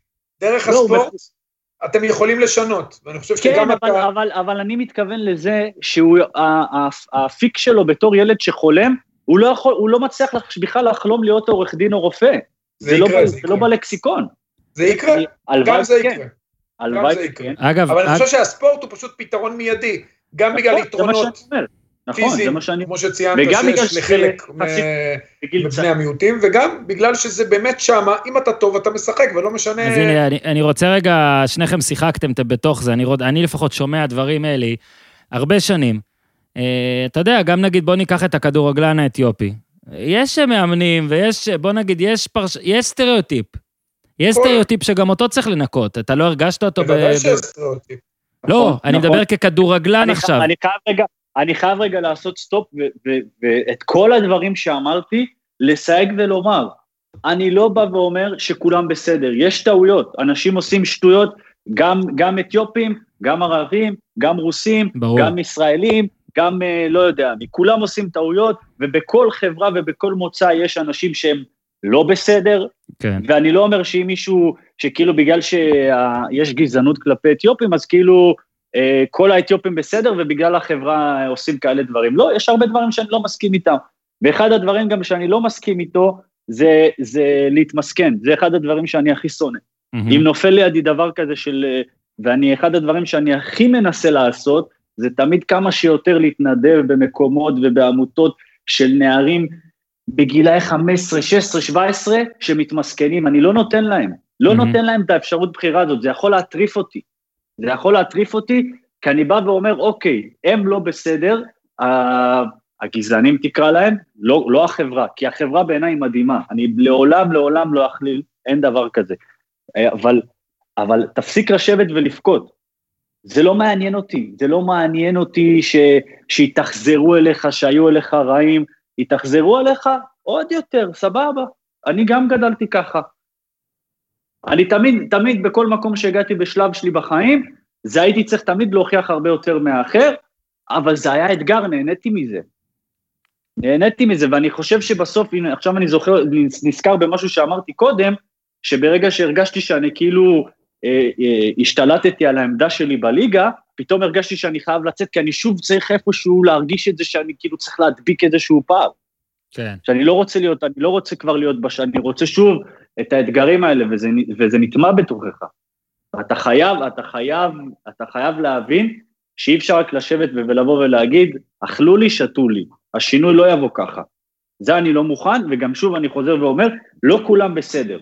דרך לא, הספורט, מחו- אתם יכולים לשנות, ואני חושב כן, שגם אבל, אתה... אבל, אבל אני מתכוון לזה שהוא, ה- ה- האפיק שלו בתור ילד שחולם, הוא לא, יכול, הוא לא מצליח בכלל לחלום להיות עורך דין או רופא. זה זה, לא, יקרה, ב- זה זה יקרה. לא בלקסיקון. זה יקרה, גם זה שכן, יקרה. הלוואי שכן. אגב, אבל אני אג- חושב שהספורט הוא פשוט פתרון מיידי, גם בגלל נכון, מה יתרונות. נכון, זה פיזיים, מה שאני... כמו שציינת וגם בגלל שיש לחלק מבני. המיעוטים, וגם בגלל שזה באמת שמה, אם אתה טוב אתה משחק ולא משנה... אז הנה, אני, אני רוצה רגע, שניכם שיחקתם, אתם בתוך זה, אני, אני לפחות שומע דברים אלה הרבה שנים. אה, אתה יודע, גם נגיד, בוא ניקח את הכדורגלן האתיופי. יש מאמנים ויש, בוא נגיד, יש, פרש, יש סטריאוטיפ. יש סטריאוטיפ שגם אותו צריך לנקות, אתה לא הרגשת אותו ב... בוודאי. שיש סטריאוטיפ. לא, נכון, אני נכון. מדבר ככדורגלן אני, עכשיו. אני חייב רגע, אני חייב רגע לעשות סטופ ו- ו- ואת כל הדברים שאמרתי, לסייג ולומר. אני לא בא ואומר שכולם בסדר, יש טעויות, אנשים עושים שטויות, גם, גם אתיופים, גם ערבים, גם רוסים, ברור. גם ישראלים, גם אה, לא יודע, כולם עושים טעויות, ובכל חברה ובכל מוצא יש אנשים שהם לא בסדר, כן. ואני לא אומר שאם מישהו, שכאילו בגלל שיש גזענות כלפי אתיופים, אז כאילו אה, כל האתיופים בסדר, ובגלל החברה עושים כאלה דברים. לא, יש הרבה דברים שאני לא מסכים איתם. ואחד הדברים גם שאני לא מסכים איתו, זה, זה להתמסכן, זה אחד הדברים שאני הכי שונא. מהמם. אם נופל לידי דבר כזה של... אה, ואני, אחד הדברים שאני הכי מנסה לעשות, זה תמיד כמה שיותר להתנדב במקומות ובעמותות של נערים בגילאי 15, 16, 17, שמתמסכנים, אני לא נותן להם. לא מהמם. נותן להם את האפשרות בחירה הזאת, זה יכול להטריף אותי. זה יכול להטריף אותי, כי אני בא ואומר, אוקיי, הם לא בסדר, הגזענים תקרא להם, לא, לא החברה, כי החברה בעיניי מדהימה, אני לעולם לעולם לא אכליל, אין דבר כזה. אבל, אבל תפסיק לשבת ולבכות. זה לא מעניין אותי, זה לא מעניין אותי ש, שיתאכזרו אליך, שהיו אליך רעים, יתאכזרו אליך עוד יותר, סבבה. אני גם גדלתי ככה. אני תמיד, תמיד בכל מקום שהגעתי בשלב שלי בחיים, זה הייתי צריך תמיד להוכיח הרבה יותר מהאחר, אבל זה היה אתגר, נהניתי מזה. נהניתי מזה, ואני חושב שבסוף, הנה, עכשיו אני זוכר, נזכר במשהו שאמרתי קודם, שברגע שהרגשתי שאני כאילו אה, אה, השתלטתי על העמדה שלי בליגה, פתאום הרגשתי שאני חייב לצאת, כי אני שוב צריך איפשהו להרגיש את זה שאני כאילו צריך להדביק איזשהו פער. כן. שאני לא רוצה להיות, אני לא רוצה כבר להיות בש... אני רוצה שוב את האתגרים האלה, וזה, וזה נטמע בתוכך. אתה חייב, אתה חייב, אתה חייב להבין שאי אפשר רק לשבת ולבוא ולהגיד, אכלו לי, שתו לי. השינוי לא יבוא ככה. זה אני לא מוכן, וגם שוב אני חוזר ואומר, לא כולם בסדר.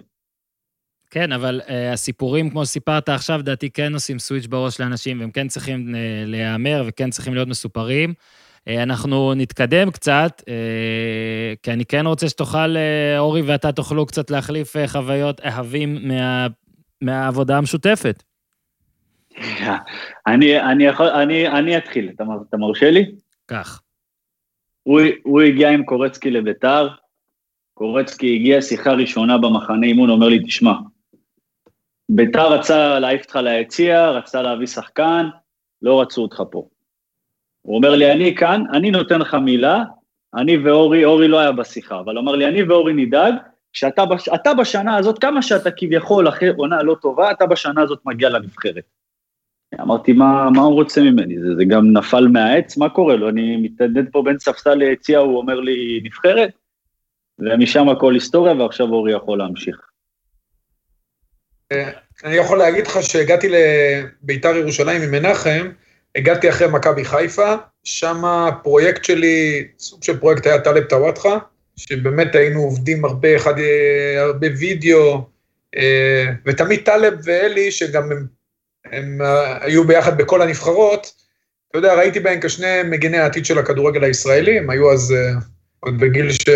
כן, אבל uh, הסיפורים, כמו שסיפרת עכשיו, דעתי כן עושים סוויץ' בראש לאנשים, והם כן צריכים uh, להיאמר וכן צריכים להיות מסופרים. Uh, אנחנו נתקדם קצת, uh, כי אני כן רוצה שתוכל, uh, אורי ואתה תוכלו קצת להחליף uh, חוויות אהבים מה, מהעבודה המשותפת. אני, אני, יכול, אני, אני אתחיל, אתה, אתה מרשה לי? כך. הוא, הוא הגיע עם קורצקי לביתר, קורצקי הגיע שיחה ראשונה במחנה אימון, אומר לי, תשמע, ביתר רצה להעיף אותך ליציע, רצה להביא שחקן, לא רצו אותך פה. הוא אומר לי, אני כאן, אני נותן לך מילה, אני ואורי, אורי לא היה בשיחה, אבל הוא אמר לי, אני ואורי נדאג, שאתה בש, בשנה הזאת, כמה שאתה כביכול אחרי עונה לא טובה, אתה בשנה הזאת מגיע לנבחרת. אמרתי, מה, מה הוא רוצה ממני? זה, זה גם נפל מהעץ, מה קורה לו? אני מתנדד פה בין ספסל ליציע, הוא אומר לי, נבחרת? ומשם הכל היסטוריה, ועכשיו אורי יכול להמשיך. אני יכול להגיד לך שהגעתי לביתר ירושלים עם מנחם, הגעתי אחרי מכבי חיפה, שם הפרויקט שלי, סוג של פרויקט היה טלב טוואטחה, שבאמת היינו עובדים הרבה, אחד, הרבה וידאו, אה, ותמיד טלב ואלי, שגם הם, הם היו ביחד בכל הנבחרות, אתה יודע, ראיתי בהם כשני מגיני העתיד של הכדורגל הישראלי, הם היו אז אה, עוד בגיל ש...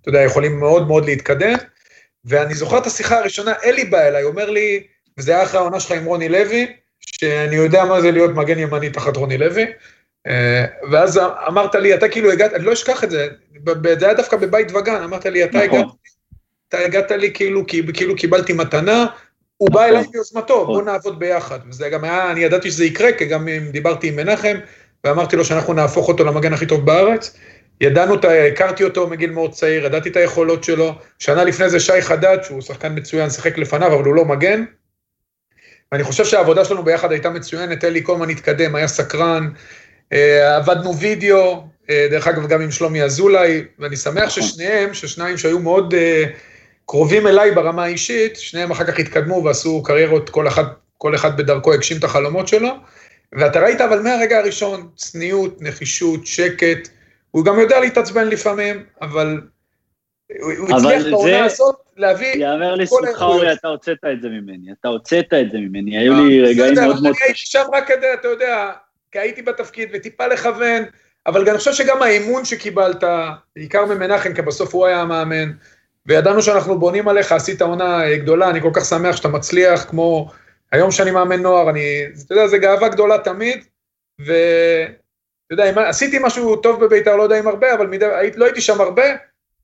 אתה יודע, יכולים מאוד מאוד להתקדם. ואני זוכר את השיחה הראשונה, אלי בא אליי, אומר לי, וזה היה אחרי העונה שלך עם רוני לוי, שאני יודע מה זה להיות מגן ימני תחת רוני לוי, אה, ואז אמרת לי, אתה כאילו הגעת, אני לא אשכח את זה, זה היה דווקא בבית וגן, אמרת לי, אתה נכון. הגעת, אתה הגעת לי כאילו, כאילו קיבלתי מתנה, הוא בא אליי מיוזמתו, בוא נכון. נעבוד ביחד. וזה גם היה, אני ידעתי שזה יקרה, כי גם דיברתי עם מנחם, ואמרתי לו שאנחנו נהפוך אותו למגן הכי טוב בארץ. ידענו, הכרתי אותו מגיל מאוד צעיר, ידעתי את היכולות שלו. שנה לפני זה שי חדד, שהוא שחקן מצוין, שיחק לפניו, אבל הוא לא מגן. ואני חושב שהעבודה שלנו ביחד הייתה מצוינת, אלי קולמן התקדם, היה סקרן, אה, עבדנו וידאו, אה, דרך אגב גם עם שלומי אזולאי, ואני שמח ששניהם, ששניים שהיו מאוד אה, קרובים אליי ברמה האישית, שניהם אחר כך התקדמו ועשו קריירות, כל אחד, כל אחד בדרכו הגשים את החלומות שלו. ואתה ראית אבל מהרגע הראשון, צניעות, נחישות, שקט, הוא גם יודע להתעצבן לפעמים, אבל הוא הצליח בעונה הזאת להביא... יאמר לזכותך אורי, אתה הוצאת את זה ממני, אתה הוצאת את זה ממני, היו לי רגעים מאוד מאוד קשים. אני הייתי שם רק כדי, אתה יודע, כי הייתי בתפקיד וטיפה לכוון, אבל אני חושב שגם האמון שקיבלת, בעיקר ממנחם, כי בסוף הוא היה המאמן, וידענו שאנחנו בונים עליך, עשית עונה גדולה, אני כל כך שמח שאתה מצליח, כמו היום שאני מאמן נוער, אני, אתה יודע, זו גאווה גדולה תמיד, ו... אתה יודע, עשיתי משהו טוב בביתר, לא יודע אם הרבה, אבל מדי, לא הייתי שם הרבה,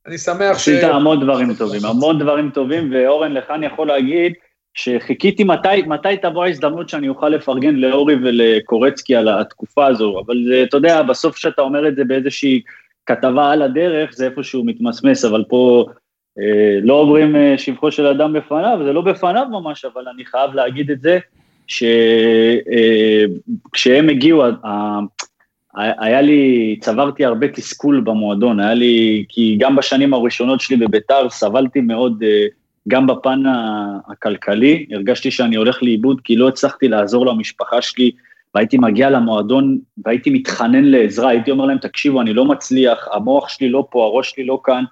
אני שמח ש... עשית המון דברים טובים, המון דברים טובים, ואורן, לך אני יכול להגיד שחיכיתי מתי, מתי תבוא ההזדמנות שאני אוכל לפרגן לאורי ולקורצקי על התקופה הזו, אבל אתה יודע, בסוף כשאתה אומר את זה באיזושהי כתבה על הדרך, זה איפשהו מתמסמס, אבל פה אה, לא עוברים אה, שבחו של אדם בפניו, זה לא בפניו ממש, אבל אני חייב להגיד את זה, שכשהם אה, הגיעו, היה לי, צברתי הרבה תסכול במועדון, היה לי, כי גם בשנים הראשונות שלי בביתר סבלתי מאוד, אה, גם בפן הכלכלי, הרגשתי שאני הולך לאיבוד כי לא הצלחתי לעזור למשפחה שלי, והייתי מגיע למועדון והייתי מתחנן לעזרה, הייתי אומר להם, תקשיבו, אני לא מצליח, המוח שלי לא פה, הראש שלי לא כאן,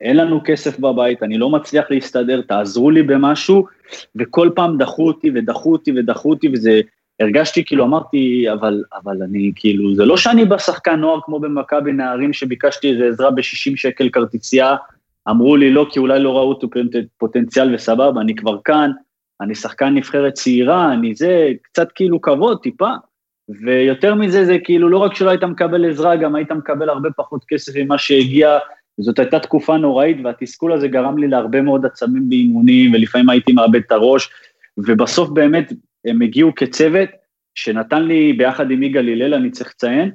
אין לנו כסף בבית, אני לא מצליח להסתדר, תעזרו לי במשהו, וכל פעם דחו אותי ודחו אותי ודחו אותי, וזה, הרגשתי כאילו, אמרתי, אבל, אבל אני כאילו, זה לא שאני בשחקן נוער כמו במכבי נערים שביקשתי איזה עזרה ב-60 שקל כרטיסייה, אמרו לי לא, כי אולי לא ראו אותו פוטנציאל וסבבה, אני כבר כאן, אני שחקן נבחרת צעירה, אני זה, קצת כאילו כבוד, טיפה. ויותר מזה, זה כאילו לא רק שלא היית מקבל עזרה, גם היית מקבל הרבה פחות כסף ממה שהגיע. זאת הייתה תקופה נוראית, והתסכול הזה גרם לי להרבה מאוד עצמים באימונים, ולפעמים הייתי מאבד את הראש, ובסוף באמת הם הגיעו כצוות, שנתן לי, ביחד עם יגאל הלל, אני צריך לציין,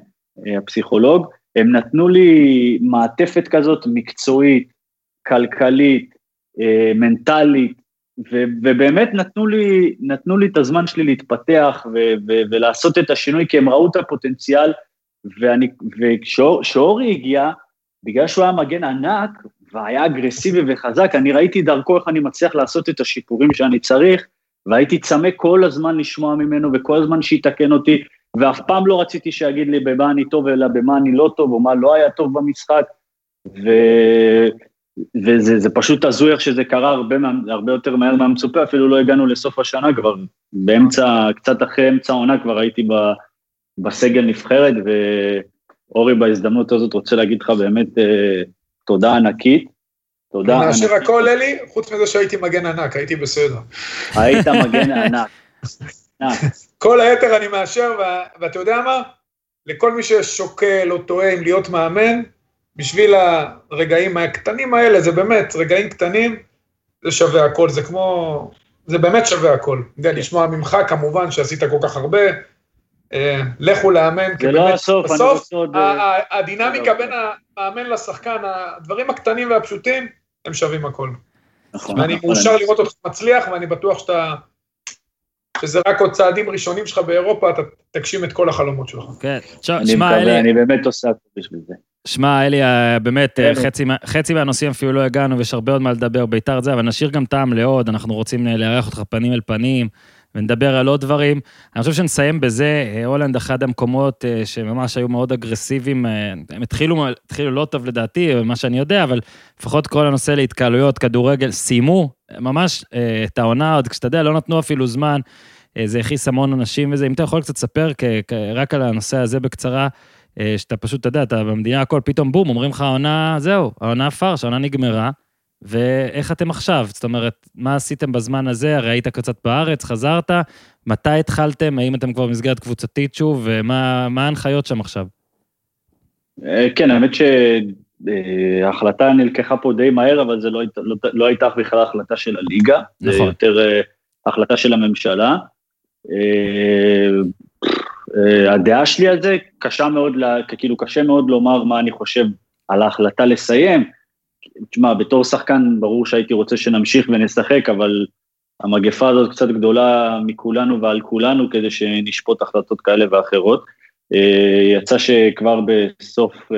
אה, הפסיכולוג, הם נתנו לי מעטפת כזאת מקצועית, כלכלית, אה, מנטלית, ו, ובאמת נתנו לי, נתנו לי את הזמן שלי להתפתח ו, ו, ולעשות את השינוי, כי הם ראו את הפוטנציאל, ואני, וכשאורי הגיע, בגלל שהוא היה מגן ענק, והיה אגרסיבי וחזק, אני ראיתי דרכו איך אני מצליח לעשות את השיפורים שאני צריך, והייתי צמא כל הזמן לשמוע ממנו, וכל הזמן שיתקן אותי, ואף פעם לא רציתי שיגיד לי במה אני טוב, אלא במה אני לא טוב, או מה לא היה טוב במשחק, ו... וזה פשוט הזוי איך שזה קרה הרבה, הרבה יותר מהר מהמצופה, אפילו לא הגענו לסוף השנה כבר, באמצע, קצת אחרי אמצע העונה כבר הייתי ב, בסגל נבחרת, ואורי בהזדמנות הזאת רוצה להגיד לך באמת אה, תודה ענקית. תודה מאשר הכל, אלי, חוץ מזה שהייתי מגן ענק, הייתי בסדר. היית מגן ענק. כל היתר אני מאשר, ואתה יודע מה? לכל מי ששוקל או טועה אם להיות מאמן, בשביל הרגעים הקטנים האלה, זה באמת רגעים קטנים, זה שווה הכל, זה כמו, זה באמת שווה הכל. זה לשמוע ממך כמובן שעשית כל כך הרבה, לכו לאמן, זה לא הסוף, אני רוצה עוד... אה, הדינמיקה בין המאמן לשחקן, הדברים הקטנים והפשוטים, הם שווים הכל. נכון. ואני נכון, מאושר לראות אותך מצליח, ואני בטוח שאתה... שזה רק עוד צעדים ראשונים שלך באירופה, אתה תגשים את כל החלומות שלך. כן, שמע, אלי... אני באמת עושה הכל בשביל זה. שמע, אלי, אה, באמת, אה, חצי, חצי מהנושאים אפילו לא הגענו, ויש הרבה עוד מה לדבר, ביתר זה, אבל נשאיר גם טעם לעוד, אנחנו רוצים אה, לארח אותך פנים אל פנים, ונדבר על עוד דברים. אני חושב שנסיים בזה, הולנד, אחד המקומות שממש היו מאוד אגרסיביים, הם התחילו, התחילו לא טוב לדעתי, מה שאני יודע, אבל לפחות כל הנושא להתקהלויות, כדורגל, סיימו ממש את העונה, עוד. כשאתה יודע, לא נתנו אפילו זמן, זה הכיס המון אנשים וזה, אם אתה יכול קצת לספר רק על הנושא הזה בקצרה, אה, שאתה פשוט, אתה יודע, אתה במדינה הכל, פתאום בום, אומרים לך, העונה, זהו, העונה פרש, העונה נגמרה, ואיך אתם עכשיו? זאת אומרת, מה עשיתם בזמן הזה? הרי היית קצת בארץ, חזרת, מתי התחלתם? האם אתם כבר במסגרת קבוצתית שוב, ומה ההנחיות שם עכשיו? אה, כן, האמת שההחלטה נלקחה פה די מהר, אבל זה לא, לא, לא הייתה בכלל החלטה של הליגה, נכון. זה יותר אה, החלטה של הממשלה. הדעה שלי על זה קשה מאוד, כאילו קשה מאוד לומר מה אני חושב על ההחלטה לסיים. תשמע, בתור שחקן ברור שהייתי רוצה שנמשיך ונשחק, אבל המגפה הזאת קצת גדולה מכולנו ועל כולנו כדי שנשפוט החלטות כאלה ואחרות. Uh, יצא שכבר בסוף, uh,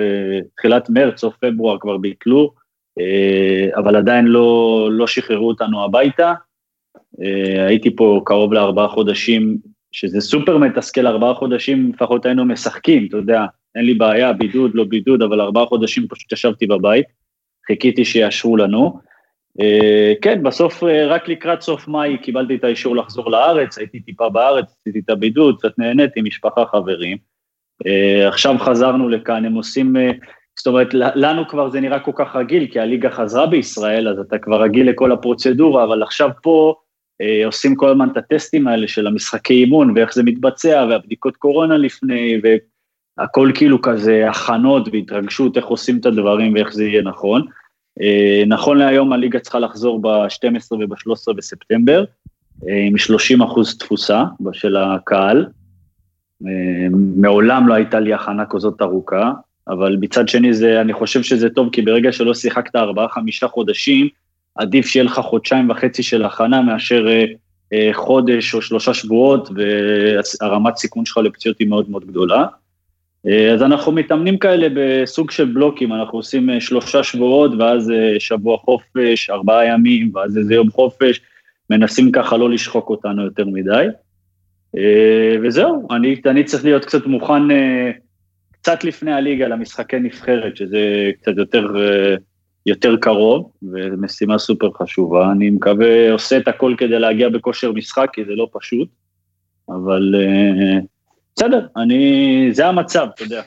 תחילת מרץ, סוף פברואר כבר ביטלו, uh, אבל עדיין לא, לא שחררו אותנו הביתה. הייתי פה קרוב לארבעה חודשים שזה סופר מתסכל, ארבעה חודשים לפחות היינו משחקים, אתה יודע, אין לי בעיה, בידוד, לא בידוד, אבל ארבעה חודשים פשוט ישבתי בבית, חיכיתי שיאשרו לנו. Uh, כן, בסוף, uh, רק לקראת סוף מאי קיבלתי את האישור לחזור לארץ, הייתי טיפה בארץ, עשיתי את הבידוד, קצת נהניתי, משפחה, חברים. Uh, עכשיו חזרנו לכאן, הם עושים, זאת אומרת, לנו כבר זה נראה כל כך רגיל, כי הליגה חזרה בישראל, אז אתה כבר רגיל לכל הפרוצדורה, אבל עכשיו פה, אה, עושים כל הזמן את הטסטים האלה של המשחקי אימון ואיך זה מתבצע והבדיקות קורונה לפני והכל כאילו כזה הכנות והתרגשות איך עושים את הדברים ואיך זה יהיה נכון. אה, נכון להיום הליגה צריכה לחזור ב-12 וב-13 בספטמבר אה, עם 30 אחוז תפוסה של הקהל. מעולם לא הייתה לי הכנה כזאת ארוכה, אבל מצד שני זה, אני חושב שזה טוב, כי ברגע שלא שיחקת ארבעה-חמישה חודשים, עדיף שיהיה לך חודשיים וחצי של הכנה מאשר אה, אה, חודש או שלושה שבועות, והרמת סיכון שלך לפציעות היא מאוד מאוד גדולה. אה, אז אנחנו מתאמנים כאלה בסוג של בלוקים, אנחנו עושים שלושה שבועות, ואז שבוע חופש, ארבעה ימים, ואז איזה יום חופש, מנסים ככה לא לשחוק אותנו יותר מדי. וזהו, אני, אני צריך להיות קצת מוכן קצת לפני הליגה למשחקי נבחרת, שזה קצת יותר יותר קרוב, ומשימה סופר חשובה. אני מקווה, עושה את הכל כדי להגיע בכושר משחק, כי זה לא פשוט, אבל בסדר, אני, זה המצב, אתה יודע.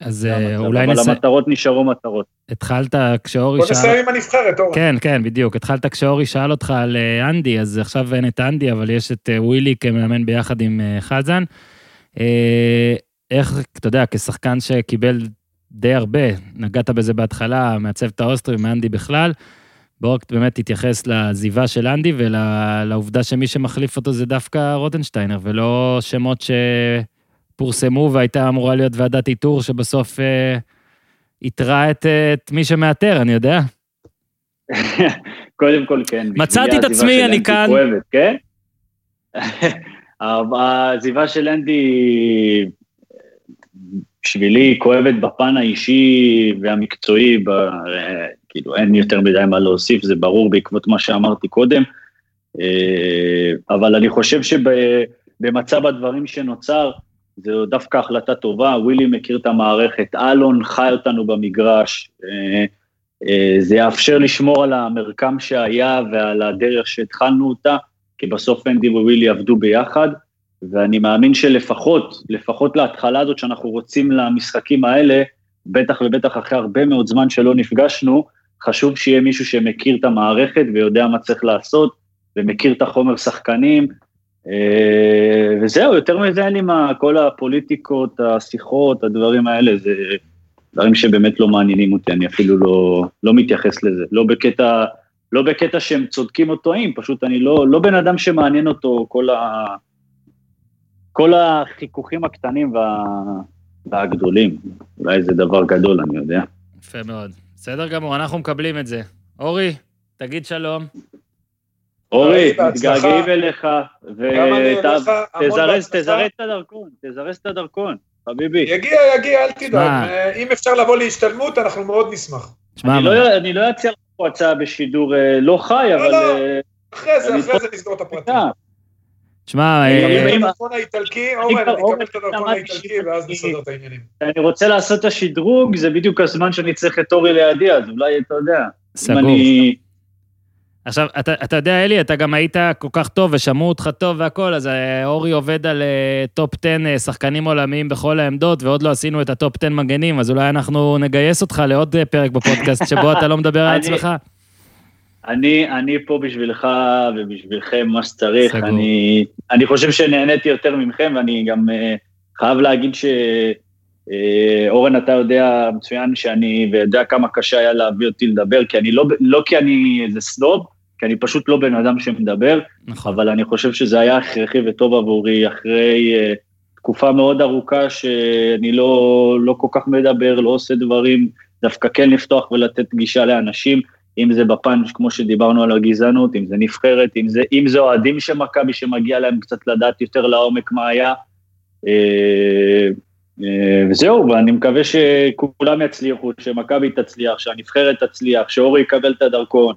אז uh, אולי נסיים. אבל המטרות נשארו מטרות. התחלת כשאורי שאל... בוא נסיים עם הנבחרת, אורן. כן, כן, בדיוק. התחלת כשאורי שאל אותך על uh, אנדי, אז עכשיו אין את אנדי, אבל יש את uh, ווילי כמאמן ביחד עם חזן. איך, אתה יודע, כשחקן שקיבל די הרבה, נגעת בזה בהתחלה, מהצוות האוסטרי, מאנדי בכלל, בואו רק באמת תתייחס לעזיבה של אנדי ולעובדה שמי שמחליף אותו זה דווקא רוטנשטיינר, ולא שמות שפורסמו והייתה אמורה להיות ועדת איתור שבסוף אה, איתרה את, את מי שמאתר, אני יודע. קודם כל, כן. מצאתי את עצמי, אני כאן. כואבת, כן? העזיבה של אנדי בשבילי כואבת בפן האישי והמקצועי, ב, כאילו אין יותר מדי מה להוסיף, זה ברור בעקבות מה שאמרתי קודם, אה, אבל אני חושב שבמצב הדברים שנוצר, זו דווקא החלטה טובה, ווילי מכיר את המערכת, אלון חי אותנו במגרש, אה, אה, זה יאפשר לשמור על המרקם שהיה ועל הדרך שהתחלנו אותה, כי בסוף אנדי ווילי עבדו ביחד, ואני מאמין שלפחות, לפחות להתחלה הזאת שאנחנו רוצים למשחקים האלה, בטח ובטח אחרי הרבה מאוד זמן שלא נפגשנו, חשוב שיהיה מישהו שמכיר את המערכת ויודע מה צריך לעשות, ומכיר את החומר שחקנים, וזהו, יותר מזה אין לי מה, כל הפוליטיקות, השיחות, הדברים האלה, זה דברים שבאמת לא מעניינים אותי, אני אפילו לא, לא מתייחס לזה, לא בקטע, לא בקטע שהם צודקים או טועים, פשוט אני לא, לא בן אדם שמעניין אותו כל ה... כל החיכוכים הקטנים וה... והגדולים. אולי זה דבר גדול, אני יודע. יפה מאוד. בסדר גמור, אנחנו מקבלים את זה. אורי, תגיד שלום. אורי, מתגעגעים אליך, ותזרז את הדרכון, תזרז את הדרכון, חביבי. יגיע, יגיע, אל תדאג. אם אפשר לבוא להשתלמות, אנחנו מאוד נשמח. אני לא אציע לך פה הצעה בשידור לא חי, אבל... לא, לא, אחרי זה, אחרי זה נסגור את הפרטים. תשמע... הדרכון האיטלקי, אורן, אני אקבל את הדרכון האיטלקי ואז נסדר את העניינים. אני רוצה לעשות את השדרוג, זה בדיוק הזמן שאני צריך את אורי לידי, אז אולי אתה יודע. סגור. עכשיו, אתה, אתה יודע, אלי, אתה גם היית כל כך טוב ושמעו אותך טוב והכל, אז אה, אורי עובד על טופ 10 uh, שחקנים עולמיים בכל העמדות, ועוד לא עשינו את הטופ 10 מגנים, אז אולי אנחנו נגייס אותך לעוד פרק בפודקאסט שבו אתה לא מדבר על עצמך. אני, אני פה בשבילך ובשבילכם מה שצריך. אני, אני חושב שנהניתי יותר מכם, ואני גם uh, חייב להגיד שאורן, uh, אתה יודע מצוין שאני, ויודע כמה קשה היה להביא אותי לדבר, כי אני לא, לא כי אני איזה סנוב, כי אני פשוט לא בן אדם שמדבר, נכון. אבל אני חושב שזה היה הכרחי וטוב עבורי אחרי uh, תקופה מאוד ארוכה שאני לא, לא כל כך מדבר, לא עושה דברים, דווקא כן לפתוח ולתת גישה לאנשים. אם זה בפן, כמו שדיברנו על הגזענות, אם זה נבחרת, אם זה, אם זה אוהדים של מכבי שמגיע להם קצת לדעת יותר לעומק מה היה. אה, וזהו, ואני מקווה שכולם יצליחו, שמכבי תצליח, שהנבחרת תצליח, שאורי יקבל את הדרכון,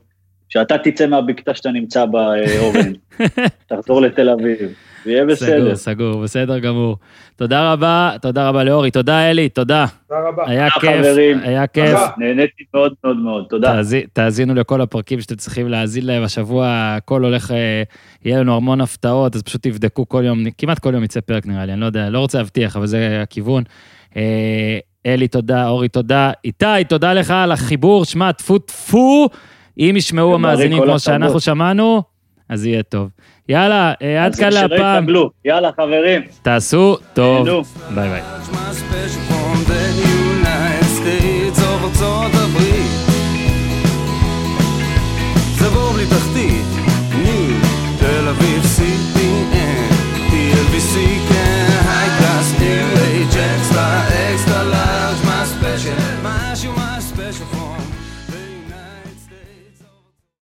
שאתה תצא מהבקתה שאתה נמצא בה, אה, אורן, תחזור לתל אביב. ויהיה בסדר. סגור, סגור, בסדר גמור. תודה רבה, תודה רבה לאורי, תודה אלי, תודה. תודה רבה. היה כיף, היה כיף. נהניתי מאוד מאוד מאוד, תודה. תאזינו לכל הפרקים שאתם צריכים להאזין להם, השבוע הכל הולך, אה, יהיה לנו המון הפתעות, אז פשוט תבדקו כל יום, כמעט כל יום יצא פרק נראה לי, אני לא יודע, לא רוצה להבטיח, אבל זה הכיוון. אה, אלי, תודה, אורי, תודה. איתי, תודה לך על החיבור, שמע, טפו טפו, אם ישמעו המאזינים כמו שאנחנו שמענו, אז יהיה טוב. יאללה, אה, עד כאן להפעם. יאללה, חברים. תעשו טוב. ביי ביי.